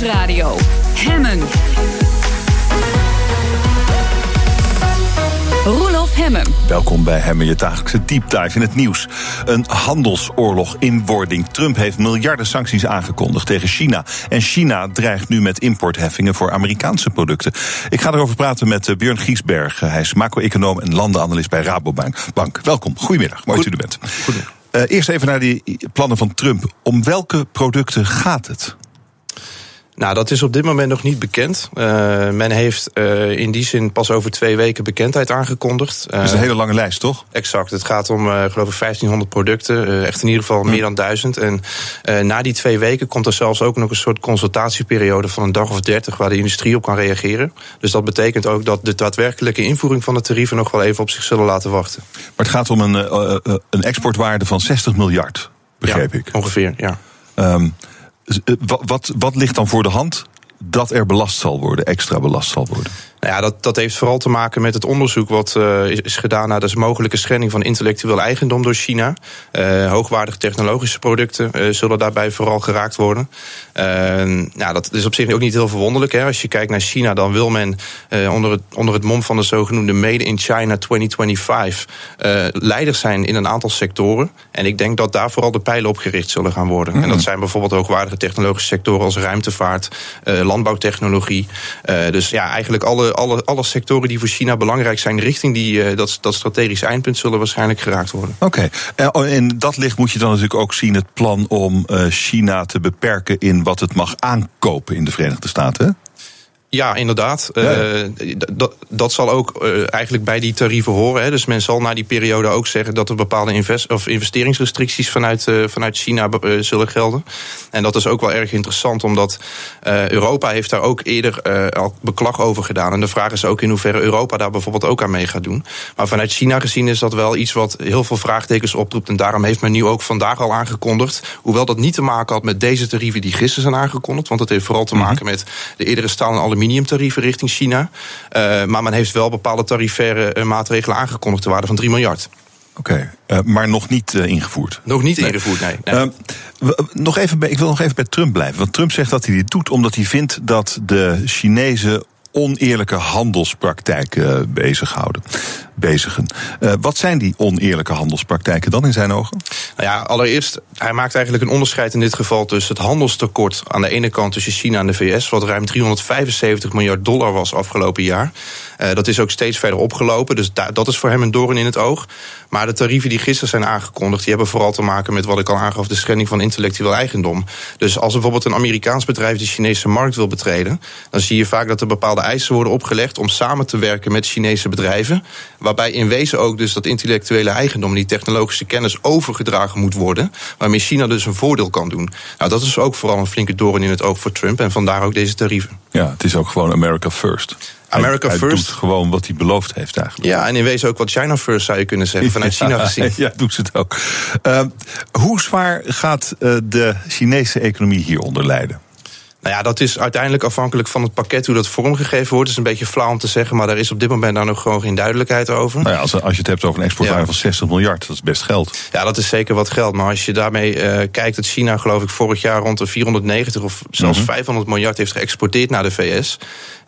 Nieuwsradio. Hemmen. Roelof Hemmen. Welkom bij Hemmen, je dagelijkse deep dive in het nieuws. Een handelsoorlog in wording. Trump heeft miljarden sancties aangekondigd tegen China. En China dreigt nu met importheffingen voor Amerikaanse producten. Ik ga erover praten met eh, Björn Giesberg. Hij is macro-econoom en landenanalist bij Rabobank. Bank. Welkom, goedemiddag, mooi dat u er bent. Uh, eerst even naar die plannen van Trump. Om welke producten gaat het? Nou, dat is op dit moment nog niet bekend. Uh, men heeft uh, in die zin pas over twee weken bekendheid aangekondigd. Uh, dat is een hele lange lijst, toch? Exact. Het gaat om, geloof ik, 1500 producten. echt in ieder geval meer dan duizend. En na die twee weken komt er zelfs ook nog een soort consultatieperiode van een dag of dertig waar de industrie op kan reageren. Dus dat betekent ook dat de daadwerkelijke invoering van de tarieven nog wel even op zich zullen laten wachten. Maar het gaat om een, een exportwaarde van 60 miljard, begreep ja, ik. Ongeveer, ja. Um, wat, wat ligt dan voor de hand dat er belast zal worden, extra belast zal worden? Nou ja, dat, dat heeft vooral te maken met het onderzoek wat uh, is gedaan naar de mogelijke schending van intellectueel eigendom door China. Uh, hoogwaardige technologische producten uh, zullen daarbij vooral geraakt worden. nou, dat is op zich ook niet heel verwonderlijk. Hè. Als je kijkt naar China, dan wil men onder, het, onder het mom van de zogenoemde Made in China 2025 leider zijn in een aantal sectoren. En ik denk dat daar vooral de pijlen op gericht zullen gaan worden. En dat mhm. zijn bijvoorbeeld hoogwaardige technologische sectoren als ruimtevaart, landbouwtechnologie. dus ja, eigenlijk alle alle, alle, sectoren die voor China belangrijk zijn richting die, uh, dat, dat strategisch eindpunt zullen waarschijnlijk geraakt worden. Oké, okay. uh, in dat licht moet je dan natuurlijk ook zien het plan om China te beperken in wat het mag aankopen in de Verenigde Staten. Ja, inderdaad. Ja. Uh, dat zal ook uh, eigenlijk bij die tarieven horen. Hè. Dus men zal na die periode ook zeggen dat er bepaalde invest of investeringsrestricties vanuit, uh, vanuit China zullen gelden. En dat is ook wel erg interessant, omdat Europa heeft daar ook eerder al beklag over gedaan. En de vraag is ook in hoeverre Europa daar bijvoorbeeld ook aan mee gaat doen. Maar vanuit China gezien is dat wel iets wat heel veel vraagtekens oproept. En daarom heeft men nu ook vandaag al aangekondigd. Hoewel dat niet te maken had met deze tarieven die gisteren zijn aangekondigd. Want dat heeft vooral te mhm. maken met de eerdere staal en aluminiumtarieven richting China. Uh, maar men heeft wel bepaalde tarifaire uh, maatregelen aangekondigd te waarde van 3 miljard. Oké, okay, uh, maar nog niet ingevoerd. Nog niet nee. ingevoerd, nee. nee. Nog even bij, ik wil nog even bij Trump blijven. Want Trump zegt dat hij dit doet omdat hij vindt dat de Chinezen oneerlijke handelspraktijken bezighouden. Bezigen. Uh, wat zijn die oneerlijke handelspraktijken dan in zijn ogen? Nou ja, allereerst, hij maakt eigenlijk een onderscheid in dit geval tussen het handelstekort aan de ene kant tussen China en de VS, wat ruim 375 miljard dollar was afgelopen jaar. Uh, dat is ook steeds verder opgelopen, dus da dat is voor hem een doorn in het oog. Maar de tarieven die gisteren zijn aangekondigd, die hebben vooral te maken met wat ik al aangaf, de schending van intellectueel eigendom. Dus als bijvoorbeeld een Amerikaans bedrijf de Chinese markt wil betreden, dan zie je vaak dat er bepaalde eisen worden opgelegd om samen te werken met Chinese bedrijven. Waarbij in wezen ook dus dat intellectuele eigendom, die technologische kennis overgedragen moet worden. Waarmee China dus een voordeel kan doen. Nou, dat is ook vooral een flinke doorn in het oog voor Trump. En vandaar ook deze tarieven. Ja, het is ook gewoon America first. America hij, first. Hij doet gewoon wat hij beloofd heeft eigenlijk. Ja, en in wezen ook wat China first zou je kunnen zeggen, vanuit China gezien. Ja, doet ze het ook. Uh, hoe zwaar gaat uh, de Chinese economie hieronder lijden? Nou ja, dat is uiteindelijk afhankelijk van het pakket hoe dat vormgegeven wordt. Het is een beetje flauw om te zeggen, maar daar is op dit moment daar nog gewoon geen duidelijkheid over. Nou ja, als, als je het hebt over een exportwaarde ja. van 60 miljard, dat is best geld. Ja, dat is zeker wat geld. Maar als je daarmee uh, kijkt dat China, geloof ik, vorig jaar rond de 490 of zelfs mm -hmm. 500 miljard heeft geëxporteerd naar de VS.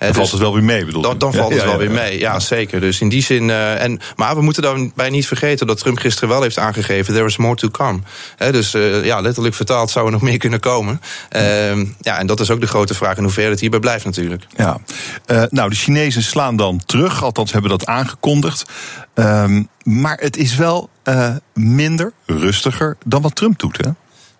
Dan dus valt het wel weer mee, bedoel Dan, dan valt ja, het wel weer mee, ja, zeker. Dus in die zin. Uh, en, maar we moeten daarbij niet vergeten dat Trump gisteren wel heeft aangegeven: there is more to come. He, dus uh, ja, letterlijk vertaald zou er nog meer kunnen komen. Uh, ja, en dat is ook de grote vraag in hoeverre het hierbij blijft, natuurlijk. Ja, uh, nou, de Chinezen slaan dan terug, althans hebben dat aangekondigd. Um, maar het is wel minder, rustiger dan wat Trump doet, hè?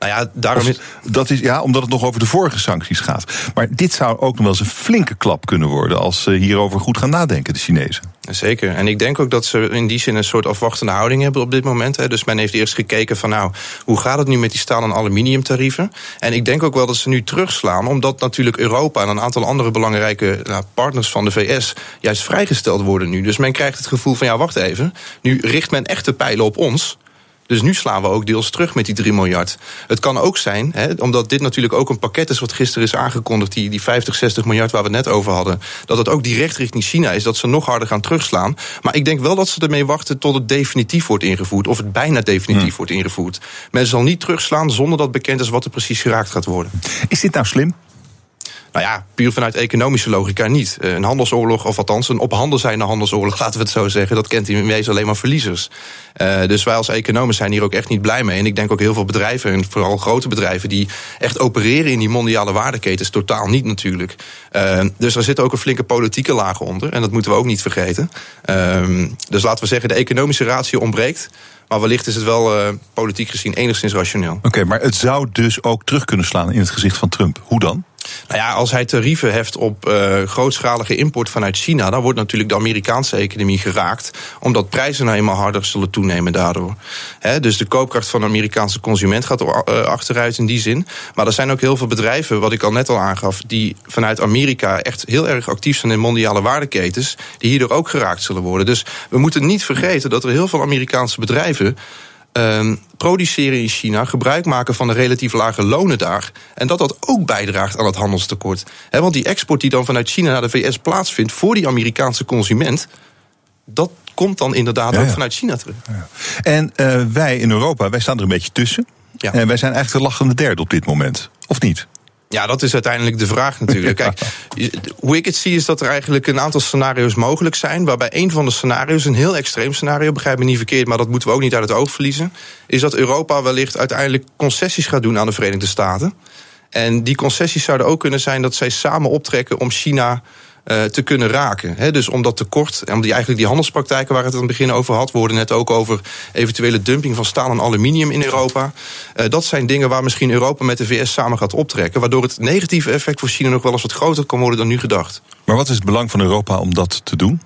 Nou ja, daarom is... Dat is, ja, omdat het nog over de vorige sancties gaat. Maar dit zou ook nog wel eens een flinke klap kunnen worden... als ze hierover goed gaan nadenken, de Chinezen. Zeker. En ik denk ook dat ze in die zin een soort afwachtende houding hebben op dit moment. Hè. Dus men heeft eerst gekeken van nou, hoe gaat het nu met die staal- en aluminiumtarieven? En ik denk ook wel dat ze nu terugslaan, omdat natuurlijk Europa en een aantal andere belangrijke nou, partners van de VS juist vrijgesteld worden nu. Dus men krijgt het gevoel van ja, wacht even, nu richt men echte pijlen op ons. Dus nu slaan we ook deels terug met die 3 miljard. Het kan ook zijn, hè, omdat dit natuurlijk ook een pakket is wat gisteren is aangekondigd, die, die 50, 60 miljard waar we het net over hadden, dat het ook direct richting China is, dat ze nog harder gaan terugslaan. Maar ik denk wel dat ze ermee wachten tot het definitief wordt ingevoerd, of het bijna definitief hmm. wordt ingevoerd. Men zal niet terugslaan zonder dat bekend is wat er precies geraakt gaat worden. Is dit nou slim? Nou ja, puur vanuit economische logica niet. Eh, een handelsoorlog, of althans een op handel zijnde handelsoorlog, laten we het zo zeggen, dat kent in wezen alleen maar verliezers. Uh, dus wij als economen zijn hier ook echt niet blij mee. En ik denk ook heel veel bedrijven, en vooral grote bedrijven, die echt opereren in die mondiale waardeketens, totaal niet natuurlijk. Uh, dus er zit ook een flinke politieke laag onder. En dat moeten we ook niet vergeten. Uh, dus laten we zeggen, de economische ratio ontbreekt. Maar wellicht is het wel politiek gezien enigszins rationeel. Oké, maar het zou dus ook terug kunnen slaan in het gezicht van Trump. Hoe dan? Nou ja, als hij tarieven heft op uh, grootschalige import vanuit China, dan wordt natuurlijk de Amerikaanse economie geraakt, omdat prijzen nou eenmaal harder zullen toenemen daardoor. Dus de koopkracht van de Amerikaanse consument gaat uh, achteruit in die zin. Maar er zijn ook heel veel bedrijven, wat ik al net al aangaf, die vanuit Amerika echt heel erg actief zijn in mondiale waardeketens, die hierdoor ook geraakt zullen worden. Dus we moeten niet vergeten dat er heel veel Amerikaanse bedrijven uh, produceren in China, gebruik maken van de relatief lage lonen daar. En dat dat ook bijdraagt aan het handelstekort. He, want die export die dan vanuit China naar de VS plaatsvindt voor die Amerikaanse consument. Dat komt dan inderdaad ja, ja. ook vanuit China terug. Ja. En uh, wij in Europa, wij staan er een beetje tussen. En wij zijn eigenlijk de lachende derde op dit moment. Of niet? Ja, dat is uiteindelijk de vraag natuurlijk. Kijk, hoe ik het zie is dat er eigenlijk een aantal scenario's mogelijk zijn. Waarbij een van de scenario's, een heel extreem scenario, begrijp me niet verkeerd, maar dat moeten we ook niet uit het oog verliezen. Is dat Europa wellicht uiteindelijk concessies gaat doen aan de Verenigde Staten. En die concessies zouden ook kunnen zijn dat zij samen optrekken om China te kunnen raken. Dus om dat tekort, om die, eigenlijk die handelspraktijken waar het aan het begin over had, worden net ook over eventuele dumping van staal en aluminium in Europa. Uh, dat zijn dingen waar misschien Europa met de VS samen gaat optrekken, waardoor het negatieve effect voor China nog wel eens wat groter kan worden dan nu gedacht. Maar wat is het belang van Europa om dat te doen?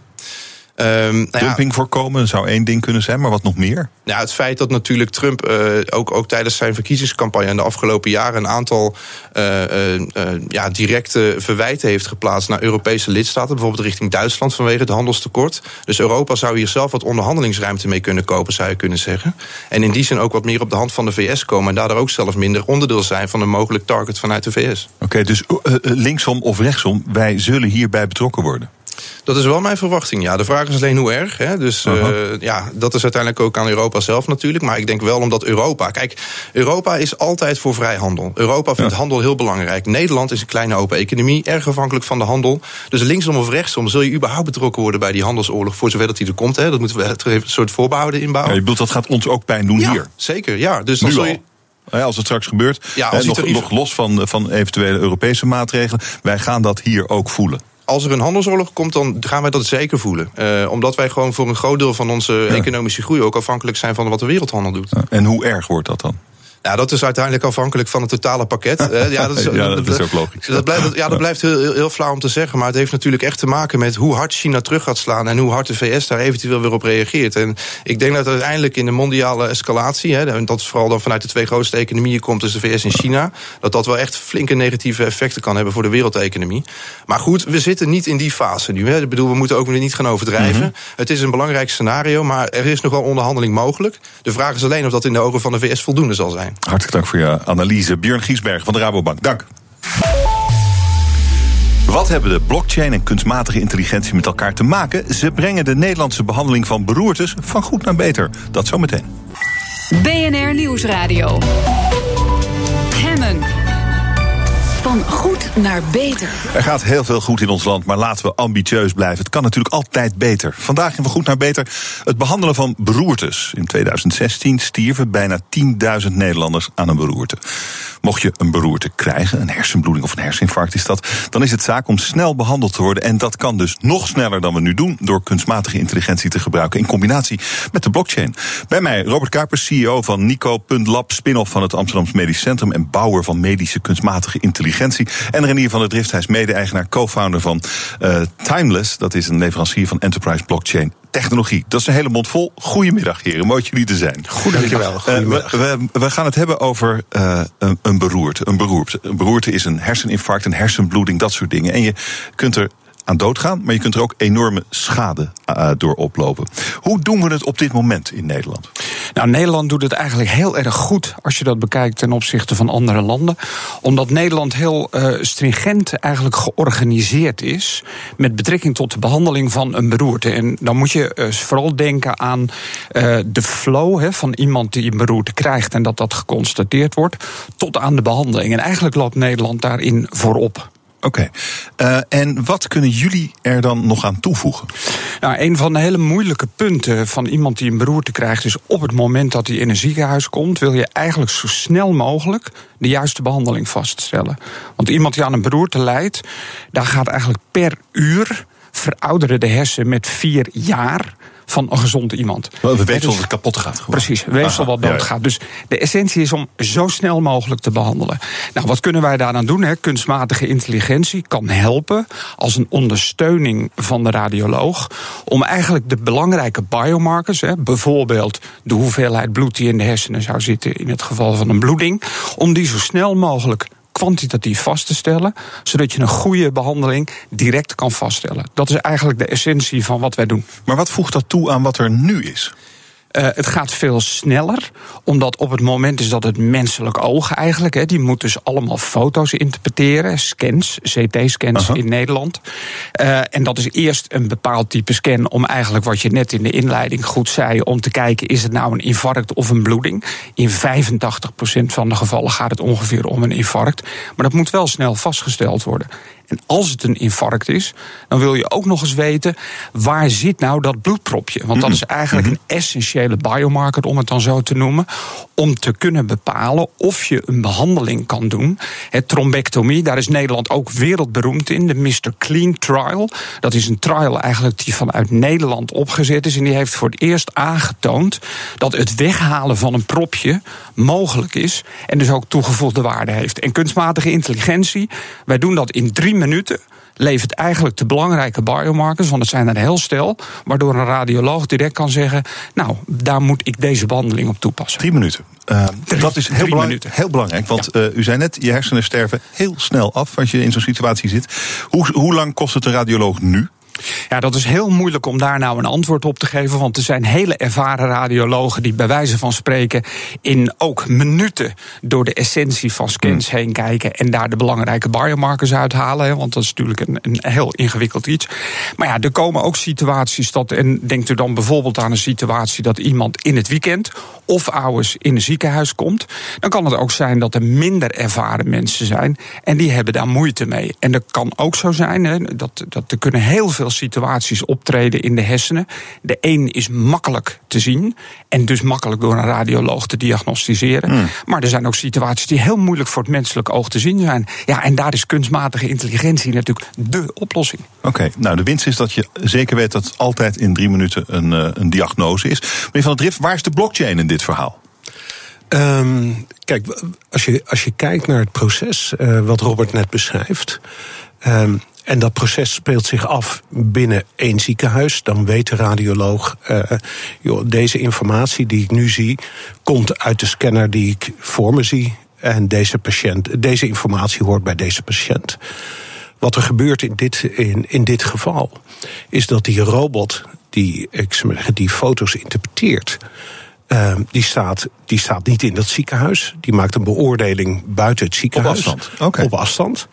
Um, nou Dumping ja, voorkomen zou één ding kunnen zijn, maar wat nog meer? Nou, het feit dat natuurlijk Trump uh, ook, ook tijdens zijn verkiezingscampagne in de afgelopen jaren een aantal uh, uh, ja, directe verwijten heeft geplaatst naar Europese lidstaten, bijvoorbeeld richting Duitsland vanwege het handelstekort. Dus Europa zou hier zelf wat onderhandelingsruimte mee kunnen kopen, zou je kunnen zeggen. En in die zin ook wat meer op de hand van de VS komen en daardoor ook zelf minder onderdeel zijn van een mogelijk target vanuit de VS. Oké, okay, dus linksom of rechtsom, wij zullen hierbij betrokken worden. Dat is wel mijn verwachting, ja. De vraag is alleen hoe erg. Hè? Dus uh, ja, dat is uiteindelijk ook aan Europa zelf natuurlijk. Maar ik denk wel omdat Europa... Kijk, Europa is altijd voor vrijhandel. Europa vindt ja. handel heel belangrijk. Nederland is een kleine open economie, erg afhankelijk van de handel. Dus linksom of rechtsom zul je überhaupt betrokken worden... bij die handelsoorlog, voor zover dat die er komt. Hè? Dat moeten we er even een soort voorbehouden inbouwen. Ja, je bedoelt, dat gaat ons ook pijn doen ja, hier? zeker, ja. Dus dan zul je... Ja, als het straks gebeurt, ja, als nog, nog los van, van eventuele Europese maatregelen, wij gaan dat hier ook voelen als er een handelsoorlog komt, dan gaan wij dat zeker voelen. Uh, omdat wij gewoon voor een groot deel van onze ja. economische groei ook afhankelijk zijn van wat de wereldhandel doet. En hoe erg wordt dat dan? Ja, dat is uiteindelijk afhankelijk van het totale pakket. ja, dat is, ja, dat is ook logisch. Dat blijft, ja, dat blijft heel, heel, flauw om te zeggen. Maar het heeft natuurlijk echt te maken met hoe hard China terug gaat slaan. En hoe hard de VS daar eventueel weer op reageert. En ik denk dat uiteindelijk in de mondiale escalatie. Hè, en dat is vooral dan vanuit de twee grootste economieën komt, dus de VS en China. Dat dat wel echt flinke negatieve effecten kan hebben voor de wereldeconomie. Maar goed, we zitten niet in die fase nu. Hè. Ik bedoel, we moeten ook weer niet gaan overdrijven. Mm -hmm. Het is een belangrijk scenario, maar er is nog wel onderhandeling mogelijk. De vraag is alleen of dat in de ogen van de VS voldoende zal zijn. Hartelijk dank voor je analyse. Björn Giesberg van de Rabobank, dank. Wat hebben de blockchain en kunstmatige intelligentie met elkaar te maken? Ze brengen de Nederlandse behandeling van beroertes van goed naar beter. Dat zometeen. BNR Nieuwsradio. Van goed naar beter. Er gaat heel veel goed in ons land, maar laten we ambitieus blijven. Het kan natuurlijk altijd beter. Vandaag in Van Goed naar Beter het behandelen van beroertes. In 2016 stierven bijna 10.000 Nederlanders aan een beroerte. Mocht je een beroerte krijgen, een hersenbloeding of een herseninfarct is dat, dan is het zaak om snel behandeld te worden. En dat kan dus nog sneller dan we nu doen door kunstmatige intelligentie te gebruiken in combinatie met de blockchain. Bij mij Robert Kuipers, CEO van Nico.lab, spin-off van het Amsterdams Medisch Centrum en bouwer van medische kunstmatige intelligentie. En Renier van der Drift, hij is mede-eigenaar, co-founder van uh, Timeless. Dat is een leverancier van enterprise blockchain technologie. Dat is een hele mond vol. Goedemiddag, heren. Mooi jullie te zijn. Goedemiddag. Uh, we, we, we, gaan het hebben over uh, een, een beroerte. Een beroerte. Een beroerte is een herseninfarct, een hersenbloeding, dat soort dingen. En je kunt er aan doodgaan, maar je kunt er ook enorme schade uh, door oplopen. Hoe doen we het op dit moment in Nederland? Nou, Nederland doet het eigenlijk heel erg goed als je dat bekijkt ten opzichte van andere landen. Omdat Nederland heel uh, stringent eigenlijk georganiseerd is met betrekking tot de behandeling van een beroerte. En dan moet je uh, vooral denken aan de flow van iemand die een beroerte krijgt en dat dat geconstateerd wordt, tot aan de behandeling. En eigenlijk loopt Nederland daarin voorop. Oké. Uh, en wat kunnen jullie er dan nog aan toevoegen? Nou, een van de hele moeilijke punten van iemand die een beroerte krijgt, is op het moment dat hij in een ziekenhuis komt, wil je eigenlijk zo snel mogelijk de juiste behandeling vaststellen. Want iemand die aan een beroerte lijdt, daar gaat eigenlijk per uur verouderen de hersen met vier jaar van een gezond iemand. We weefsel dat het kapot gaat. Gewoon. Precies, weefsel wat doodgaat. Dus de essentie is om zo snel mogelijk te behandelen. Nou, wat kunnen wij daaraan doen? Hè? Kunstmatige intelligentie kan helpen als een ondersteuning van de radioloog om eigenlijk de belangrijke biomarkers, hè, bijvoorbeeld de hoeveelheid bloed die in de hersenen zou zitten in het geval van een bloeding, om die zo snel mogelijk kwantitatief vast te stellen, zodat je een goede behandeling direct kan vaststellen. Dat is eigenlijk de essentie van wat wij doen. Maar wat voegt dat toe aan wat er nu is? Uh, het gaat veel sneller, omdat op het moment is dat het menselijk oog eigenlijk, hè, die moet dus allemaal foto's interpreteren, scans, CT-scans in Nederland. Uh, en dat is eerst een bepaald type scan om eigenlijk wat je net in de inleiding goed zei, om te kijken is het nou een infarct of een bloeding. In 85% van de gevallen gaat het ongeveer om een infarct, maar dat moet wel snel vastgesteld worden. En als het een infarct is, dan wil je ook nog eens weten waar zit nou dat bloedpropje. Want dat is eigenlijk een biomarker, om het dan zo te noemen. Om te kunnen bepalen of je een behandeling kan doen. Het trombectomie, daar is Nederland ook wereldberoemd in. De Mr. Clean Trial. Dat is een trial eigenlijk die vanuit Nederland opgezet is. En die heeft voor het eerst aangetoond dat het weghalen van een propje mogelijk is. En dus ook toegevoegde waarde heeft. En kunstmatige intelligentie, wij doen dat in drie minuten levert eigenlijk de belangrijke biomarkers, want het zijn er heel stel, waardoor een radioloog direct kan zeggen: Nou, daar moet ik deze behandeling op toepassen. Drie minuten. Uh, dat is heel, belang, heel belangrijk, want ja. uh, u zei net, je hersenen sterven heel snel af als je in zo'n situatie zit. Hoe, hoe lang kost het een radioloog nu? Ja, dat is heel moeilijk om daar nou een antwoord op te geven. Want er zijn hele ervaren radiologen die bij wijze van spreken in ook minuten door de essentie van scans heen kijken en daar de belangrijke biomarkers uithalen. Want dat is natuurlijk een, een heel ingewikkeld iets. Maar ja, er komen ook situaties dat, en denkt u dan bijvoorbeeld aan een situatie dat iemand in het weekend of ouders in een ziekenhuis komt. Dan kan het ook zijn dat er minder ervaren mensen zijn en die hebben daar moeite mee. En dat kan ook zo zijn hè, dat, dat er kunnen heel veel situaties optreden in de hersenen. De een is makkelijk te zien en dus makkelijk door een radioloog te diagnosticeren. Mm. Maar er zijn ook situaties die heel moeilijk voor het menselijk oog te zien zijn. Ja, en daar is kunstmatige intelligentie natuurlijk de oplossing. Oké, okay, nou de winst is dat je zeker weet dat het altijd in drie minuten een, uh, een diagnose is. Meneer Van der Drift, waar is de blockchain in dit verhaal? Um, kijk, als je, als je kijkt naar het proces uh, wat Robert net beschrijft. Um, en dat proces speelt zich af binnen één ziekenhuis. Dan weet de radioloog, uh, joh, deze informatie die ik nu zie, komt uit de scanner die ik voor me zie. En deze, patiënt, deze informatie hoort bij deze patiënt. Wat er gebeurt in dit, in, in dit geval, is dat die robot die, ik zeggen, die foto's interpreteert. Uh, die, staat, die staat niet in dat ziekenhuis. Die maakt een beoordeling buiten het ziekenhuis. Op afstand. Okay. Op afstand.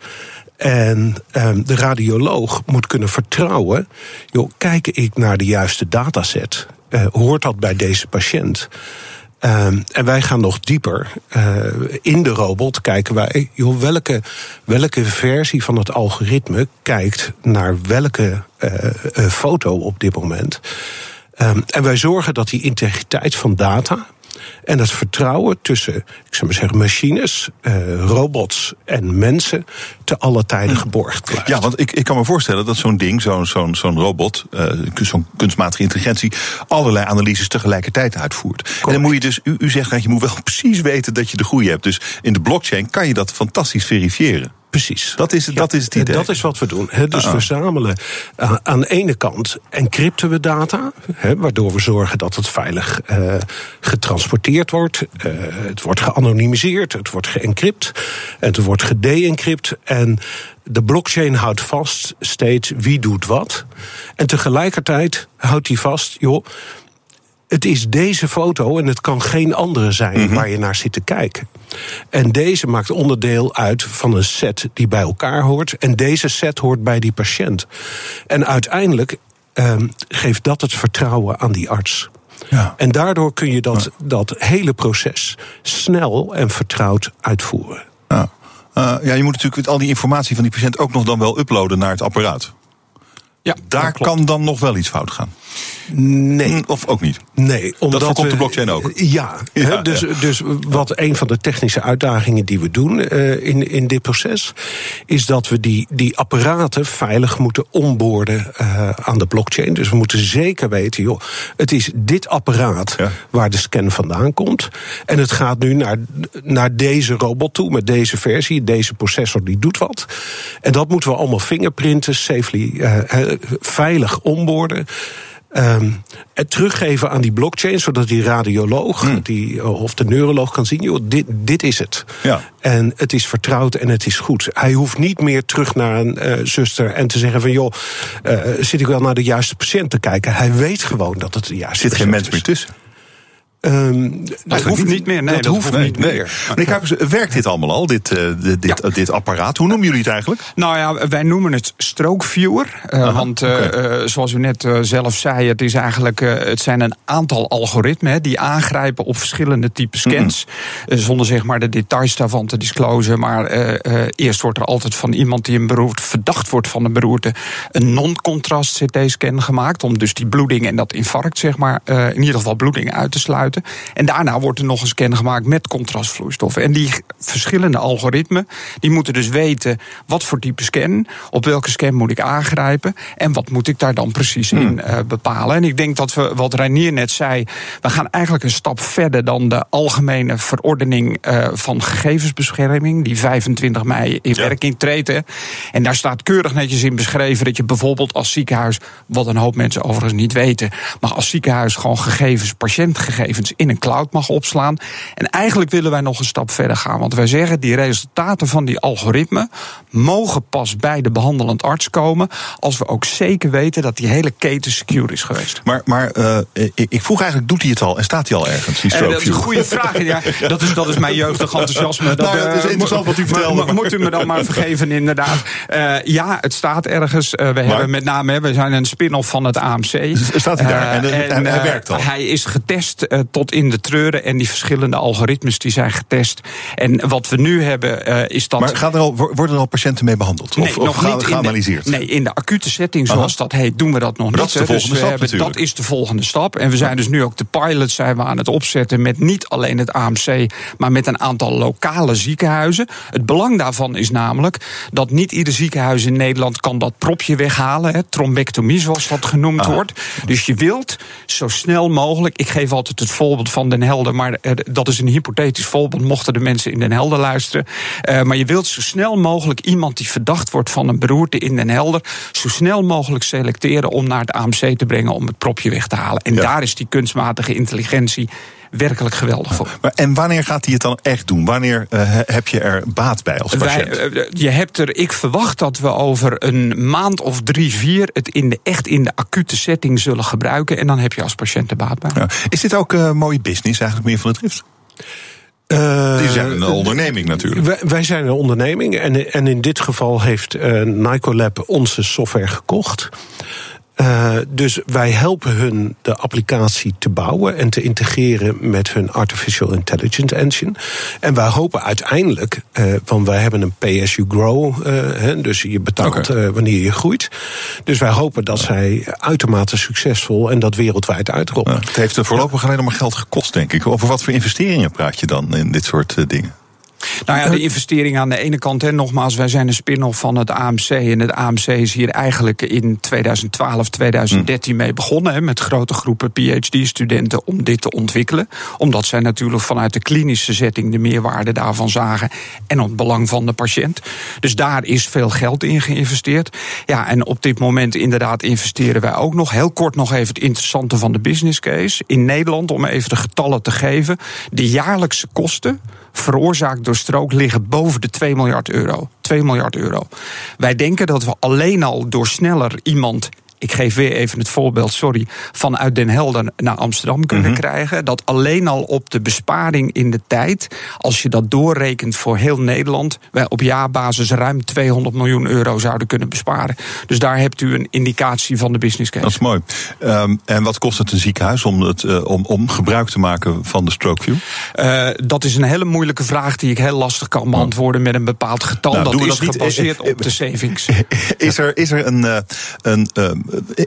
En um, de radioloog moet kunnen vertrouwen. Joh, kijk ik naar de juiste dataset? Uh, hoort dat bij deze patiënt? Um, en wij gaan nog dieper. Uh, in de robot kijken wij, joh, welke, welke versie van het algoritme kijkt naar welke uh, foto op dit moment. Um, en wij zorgen dat die integriteit van data en het vertrouwen tussen, ik zou maar zeggen, machines, uh, robots en mensen te alle tijden geborgd blijft. Ja, want ik, ik kan me voorstellen dat zo'n ding, zo'n zo'n zo'n robot, uh, zo'n kunstmatige intelligentie, allerlei analyses tegelijkertijd uitvoert. Correct. En dan moet je dus, u, u zegt dat je moet wel precies weten dat je de goede hebt. Dus in de blockchain kan je dat fantastisch verifiëren. Precies. Dat is, ja, dat is het idee. Dat is wat we doen. He, dus -uh. we verzamelen uh, aan de ene kant encrypten we data, he, waardoor we zorgen dat het veilig uh, getransporteerd wordt. Uh, het wordt geanonimiseerd, het wordt geëncrypt, het wordt gedeencrypt en de blockchain houdt vast steeds wie doet wat. En tegelijkertijd houdt hij vast, joh, het is deze foto en het kan geen andere zijn mm -hmm. waar je naar zit te kijken. En deze maakt onderdeel uit van een set die bij elkaar hoort. En deze set hoort bij die patiënt. En uiteindelijk um, geeft dat het vertrouwen aan die arts. Ja. En daardoor kun je dat, dat hele proces snel en vertrouwd uitvoeren. Ja. Uh, ja, je moet natuurlijk al die informatie van die patiënt ook nog dan wel uploaden naar het apparaat. Ja, Daar kan dan nog wel iets fout gaan. Nee. Hm, of ook niet? Nee. Omdat dat voorkomt de blockchain ook? Ja. ja dus, ja. dus wat een van de technische uitdagingen die we doen uh, in, in dit proces... is dat we die, die apparaten veilig moeten onboorden uh, aan de blockchain. Dus we moeten zeker weten, joh, het is dit apparaat ja. waar de scan vandaan komt. En het gaat nu naar, naar deze robot toe, met deze versie. Deze processor die doet wat. En dat moeten we allemaal fingerprinten, safely, uh, veilig onboorden. Um, het teruggeven aan die blockchain, zodat die radioloog hmm. die, of de neuroloog kan zien: joh, dit, dit is het. Ja. En het is vertrouwd en het is goed. Hij hoeft niet meer terug naar een uh, zuster en te zeggen: van joh, uh, zit ik wel naar de juiste patiënt te kijken? Hij weet gewoon dat het de juiste Er zit geen mens meer tussen. Um, dat hoeft niet meer. Nee, dat, dat hoeft nee, niet nee. meer. Meneer Kuipers, werkt dit allemaal al, dit, uh, dit, Ja. dit, dit apparaat? Hoe noemen jullie het eigenlijk? Nou ja, wij noemen het strookviewer. Uh, Aha, want oké. zoals u net zelf zei, het, is eigenlijk, het zijn een aantal algoritmen die aangrijpen op verschillende typen scans. Uh, zonder zeg maar de details daarvan te disclosen. Maar eerst wordt er altijd van iemand die een beroerte verdacht wordt van een beroerte een non-contrast CT-scan gemaakt. Om dus die bloeding en dat infarct, zeg maar, in ieder geval bloeding uit te sluiten. En daarna wordt er nog een scan gemaakt met contrastvloeistoffen. En die verschillende algoritmen, die moeten dus weten wat voor type scan, op welke scan moet ik aangrijpen en wat moet ik daar dan precies Hmm. in uh, bepalen. En ik denk dat we, wat Reinier net zei, we gaan eigenlijk een stap verder dan de algemene verordening uh, van gegevensbescherming, die 25 mei in Ja. werking treedt. hè. En daar staat keurig netjes in beschreven dat je bijvoorbeeld als ziekenhuis, wat een hoop mensen overigens niet weten, maar als ziekenhuis gewoon gegevens, patiëntgegevens in een cloud mag opslaan. En eigenlijk willen wij nog een stap verder gaan. Want wij zeggen, die resultaten van die algoritmen mogen pas bij de behandelend arts komen. als we ook zeker weten dat die hele keten secure is geweest. Maar, maar uh, ik, vroeg eigenlijk, doet hij het al en staat hij al ergens? Die Uh, dat is een goede vraag. Ja, dat, is, dat is mijn jeugdig enthousiasme. Dat, Nou, het is uh, interessant wat u vertelde. mo- Moet u me dan maar vergeven, inderdaad. Uh, ja, het staat ergens. We hebben met name, we zijn een spin-off van het AMC. Staat hij daar? En, en, en, hij werkt al? Hij is getest tot in de treuren. En die verschillende algoritmes die zijn getest. En wat we nu hebben uh, is dat. Maar gaat er al, worden er al patiënten mee behandeld? Nee, of, of nog ga- niet geanalyseerd? De, nee, in de acute setting, zoals Aha. dat heet, doen we dat nog Maar niet. dat is de hè. volgende dus stap hebben, dat is de volgende stap. En we zijn dus nu ook de pilot zijn we aan het opzetten met niet alleen het AMC, maar met een aantal lokale ziekenhuizen. Het belang daarvan is namelijk dat niet ieder ziekenhuis in Nederland kan dat propje weghalen. Hè, trombectomie, zoals dat genoemd wordt. Dus je wilt zo snel mogelijk. Ik geef altijd het voorbeeld van Den Helder, maar eh, dat is een hypothetisch voorbeeld, mochten de mensen in Den Helder luisteren. Uh, maar je wilt zo snel mogelijk iemand die verdacht wordt van een beroerte in Den Helder, zo snel mogelijk selecteren om naar het AMC te brengen om het propje weg te halen. En Ja. daar is die kunstmatige intelligentie werkelijk geweldig voor. Maar, en wanneer gaat hij het dan echt doen? Wanneer uh, heb je er baat bij als patiënt? Wij, uh, je hebt er, ik verwacht dat we over een maand of drie, vier het in de, echt in de acute setting zullen gebruiken. En dan heb je als patiënt er baat bij. Ja. Is dit ook uh, mooie business eigenlijk meer van het drift? Die zijn een onderneming natuurlijk. Wij, wij, zijn een onderneming en, en in dit geval heeft uh, Nicolab onze software gekocht. Uh, dus wij helpen hun de applicatie te bouwen en te integreren met hun Artificial Intelligence Engine. En wij hopen uiteindelijk, uh, want wij hebben een pay as you grow, uh, hè, dus je betaalt okay. wanneer je groeit. Dus wij hopen dat zij uitermate succesvol en dat wereldwijd uitrollen. Ja, het heeft er voorlopig alleen nog maar geld gekost, denk ik. Over wat voor investeringen praat je dan in dit soort dingen? Nou ja, de investering aan de ene kant, hè, nogmaals, wij zijn een spin-off van het AMC. En het AMC is hier eigenlijk in 2012, 2013 mee begonnen. Hè, met grote groepen PhD-studenten om dit te ontwikkelen. Omdat zij natuurlijk vanuit de klinische setting de meerwaarde daarvan zagen. En het belang van de patiënt. Dus daar is veel geld in geïnvesteerd. Ja, en op dit moment inderdaad investeren wij ook nog. Heel kort nog even het interessante van de business case. In Nederland, om even de getallen te geven. De jaarlijkse kosten veroorzaakt door strook liggen boven de 2 miljard euro. 2 miljard euro. Wij denken dat we alleen al door sneller iemand ik geef weer even het voorbeeld, sorry, vanuit Den Helder naar Amsterdam kunnen Mhm. krijgen. Dat alleen al op de besparing in de tijd, als je dat doorrekent voor heel Nederland, wij op jaarbasis ruim 200 miljoen euro zouden kunnen besparen. Dus daar hebt u een indicatie van de business case. Dat is mooi. Ehm, en wat kost het een ziekenhuis om, het, eh, om, om gebruik te maken van de StrokeView? Eh, dat is een hele moeilijke vraag die ik heel lastig kan beantwoorden met een bepaald getal. Nou, dat is dat gebaseerd op de savings. Is er, is er, een, eh, een, eh,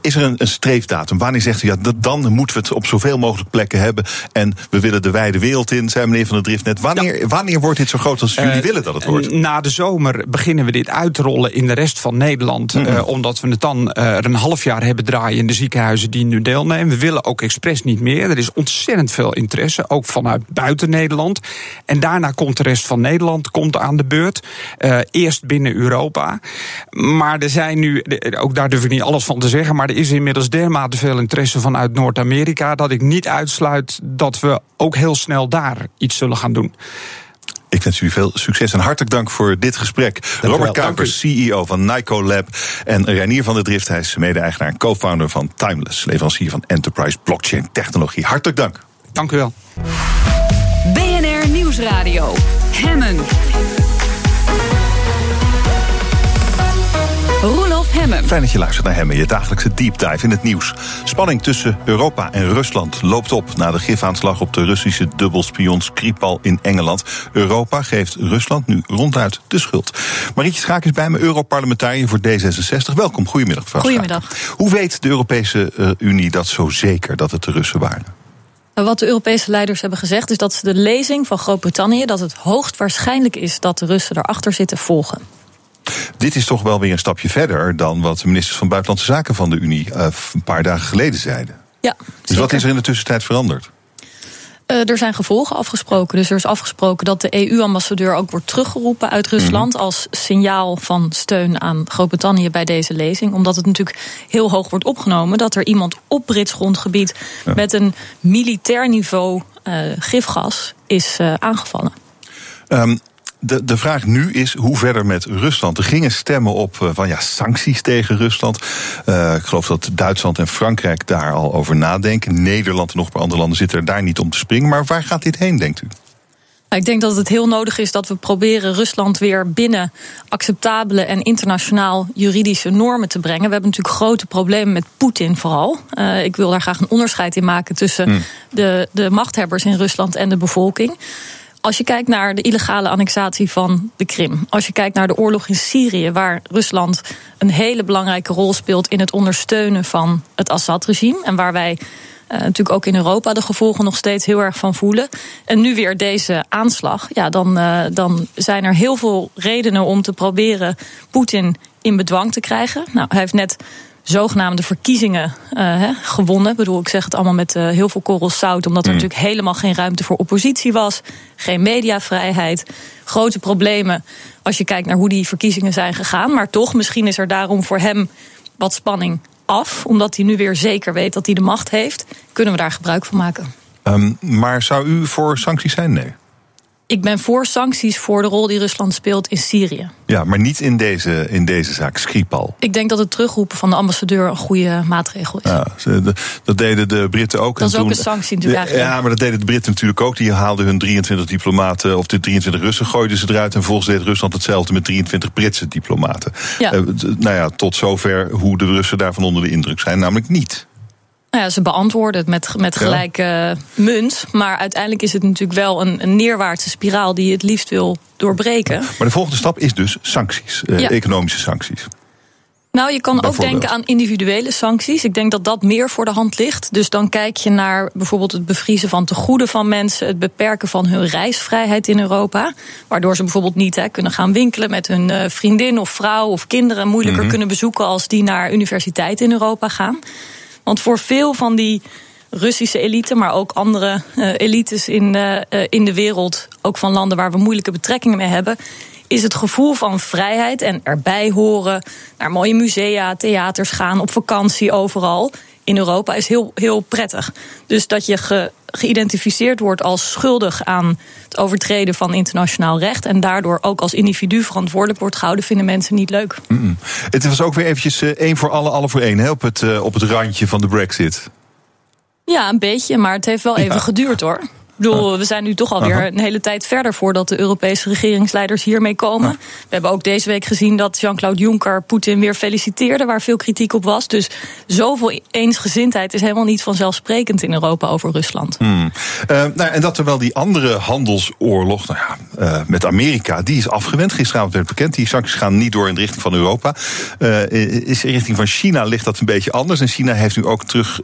is er een, een streefdatum? Wanneer zegt u, ja, dat- dan moeten we het op zoveel mogelijk plekken hebben... en we willen de wijde wereld in, zei meneer Van der Drift net. Wanneer, wanneer wordt dit zo groot als jullie Eh, willen dat het wordt? Na de zomer beginnen we dit uit te rollen in de rest van Nederland. Mhm. eh, omdat we het dan eh, er een half jaar hebben draaien in de ziekenhuizen die nu deelnemen. We willen ook expres niet meer. Er is ontzettend veel interesse, ook vanuit buiten Nederland. En daarna komt de rest van Nederland komt aan de beurt. Eerst binnen Europa. Maar er zijn nu, ook daar durf ik niet alles van te zeggen. Maar er is inmiddels dermate veel interesse vanuit Noord-Amerika. dat ik niet uitsluit dat we ook heel snel daar iets zullen gaan doen. Ik wens jullie veel succes en hartelijk dank voor dit gesprek. Robert Kuipers, CEO van Nico Lab. En Reinier van der Drift, hij is mede-eigenaar en co-founder van Timeless, leverancier van Enterprise Blockchain Technologie. Hartelijk dank. Dank u wel. BNR Nieuwsradio. Hemmen. Hemmen. Fijn dat je luistert naar Hemmen, je dagelijkse deep dive in het nieuws. Spanning tussen Europa en Rusland loopt op na de gifaanslag op de Russische dubbelspion Skripal in Engeland. Europa geeft Rusland nu ronduit de schuld. Marietje Schaak is bij me, Europarlementariër voor D66. Welkom, goedemiddag. mevrouw Schaak. Goedemiddag. Hoe weet de Europese eh, Unie dat zo zeker dat het de Russen waren? Wat de Europese leiders hebben gezegd is dat ze de lezing van Groot-Brittannië, dat het hoogstwaarschijnlijk is dat de Russen erachter zitten, volgen. Dit is toch wel weer een stapje verder dan wat de ministers van Buitenlandse Zaken van de Unie eh, een paar dagen geleden zeiden. Ja, Dus wat is er in de tussentijd veranderd? Uh, er zijn gevolgen afgesproken. Dus er is afgesproken dat de EU-ambassadeur ook wordt teruggeroepen uit Rusland. Mm. als signaal van steun aan Groot-Brittannië bij deze lezing. Omdat het natuurlijk heel hoog wordt opgenomen dat er iemand op Brits grondgebied. Ja. met een militair niveau uh, gifgas is uh, aangevallen. Um, de, de vraag nu is hoe verder met Rusland. Er gingen stemmen op uh, van ja, sancties tegen Rusland. Uh, ik geloof dat Duitsland en Frankrijk daar al over nadenken. Nederland en nog een paar andere landen zitten er daar niet om te springen. Maar waar gaat dit heen, denkt u? Ik denk dat het heel nodig is dat we proberen Rusland weer binnen acceptabele en internationaal juridische normen te brengen. We hebben natuurlijk grote problemen met Poetin vooral. Uh, ik wil daar graag een onderscheid in maken tussen hmm. de, de machthebbers in Rusland en de bevolking. Als je kijkt naar de illegale annexatie van de Krim, als je kijkt naar de oorlog in Syrië, waar Rusland een hele belangrijke rol speelt in het ondersteunen van het Assad-regime en waar wij uh, natuurlijk ook in Europa de gevolgen nog steeds heel erg van voelen. En nu weer deze aanslag. Ja, dan, uh, dan zijn er heel veel redenen om te proberen Poetin in bedwang te krijgen. Nou, hij heeft net zogenaamde verkiezingen uh, hè, gewonnen. Ik bedoel, ik zeg het allemaal met uh, heel veel korrels zout, omdat er mm. natuurlijk helemaal geen ruimte voor oppositie was, geen mediavrijheid, grote problemen als je kijkt naar hoe die verkiezingen zijn gegaan. Maar toch, misschien is er daarom voor hem wat spanning af, omdat hij nu weer zeker weet dat hij de macht heeft. Kunnen we daar gebruik van maken? Um, maar zou u voor sancties zijn? Nee. Ik ben voor sancties voor de rol die Rusland speelt in Syrië. Ja, maar niet in deze, in deze zaak, Skripal. Ik denk dat het terugroepen van de ambassadeur een goede maatregel is. Ja, dat deden de Britten ook. Dat is en ook toen, een sanctie natuurlijk eigenlijk. Ja, maar dat deden de Britten natuurlijk ook. Die haalden hun 23 diplomaten, of de 23 Russen gooiden ze eruit. En volgens deed Rusland hetzelfde met 23 Britse diplomaten. Ja. Uh, nou ja, tot zover hoe de Russen daarvan onder de indruk zijn, namelijk niet. Nou ja, ze beantwoorden het met, met gelijke ja. munt. Maar uiteindelijk is het natuurlijk wel een, een, neerwaartse spiraal die je het liefst wil doorbreken. Maar de volgende stap is dus sancties, ja. economische sancties. Nou, je kan ook denken aan individuele sancties. Ik denk dat dat meer voor de hand ligt. Dus dan kijk je naar bijvoorbeeld het bevriezen van tegoeden van mensen, het beperken van hun reisvrijheid in Europa. Waardoor ze bijvoorbeeld niet hè, kunnen gaan winkelen met hun uh, vriendin of vrouw of kinderen moeilijker mm -hmm. kunnen bezoeken als die naar universiteit in Europa gaan. Want voor veel van die Russische elite, maar ook andere uh, elites in, uh, in de wereld, ook van landen waar we moeilijke betrekkingen mee hebben, is het gevoel van vrijheid en erbij horen, naar mooie musea, theaters gaan, op vakantie overal in Europa is heel, heel prettig. Dus dat je geïdentificeerd wordt als schuldig aan het overtreden van internationaal recht. en daardoor ook als individu verantwoordelijk wordt gehouden, vinden mensen niet leuk. Het was ook weer eventjes uh, één voor alle, alle voor één hè, op, het, uh, op het randje van de Brexit. Ja, een beetje, maar het heeft wel even ja. geduurd hoor. Ik bedoel, we zijn nu toch alweer een hele tijd verder voordat de Europese regeringsleiders hiermee komen. We hebben ook deze week gezien dat Jean-Claude Juncker Poetin weer feliciteerde, waar veel kritiek op was. Dus zoveel eensgezindheid is helemaal niet vanzelfsprekend in Europa over Rusland. Hmm. Uh, nou, en dat terwijl die andere handelsoorlog nou ja, uh, met Amerika, die is afgewend. Gisteravond werd bekend, die sancties gaan niet door in de richting van Europa. Uh, is in richting van China ligt dat een beetje anders. En China heeft nu ook terug,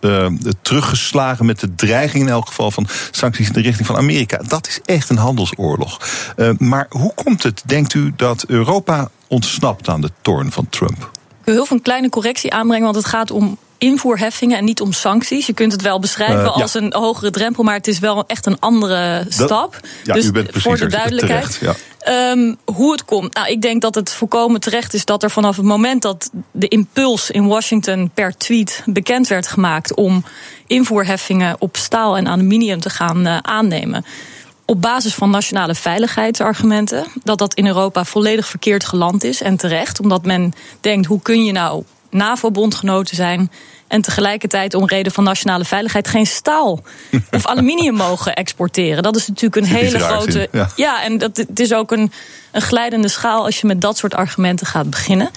teruggeslagen met de dreiging in elk geval van sancties in richting van Amerika. Dat is echt een handelsoorlog. Uh, maar hoe komt het, denkt u, dat Europa ontsnapt aan de toorn van Trump? Wil heel veel een kleine correctie aanbrengen, want het gaat om invoerheffingen en niet om sancties. Je kunt het wel beschrijven uh, als een hogere drempel, maar het is wel echt een andere stap. Dat, ja, dus u bent precies voor de duidelijkheid. Terecht, ja. um, hoe het komt. Nou, ik denk dat het volkomen terecht is dat er vanaf het moment dat de impuls in Washington per tweet bekend werd gemaakt om invoerheffingen op staal en aluminium te gaan uh, aannemen op basis van nationale veiligheidsargumenten. Dat dat in Europa volledig verkeerd geland is en terecht. Omdat men denkt, hoe kun je nou NAVO-bondgenoten zijn en tegelijkertijd om reden van nationale veiligheid geen staal of aluminium mogen exporteren. Dat is natuurlijk een hele grote. Ja. ja, en dat, het is ook een, een glijdende schaal als je met dat soort argumenten gaat beginnen.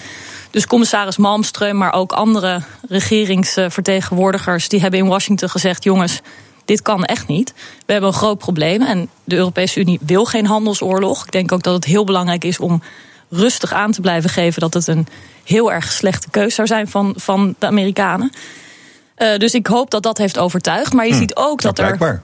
Dus commissaris Malmström, maar ook andere regeringsvertegenwoordigers, die hebben in Washington gezegd: jongens, dit kan echt niet. We hebben een groot probleem en de Europese Unie wil geen handelsoorlog. Ik denk ook dat het heel belangrijk is om rustig aan te blijven geven dat het een heel erg slechte keus zou zijn van, van de Amerikanen. Uh, dus ik hoop dat dat heeft overtuigd. Maar je hm. ziet ook dat er.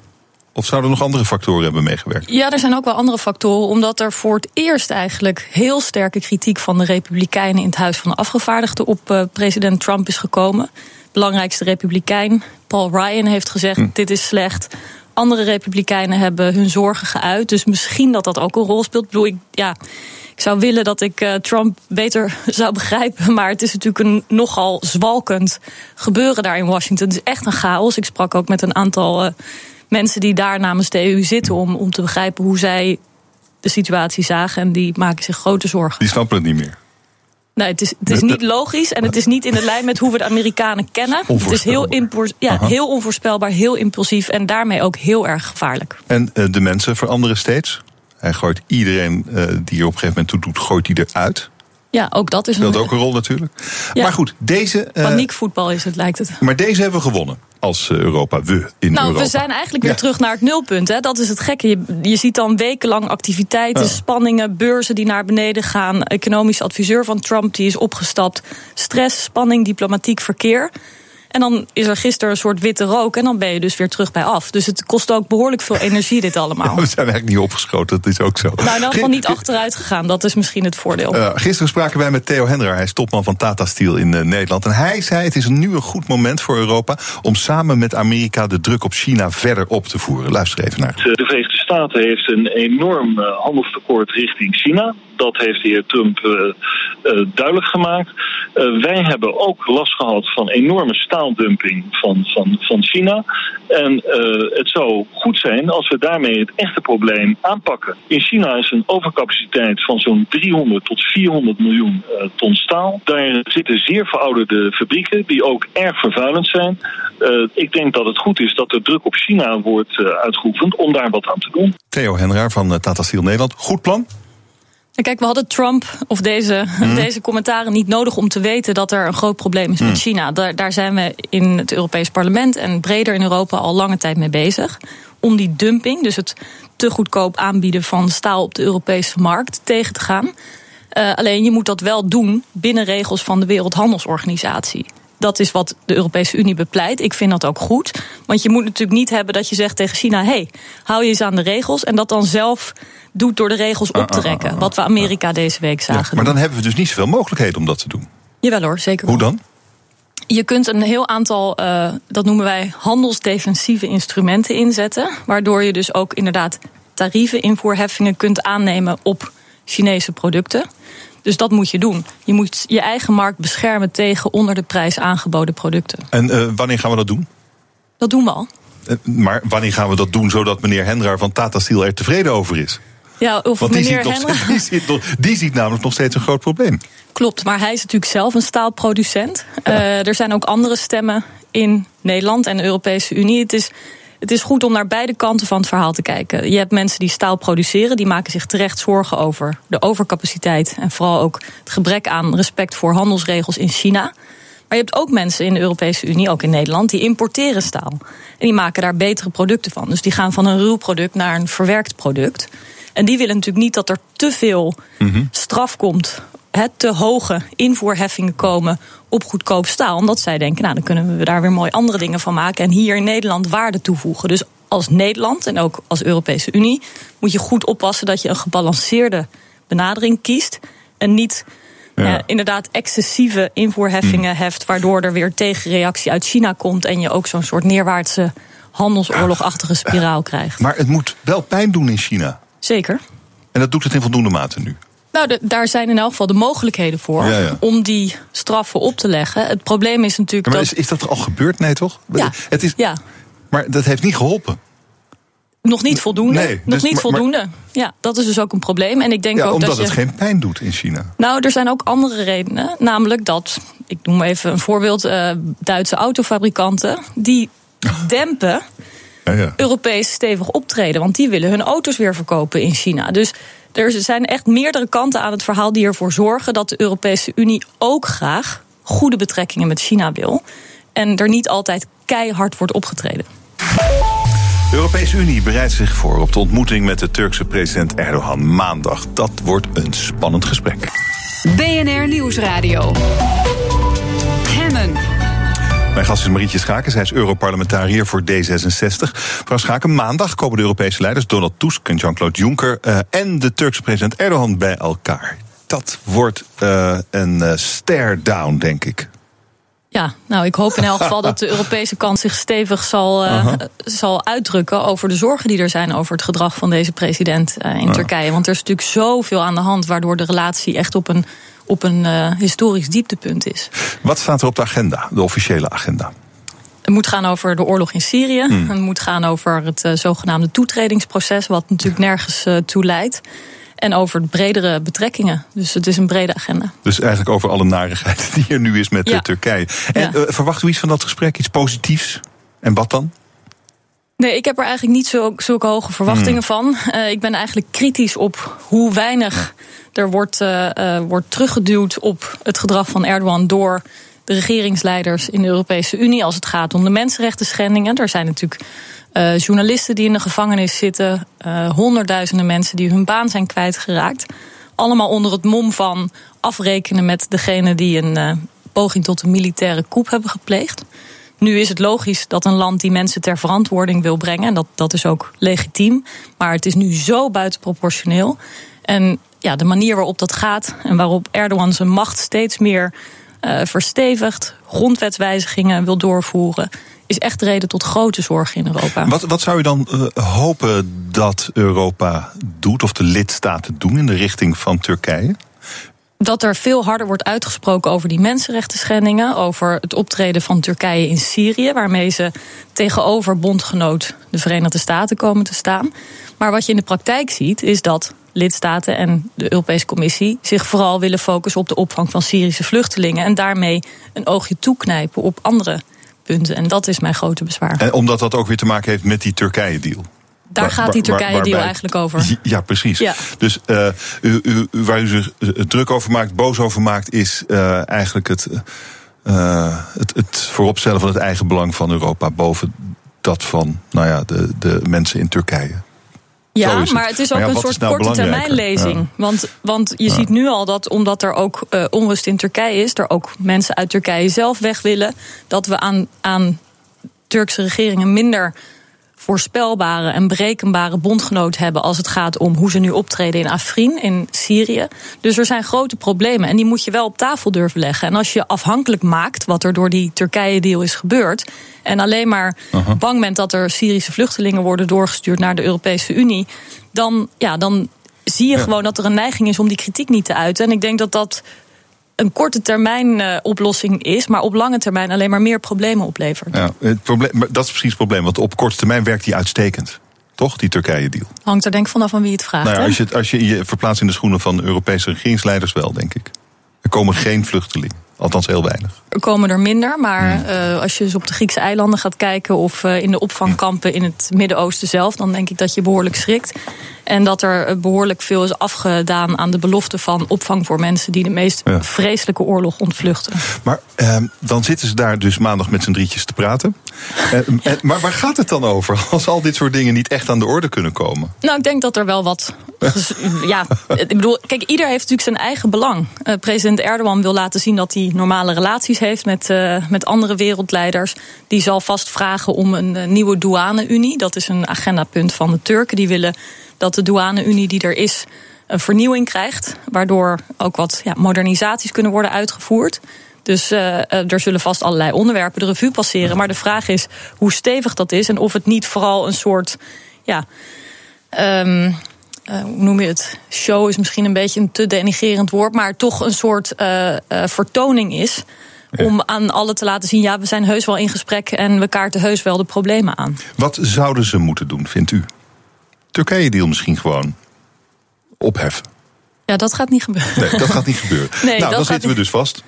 Of zouden er nog andere factoren hebben meegewerkt? Ja, er zijn ook wel andere factoren. Omdat er voor het eerst eigenlijk heel sterke kritiek van de Republikeinen in het Huis van de Afgevaardigden op uh, president Trump is gekomen. Belangrijkste Republikein, Paul Ryan, heeft gezegd: hm. dit is slecht. Andere Republikeinen hebben hun zorgen geuit. Dus misschien dat dat ook een rol speelt. Ik bedoel, ik, ja, ik zou willen dat ik uh, Trump beter zou begrijpen. Maar het is natuurlijk een nogal zwalkend gebeuren daar in Washington. Het is echt een chaos. Ik sprak ook met een aantal uh, mensen die daar namens de EU zitten om, om te begrijpen hoe zij de situatie zagen. En die maken zich grote zorgen. Die snappen het niet meer. Nee, het is, het is niet logisch en het is niet in de lijn met hoe we de Amerikanen kennen. Het is heel, ja, heel onvoorspelbaar, heel impulsief en daarmee ook heel erg gevaarlijk. En uh, de mensen veranderen steeds? Hij gooit iedereen uh, die er op een gegeven moment toe doet, gooit hij eruit. Ja, ook dat is Speelt een... ook een rol natuurlijk. Ja. Maar goed, deze... Uh, Paniekvoetbal is het, lijkt het. Maar deze hebben we gewonnen als Europa. We in nou, Europa. we zijn eigenlijk weer ja. terug naar het nulpunt. Hè. Dat is het gekke. Je, je ziet dan wekenlang activiteiten, Ja. spanningen, beurzen die naar beneden gaan. Economisch adviseur van Trump die is opgestapt. Stress, spanning, diplomatiek verkeer. En dan is er gisteren een soort witte rook en dan ben je dus weer terug bij af. Dus het kost ook behoorlijk veel energie, dit allemaal. Ja, we zijn eigenlijk niet opgeschoten, dat is ook zo. Nou, in ieder geval niet achteruit gegaan. Dat is misschien het voordeel. Uh, gisteren spraken wij met Theo Hendra, hij is topman van Tata Steel in uh, Nederland. En hij zei: Het is nu een goed moment voor Europa om samen met Amerika de druk op China verder op te voeren. Luister even naar. De Verenigde Staten heeft een enorm uh, handelstekort richting China. Dat heeft de heer Trump duidelijk gemaakt. wij hebben ook last gehad van enorme staaldumping van, van, van China. En het zou goed zijn als we daarmee het echte probleem aanpakken. In China is een overcapaciteit van zo'n 300 tot 400 miljoen ton staal. Daar zitten zeer verouderde fabrieken die ook erg vervuilend zijn. ik denk dat het goed is dat er druk op China wordt uitgeoefend om daar wat aan te doen. Theo Henraar van Tata Steel Nederland. Goed plan? Kijk, we hadden Trump of deze, mm. deze commentaren niet nodig om te weten dat er een groot probleem is mm. met China. Daar, daar zijn we in het Europees Parlement en breder in Europa al lange tijd mee bezig. Om die dumping, dus het te goedkoop aanbieden van staal op de Europese markt, tegen te gaan. Uh, alleen je moet dat wel doen binnen regels van de Wereldhandelsorganisatie. Dat is wat de Europese Unie bepleit. Ik vind dat ook goed. Want je moet natuurlijk niet hebben dat je zegt tegen China: hé, hey, hou je eens aan de regels. En dat dan zelf doet door de regels op te rekken. Wat we Amerika deze week zagen. Ja, maar dan hebben we dus niet zoveel mogelijkheden om dat te doen. Jawel hoor, zeker. Hoe dan? Je kunt een heel aantal, uh, dat noemen wij handelsdefensieve instrumenten inzetten. Waardoor je dus ook inderdaad tarieven, invoerheffingen kunt aannemen op Chinese producten. Dus dat moet je doen. Je moet je eigen markt beschermen tegen onder de prijs aangeboden producten. En uh, wanneer gaan we dat doen? Dat doen we al. Eh, Maar wanneer gaan we dat doen zodat meneer Hendra van Tata Steel er tevreden over is? Ja, of Want die meneer ziet, nog, die, ziet, nog- die ziet namelijk nog steeds een groot probleem. Klopt, maar hij is natuurlijk zelf een staalproducent. Eh, er zijn ook andere stemmen in Nederland en de Europese Unie. Het is, het is goed om naar beide kanten van het verhaal te kijken. Je hebt mensen die staal produceren, die maken zich terecht zorgen over de overcapaciteit en vooral ook het gebrek aan respect voor handelsregels in China. Maar je hebt ook mensen in de Europese Unie, ook in Nederland, die importeren staal. En die maken daar betere producten van. Dus die gaan van een ruw product naar een verwerkt product. En die willen natuurlijk niet dat er te veel straf komt. hè, te hoge invoerheffingen komen op goedkoop staal. Omdat zij denken, nou dan kunnen we daar weer mooi andere dingen van maken. En hier in Nederland waarde toevoegen. Dus als Nederland en ook als Europese Unie moet je goed oppassen dat je een gebalanceerde benadering kiest. En niet Ja. ja, inderdaad excessieve invoerheffingen heft. Waardoor er weer tegenreactie uit China komt. En je ook zo'n soort neerwaartse handelsoorlogachtige spiraal krijgt. Maar het moet wel pijn doen in China. Zeker. En dat doet het in voldoende mate nu. Nou, de- daar zijn in elk geval de mogelijkheden voor Ja, ja. om die straffen op te leggen. Het probleem is natuurlijk Maar dat. is, is dat al gebeurd? Nee, toch? ja, Het is, ja, Maar dat heeft niet geholpen. nog niet voldoende. Nee, nog dus- niet maar- maar- voldoende. Ja, dat is dus ook een probleem. En ik denk Ja, ook omdat dat je. het geen pijn doet in China. Nou, er zijn ook andere redenen. Namelijk dat, ik noem even een voorbeeld, eh, Duitse autofabrikanten. die dempen Ja, ja. Europees stevig optreden. Want die willen hun auto's weer verkopen in China. Dus er zijn echt meerdere kanten aan het verhaal die ervoor zorgen dat de Europese Unie ook graag goede betrekkingen met China wil. En er niet altijd keihard wordt opgetreden. De Europese Unie bereidt zich voor op de ontmoeting met de Turkse president Erdogan maandag. Dat wordt een spannend gesprek. BNR Nieuwsradio. Mijn gast is Marietje Schaken, zij is Europarlementariër voor D66. Mevrouw Schaken, maandag komen de Europese leiders Donald Tusk en Jean-Claude Juncker eh, en de Turkse president Erdogan bij elkaar. Dat wordt eh, een eh, stare-down, denk ik. Ja, nou, ik hoop in elk geval dat de Europese kant zich stevig zal, zal uitdrukken over de zorgen die er zijn over het gedrag van deze president in Turkije. Want er is natuurlijk zoveel aan de hand waardoor de relatie echt op een, op een eh, historisch dieptepunt is. Wat staat er op de agenda, de officiële agenda? Het moet gaan over de oorlog in Syrië. Het moet gaan over het eh, zogenaamde toetredingsproces, wat natuurlijk nergens eh, toe leidt. En over bredere betrekkingen. Dus het is een brede agenda. Dus eigenlijk over alle narigheid die er nu is met Ja. Turkije. En Ja. verwachten we iets van dat gesprek? Iets positiefs? En wat dan? Nee, ik heb er eigenlijk niet zo, zulke hoge verwachtingen van. Eh, ik ben eigenlijk kritisch op hoe weinig er wordt, eh, eh, wordt teruggeduwd op het gedrag van Erdogan door de regeringsleiders in de Europese Unie als het gaat om de mensenrechten schendingen. Er zijn natuurlijk eh, journalisten die in de gevangenis zitten, honderdduizenden mensen die hun baan zijn kwijtgeraakt. Allemaal onder het mom van afrekenen met degene die een poging tot een militaire coup hebben gepleegd. Nu is het logisch dat een land die mensen ter verantwoording wil brengen. En dat, dat is ook legitiem. Maar het is nu zo buitenproportioneel. En ja, de manier waarop dat gaat en waarop Erdogan zijn macht steeds meer eh, verstevigt, grondwetswijzigingen wil doorvoeren, is echt reden tot grote zorg in Europa. Wat, wat zou je dan eh, hopen dat Europa doet, of de lidstaten doen in de richting van Turkije? dat er veel harder wordt uitgesproken over die mensenrechten schendingen, over het optreden van Turkije in Syrië, waarmee ze tegenover bondgenoot de Verenigde Staten komen te staan. Maar wat je in de praktijk ziet, is dat lidstaten en de Europese Commissie zich vooral willen focussen op de opvang van Syrische vluchtelingen en daarmee een oogje toeknijpen op andere punten. En dat is mijn grote bezwaar. En omdat dat ook weer te maken heeft met die Turkije-deal. Daar Waar- gaat die Turkije-deal eigenlijk over. Ja, precies. Ja. Dus eh, u, u, u- waar u zich eh, druk over maakt, boos over maakt, is eh, eigenlijk het, eh, het, het vooropstellen van het eigen belang van Europa boven dat van nou ja, de, de mensen in Turkije. Ja, het. maar het is ook ja, een soort nou korte termijn belangrijker? lezing. Want, want je ziet nu al dat omdat er ook eh, onrust in Turkije is, er ook mensen uit Turkije zelf weg willen, dat we aan, aan Turkse regeringen minder voorspelbare en berekenbare bondgenoot hebben als het gaat om hoe ze nu optreden in Afrin, in Syrië. Dus er zijn grote problemen en die moet je wel op tafel durven leggen. En als je afhankelijk maakt, wat er door die Turkije-deal is gebeurd, en alleen maar bang bent dat er Syrische vluchtelingen worden doorgestuurd naar de Europese Unie, dan, ja, dan zie je gewoon dat er een neiging is om die kritiek niet te uiten. En ik denk dat dat een korte termijn uh, oplossing is, maar op lange termijn alleen maar meer problemen oplevert. Ja, het probleem, dat is precies het probleem, want op korte termijn werkt die uitstekend. Toch, die Turkije-deal? Hangt er denk ik vanaf van wie het vraagt. Nou ja, als, je, als je je verplaatst in de schoenen van Europese regeringsleiders wel, denk ik. Er komen geen vluchtelingen. Althans, heel weinig. Er komen er minder, maar hmm. uh, als je dus op de Griekse eilanden gaat kijken of uh, in de opvangkampen in het Midden-Oosten zelf, dan denk ik dat je behoorlijk schrikt. En dat er behoorlijk veel is afgedaan aan de belofte van opvang voor mensen die de meest ja. vreselijke oorlog ontvluchten. Maar uh, dan zitten ze daar dus maandag met z'n drietjes te praten. ja. Maar waar gaat het dan over als al dit soort dingen niet echt aan de orde kunnen komen? Nou, ik denk dat er wel wat. ja, ik bedoel, kijk, ieder heeft natuurlijk zijn eigen belang. President Erdogan wil laten zien dat hij normale relaties heeft met, uh, met andere wereldleiders. Die zal vast vragen om een uh, nieuwe douane-unie. Dat is een agendapunt van de Turken. Die willen dat de douane-unie die er is een vernieuwing krijgt. Waardoor ook wat ja, modernisaties kunnen worden uitgevoerd. Dus uh, er zullen vast allerlei onderwerpen de revue passeren. Maar de vraag is hoe stevig dat is en of het niet vooral een soort. Ja, um, uh, hoe noem je het? Show is misschien een beetje een te denigerend woord, maar toch een soort uh, uh, vertoning is. Ja. Om aan allen te laten zien, ja, we zijn heus wel in gesprek en we kaarten heus wel de problemen aan. Wat zouden ze moeten doen, vindt u? Turkije-deal misschien gewoon opheffen. Ja, dat gaat niet gebeuren. Nee, dat gaat niet gebeuren. Nee, nou, dan zitten we dus vast.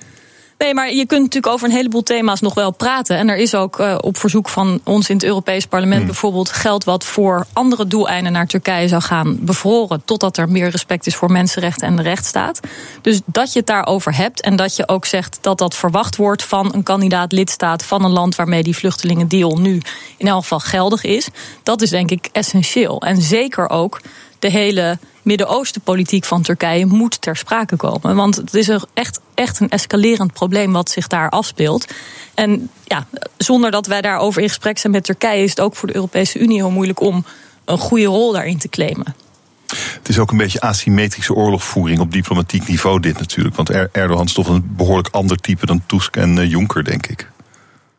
Nee, maar je kunt natuurlijk over een heleboel thema's nog wel praten. En er is ook uh, op verzoek van ons in het Europees Parlement hmm. bijvoorbeeld geld wat voor andere doeleinden naar Turkije zou gaan bevroren. Totdat er meer respect is voor mensenrechten en de rechtsstaat. Dus dat je het daarover hebt en dat je ook zegt dat dat verwacht wordt van een kandidaat lidstaat van een land waarmee die vluchtelingendeal nu in elk geval geldig is. Dat is denk ik essentieel. En zeker ook de hele Midden-Oosten-politiek van Turkije moet ter sprake komen. Want het is echt, echt een escalerend probleem wat zich daar afspeelt. En ja, zonder dat wij daarover in gesprek zijn met Turkije, is het ook voor de Europese Unie heel moeilijk om een goede rol daarin te claimen. Het is ook een beetje asymmetrische oorlogvoering op diplomatiek niveau, dit natuurlijk. Want Erdogan is toch een behoorlijk ander type dan Tusk en uh, Juncker, denk ik.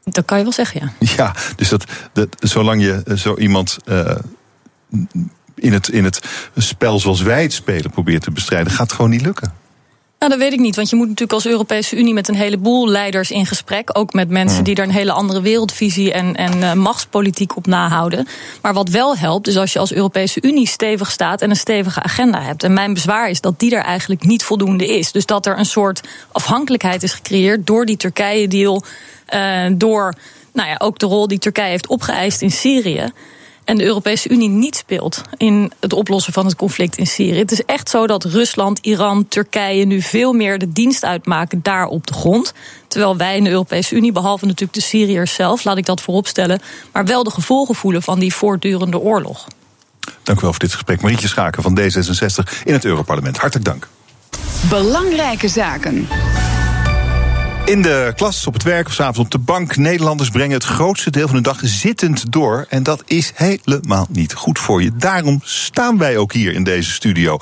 Dat kan je wel zeggen, ja. Ja, dus dat, dat zolang je zo iemand. Uh, in het, in het spel zoals wij het spelen probeert te bestrijden, gaat het gewoon niet lukken. Nou, dat weet ik niet. Want je moet natuurlijk als Europese Unie met een heleboel leiders in gesprek. Ook met mensen hmm. die er een hele andere wereldvisie en, en uh, machtspolitiek op nahouden. Maar wat wel helpt, is als je als Europese Unie stevig staat en een stevige agenda hebt. En mijn bezwaar is dat die er eigenlijk niet voldoende is. Dus dat er een soort afhankelijkheid is gecreëerd door die Turkije-deal. Uh, door nou ja, ook de rol die Turkije heeft opgeëist in Syrië en de Europese Unie niet speelt in het oplossen van het conflict in Syrië. Het is echt zo dat Rusland, Iran, Turkije nu veel meer de dienst uitmaken daar op de grond. Terwijl wij in de Europese Unie, behalve natuurlijk de Syriërs zelf, laat ik dat vooropstellen, maar wel de gevolgen voelen van die voortdurende oorlog. Dank u wel voor dit gesprek. Marietje Schaken van D66 in het Europarlement. Hartelijk dank. Belangrijke zaken. In de klas, op het werk of s'avonds op de bank. Nederlanders brengen het grootste deel van hun dag zittend door. En dat is helemaal niet goed voor je. Daarom staan wij ook hier in deze studio.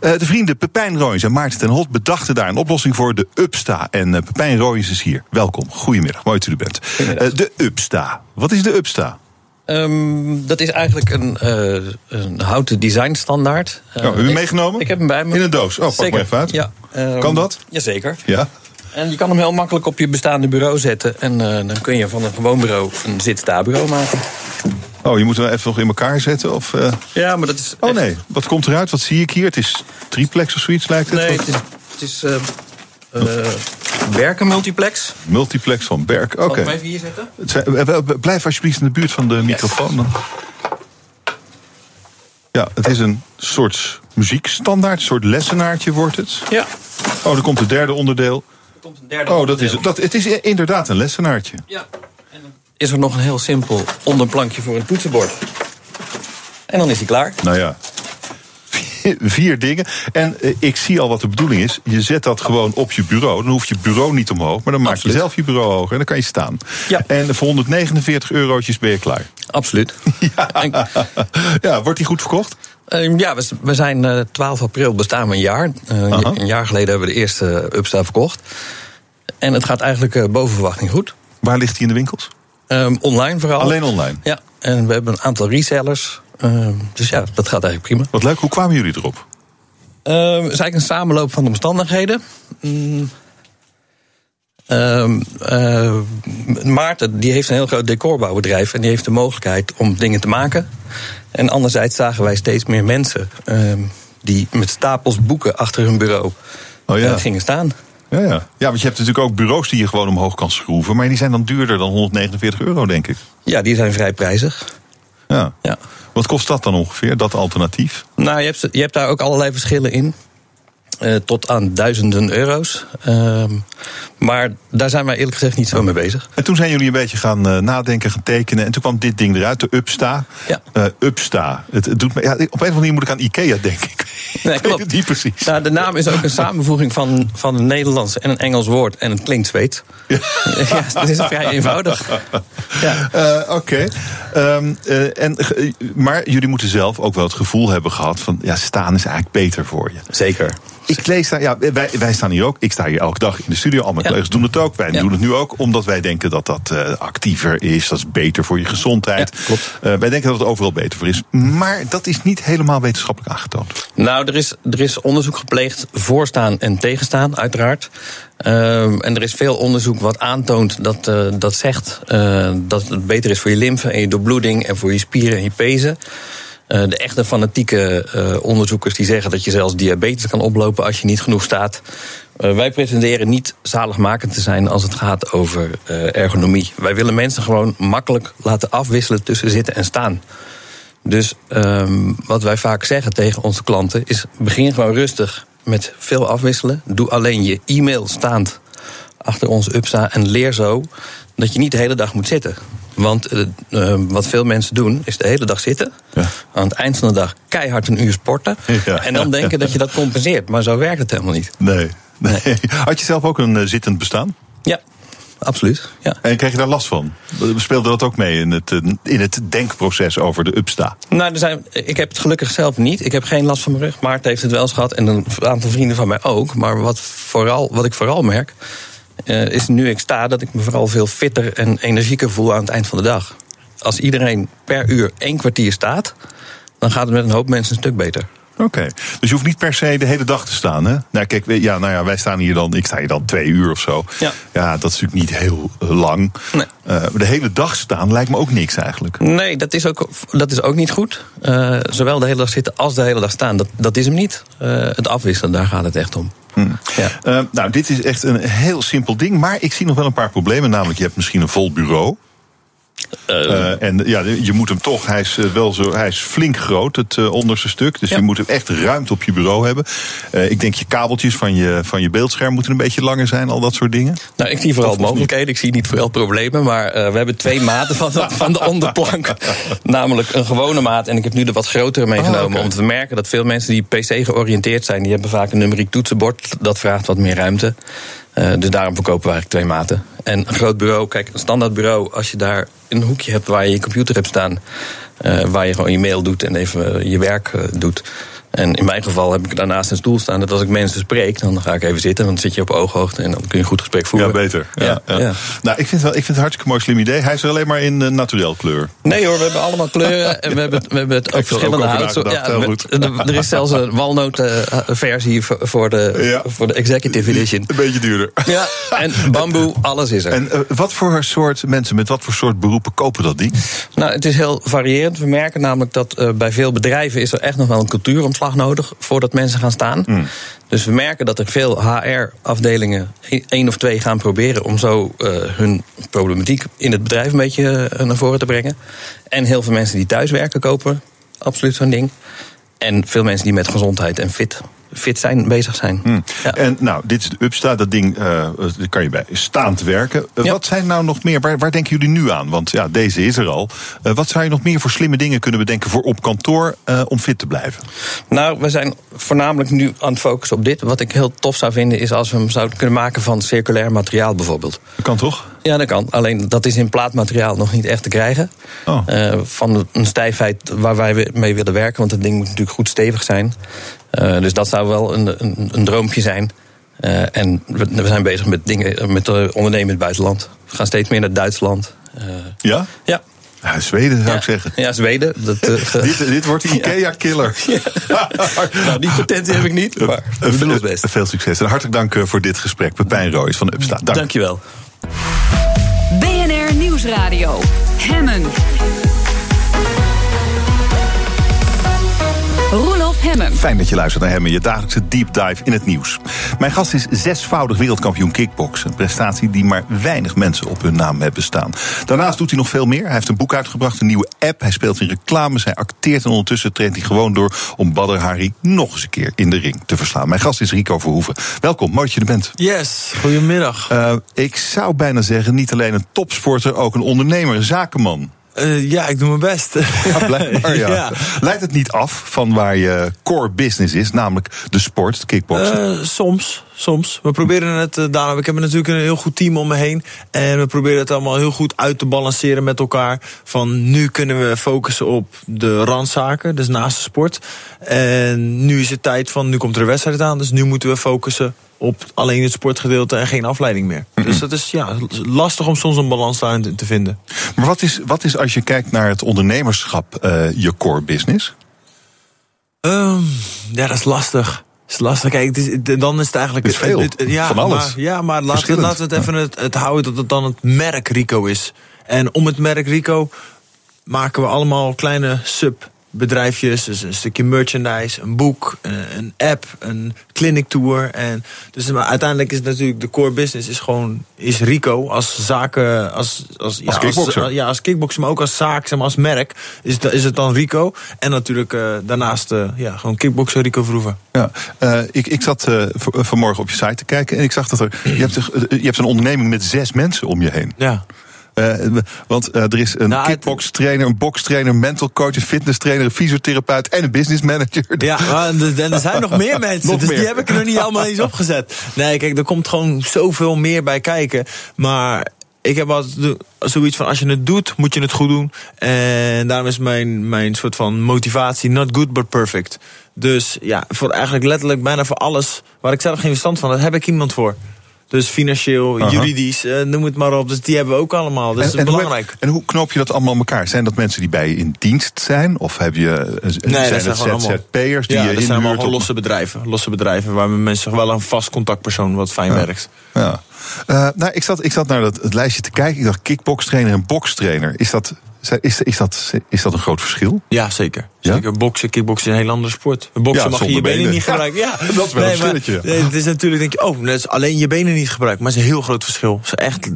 Uh, de vrienden Pepijn Rooijens en Maarten ten Holt bedachten daar een oplossing voor. De Upsta. En uh, Pepijn Rooijens is hier. Welkom. Goedemiddag. Mooi dat u er bent. Uh, de Upsta. Wat is de Upsta? Um, dat is eigenlijk een, uh, een houten designstandaard. Uh, oh, heb u meegenomen? Ik heb hem bij me. In een doos? Oh, pak Zeker. maar even uit. Ja, um, kan dat? Jazeker. Ja. En je kan hem heel makkelijk op je bestaande bureau zetten. En uh, dan kun je van een gewoon bureau een zit-sta-bureau maken. Oh, je moet hem even nog in elkaar zetten? Of, uh... Ja, maar dat is. Oh nee, wat komt eruit? Wat zie ik hier? Het is triplex of zoiets lijkt het? Nee, het is. Het is uh, Berken multiplex. Multiplex van Berk, oké. Okay. Zal ik hem even hier zetten? Blijf alsjeblieft in de buurt van de microfoon. Dan. Ja, het is een soort muziekstandaard, een soort lessenaartje wordt het. Ja. Oh, er komt het derde onderdeel. Komt een derde oh, dat is, dat, het is inderdaad een lessenaartje. Ja. En dan is er nog een heel simpel onderplankje voor een toetsenbord. En dan is hij klaar. Nou ja. Vier dingen. En eh, ik zie al wat de bedoeling is. Je zet dat gewoon op je bureau. Dan hoeft je bureau niet omhoog. Maar dan maak Absoluut. je zelf je bureau hoger. En dan kan je staan. Ja. En voor 149 eurotjes ben je klaar. Absoluut. Ja, ja wordt die goed verkocht? Uh, ja, we, we zijn uh, 12 april bestaan we een jaar. Uh, een jaar geleden hebben we de eerste Upsta verkocht. En het gaat eigenlijk uh, boven verwachting goed. Waar ligt die in de winkels? Um, online vooral. Alleen online? Ja, en we hebben een aantal resellers. Uh, dus ja, dat gaat eigenlijk prima. Wat leuk, hoe kwamen jullie erop? Het is eigenlijk een samenloop van omstandigheden. Mm, Ehm, eh, Maarten die heeft een heel groot decorbouwbedrijf en die heeft de mogelijkheid om dingen te maken. En anderzijds zagen wij steeds meer mensen ehm, die met stapels boeken achter hun bureau Oh ja. eh, gingen staan. Ja, ja. ja, want je hebt natuurlijk ook bureaus die je gewoon omhoog kan schroeven. Maar die zijn dan duurder dan 149 euro, denk ik. Ja, die zijn vrij prijzig. Ja. Ja. Wat kost dat dan ongeveer, dat alternatief? Nou, je hebt, je hebt daar ook allerlei verschillen in. Eh, tot aan duizenden euro's. Ehm, maar daar zijn wij eerlijk gezegd niet zo mee bezig. En toen zijn jullie een beetje gaan eh, nadenken, gaan tekenen. En toen kwam dit ding eruit, de Upsta. Ja. Eh, Upsta. Het, het doet me, ja, op een of andere manier moet ik aan Ikea denken. Ik Nee, klopt. niet precies. Nou, de naam is ook een samenvoeging van, van een Nederlands en een Engels woord. En het klinkt Zweeds. Ja, dat is vrij eenvoudig. Ja. Oké. Ehm, eh, en, maar jullie moeten zelf ook wel het gevoel hebben gehad van... ja, staan is eigenlijk beter voor je. Zeker. Ik lees daar, ja, wij, wij staan hier ook. Ik sta hier elke dag in de studio. Al mijn Ja. collega's doen het ook. Wij Ja. doen het nu ook, omdat wij denken dat dat eh, actiever is. Dat is beter voor je gezondheid. Ja, klopt. Eh, wij denken dat het overal beter voor is. Maar dat is niet helemaal wetenschappelijk aangetoond. Nou, er is, er is onderzoek gepleegd voorstaan en tegenstaan, uiteraard. Ehm, en er is veel onderzoek wat aantoont dat, eh, dat zegt dat het beter is voor je lymfe en je doorbloeding en voor je spieren en je pezen. Eh, de echte fanatieke eh, onderzoekers die zeggen dat je zelfs diabetes kan oplopen als je niet genoeg staat. Eh, wij pretenderen niet zaligmakend te zijn als het gaat over ergonomie. Wij willen mensen gewoon makkelijk laten afwisselen tussen zitten en staan. Dus ehm, wat wij vaak zeggen tegen onze klanten is: begin gewoon rustig met veel afwisselen. Doe alleen je e-mail staand achter onze Upsa en leer zo dat je niet de hele dag moet zitten. Want eh, eh, wat veel mensen doen, is de hele dag zitten. Ja. Aan het eind van de dag keihard een uur sporten. Ja. En dan denken dat je dat compenseert. Maar zo werkt het helemaal niet. Nee. nee. Had je zelf ook een eh, zittend bestaan? Ja, absoluut. Ja. En kreeg je daar last van? Speelde dat ook mee in het, in het denkproces over de Upsta? Nou, er zijn, ik heb het gelukkig zelf niet. Ik heb geen last van mijn rug. Maarten heeft het wel eens gehad. En een aantal vrienden van mij ook. Maar wat, vooral, wat ik vooral merk. Eh, is nu ik sta dat ik me vooral veel fitter en energieker voel aan het eind van de dag. Als iedereen per uur één kwartier staat. dan gaat het met een hoop mensen een stuk beter. Oké, dus je hoeft niet per se de hele dag te staan, hè? Nou, kijk, ja, nou ja, wij staan hier dan, ik sta hier dan twee uur of zo. Ja. dat is natuurlijk niet heel eh, lang. Nee. Eh, de hele dag staan lijkt me ook niks eigenlijk. Nee, dat is ook, dat is ook niet goed. Eh, zowel de hele dag zitten als de hele dag staan. Dat, dat is hem niet. Het afwisselen, daar gaat het echt om. Ja. Eh, nou, dit is echt een heel simpel ding, maar ik zie nog wel een paar problemen. Namelijk, je hebt misschien een vol bureau. Eh, en ja, je moet hem toch, hij is, eh, wel zo, hij is flink groot, het eh, onderste stuk. Dus Ja. je moet hem echt ruimte op je bureau hebben. Eh, ik denk je kabeltjes van je, van je beeldscherm moeten een beetje langer zijn, al dat soort dingen. Nou, ik zie vooral mogelijkheden, ik zie niet vooral problemen. Maar eh, we hebben twee maten van de, van de onderplank. Namelijk een gewone maat. En ik heb nu de wat grotere meegenomen. Ah, oké. Omdat we merken dat veel mensen die PC georiënteerd zijn... die hebben vaak een numeriek toetsenbord. Dat vraagt wat meer ruimte. Eh, dus daarom verkopen we eigenlijk twee maten. En een groot bureau, kijk, een standaard bureau... als je daar een hoekje hebt waar je je computer hebt staan... eh, waar je gewoon je mail doet en even je werk eh, doet... En in mijn geval heb ik daarnaast een stoel staan. Dat als ik mensen spreek, dan ga ik even zitten. Dan zit je op ooghoogte en dan kun je een goed gesprek voeren. Ja, beter. Ja, Ja, ja. ja. Nou, ik vind, het wel, ik vind het hartstikke mooi slim idee. Hij is er alleen maar in uh, naturel kleur. Nee hoor, we hebben allemaal kleuren en we hebben, we hebben het ook er ook verschillende heel goed. er is zelfs een walnoot-versie voor, de, Ja. voor de Executive Edition. Een beetje duurder. Ja, en bamboe, alles is er. En uh, wat voor soort mensen met wat voor soort beroepen kopen dat ding? Nou, het is heel variërend. We merken namelijk dat uh, bij veel bedrijven is er echt nog wel een nodig voordat mensen gaan staan. Mm. Dus we merken dat er veel HR-afdelingen één of twee gaan proberen om zo uh, hun problematiek in het bedrijf een beetje uh, naar voren te brengen. En heel veel mensen die thuis werken kopen absoluut zo'n ding. En veel mensen die met gezondheid en fit fit zijn, bezig zijn. Hmm. Ja. En nou, dit is de Upsta, dat ding, uh, daar kan je bij staand werken. Uh, ja. Wat zijn nou nog meer, waar, waar, denken jullie nu aan? Want ja, deze is er al. Uh, wat zou je nog meer voor slimme dingen kunnen bedenken voor op kantoor om fit te blijven? Nou, we zijn voornamelijk nu aan het focussen op dit. Wat ik heel tof zou vinden is als we hem zouden kunnen maken van circulair materiaal bijvoorbeeld. Dat kan toch? Ja, dat kan. Alleen dat is in plaatmateriaal nog niet echt te krijgen. Oh. Uh, van een stijfheid waar wij mee willen werken. Want het ding moet natuurlijk goed stevig zijn. Uh, dus dat zou wel een, een, een droompje zijn. Uh, en we, we, zijn bezig met dingen met ondernemen in het buitenland. We gaan steeds meer naar Duitsland. ja? Ja. Ja, Zweden zou ik zeggen. Ja, Zweden. Dat, uh, dit, dit wordt de IKEA-killer. nou, die potentie heb ik niet, maar we doen ons best. Veel succes en hartelijk dank voor dit gesprek. Pepijn Rooijs van Upsta. Dank. Dankjewel. BNR Nieuwsradio. Hemmen. Roelof Hemmen. Fijn dat je luistert naar Hemmen, je dagelijkse deep dive in het nieuws. Mijn gast is zesvoudig wereldkampioen kickboksen. Een prestatie die maar weinig mensen op hun naam hebben staan. Daarnaast doet hij nog veel meer. Hij heeft een boek uitgebracht, een nieuwe app. Hij speelt in reclames, hij acteert en ondertussen treedt hij gewoon door... om Badr Hari nog eens een keer in de ring te verslaan. Mijn gast is Rico Verhoeven. Welkom, mooi dat je er bent. Yes, goedemiddag. Uh, ik zou bijna zeggen, niet alleen een topsporter, ook een ondernemer, een zakenman. Uh, ja, ik doe mijn best. Ja, blijkbaar, ja. ja. Leidt het niet af van waar je core business is, namelijk de sport, het kickboksen? Uh, soms, soms. We proberen het, uh, daarom, ik heb natuurlijk een heel goed team om me heen. En we proberen het allemaal heel goed uit te balanceren met elkaar. Van nu kunnen we focussen op de randzaken, dus naast de sport. En nu is het tijd van, nu komt er een wedstrijd aan, dus nu moeten we focussen op alleen het sportgedeelte en geen afleiding meer. Mm -hmm. Dus dat is ja, lastig om soms een balans daarin te vinden. Maar wat is, wat is als je kijkt naar het ondernemerschap uh, je core business? Um, ja, dat is lastig. Dat is lastig. Kijk, het is, dan is het eigenlijk... Het is veel, het, het, ja, van alles. Maar, ja, maar laten, laten we het even het, het houden dat het dan het merk Rico is. En om het merk Rico maken we allemaal kleine sub bedrijfjes, dus een stukje merchandise, een boek, een app, een clinic tour. En dus maar uiteindelijk is het natuurlijk de core business is gewoon is Rico als zaken, als, als, als ja, kickboxer. Als, ja, als kickboxer, maar ook als zaak, zeg maar, als merk is het, is het dan Rico. En natuurlijk uh, daarnaast uh, ja, gewoon kickboxer Rico Vroeven. Ja, uh, ik, ik zat vanmorgen op je site te kijken en ik zag dat er je hebt, je hebt een onderneming met zes mensen om je heen. Ja. Uh, want uh, er is een nou, kickbox trainer, een bokstrainer, mental coach, een fitness trainer, een fysiotherapeut en een business manager. Ja, maar er zijn nog meer mensen. nog dus meer. die heb ik er nog niet allemaal eens opgezet. Nee, kijk, er komt gewoon zoveel meer bij kijken. Maar ik heb altijd zoiets van: als je het doet, moet je het goed doen. En daarom is mijn, mijn soort van motivatie: not good, but perfect. Dus ja, voor eigenlijk letterlijk bijna voor alles waar ik zelf geen verstand van heb, heb ik iemand voor. Dus financieel, juridisch, uh, noem het maar op. Dus die hebben we ook allemaal. Dus en, dat is belangrijk. Hoe, en hoe knoop je dat allemaal aan elkaar? Zijn dat mensen die bij je in dienst zijn? Of heb je, nee, zijn het ZZP'ers die ja, je dat zijn allemaal losse bedrijven. Losse bedrijven waar mensen wel een vast contactpersoon wat fijn ja. werkt. Ja. Uh, nou, ik zat, ik zat naar dat, het lijstje te kijken. Ik dacht kickbokstrainer en bokstrainer. Is dat, is, is, dat, is dat een groot verschil? Ja, zeker. Ja? Zeker. Boksen, kickboksen is een heel andere sport. Boksen ja, mag je je benen, benen niet gebruiken. Ja, ja. dat is wel nee, een verschilletje. Nee, het is natuurlijk, denk je, oh, dat is alleen je benen niet gebruiken. Maar het is een heel groot verschil. Het is echt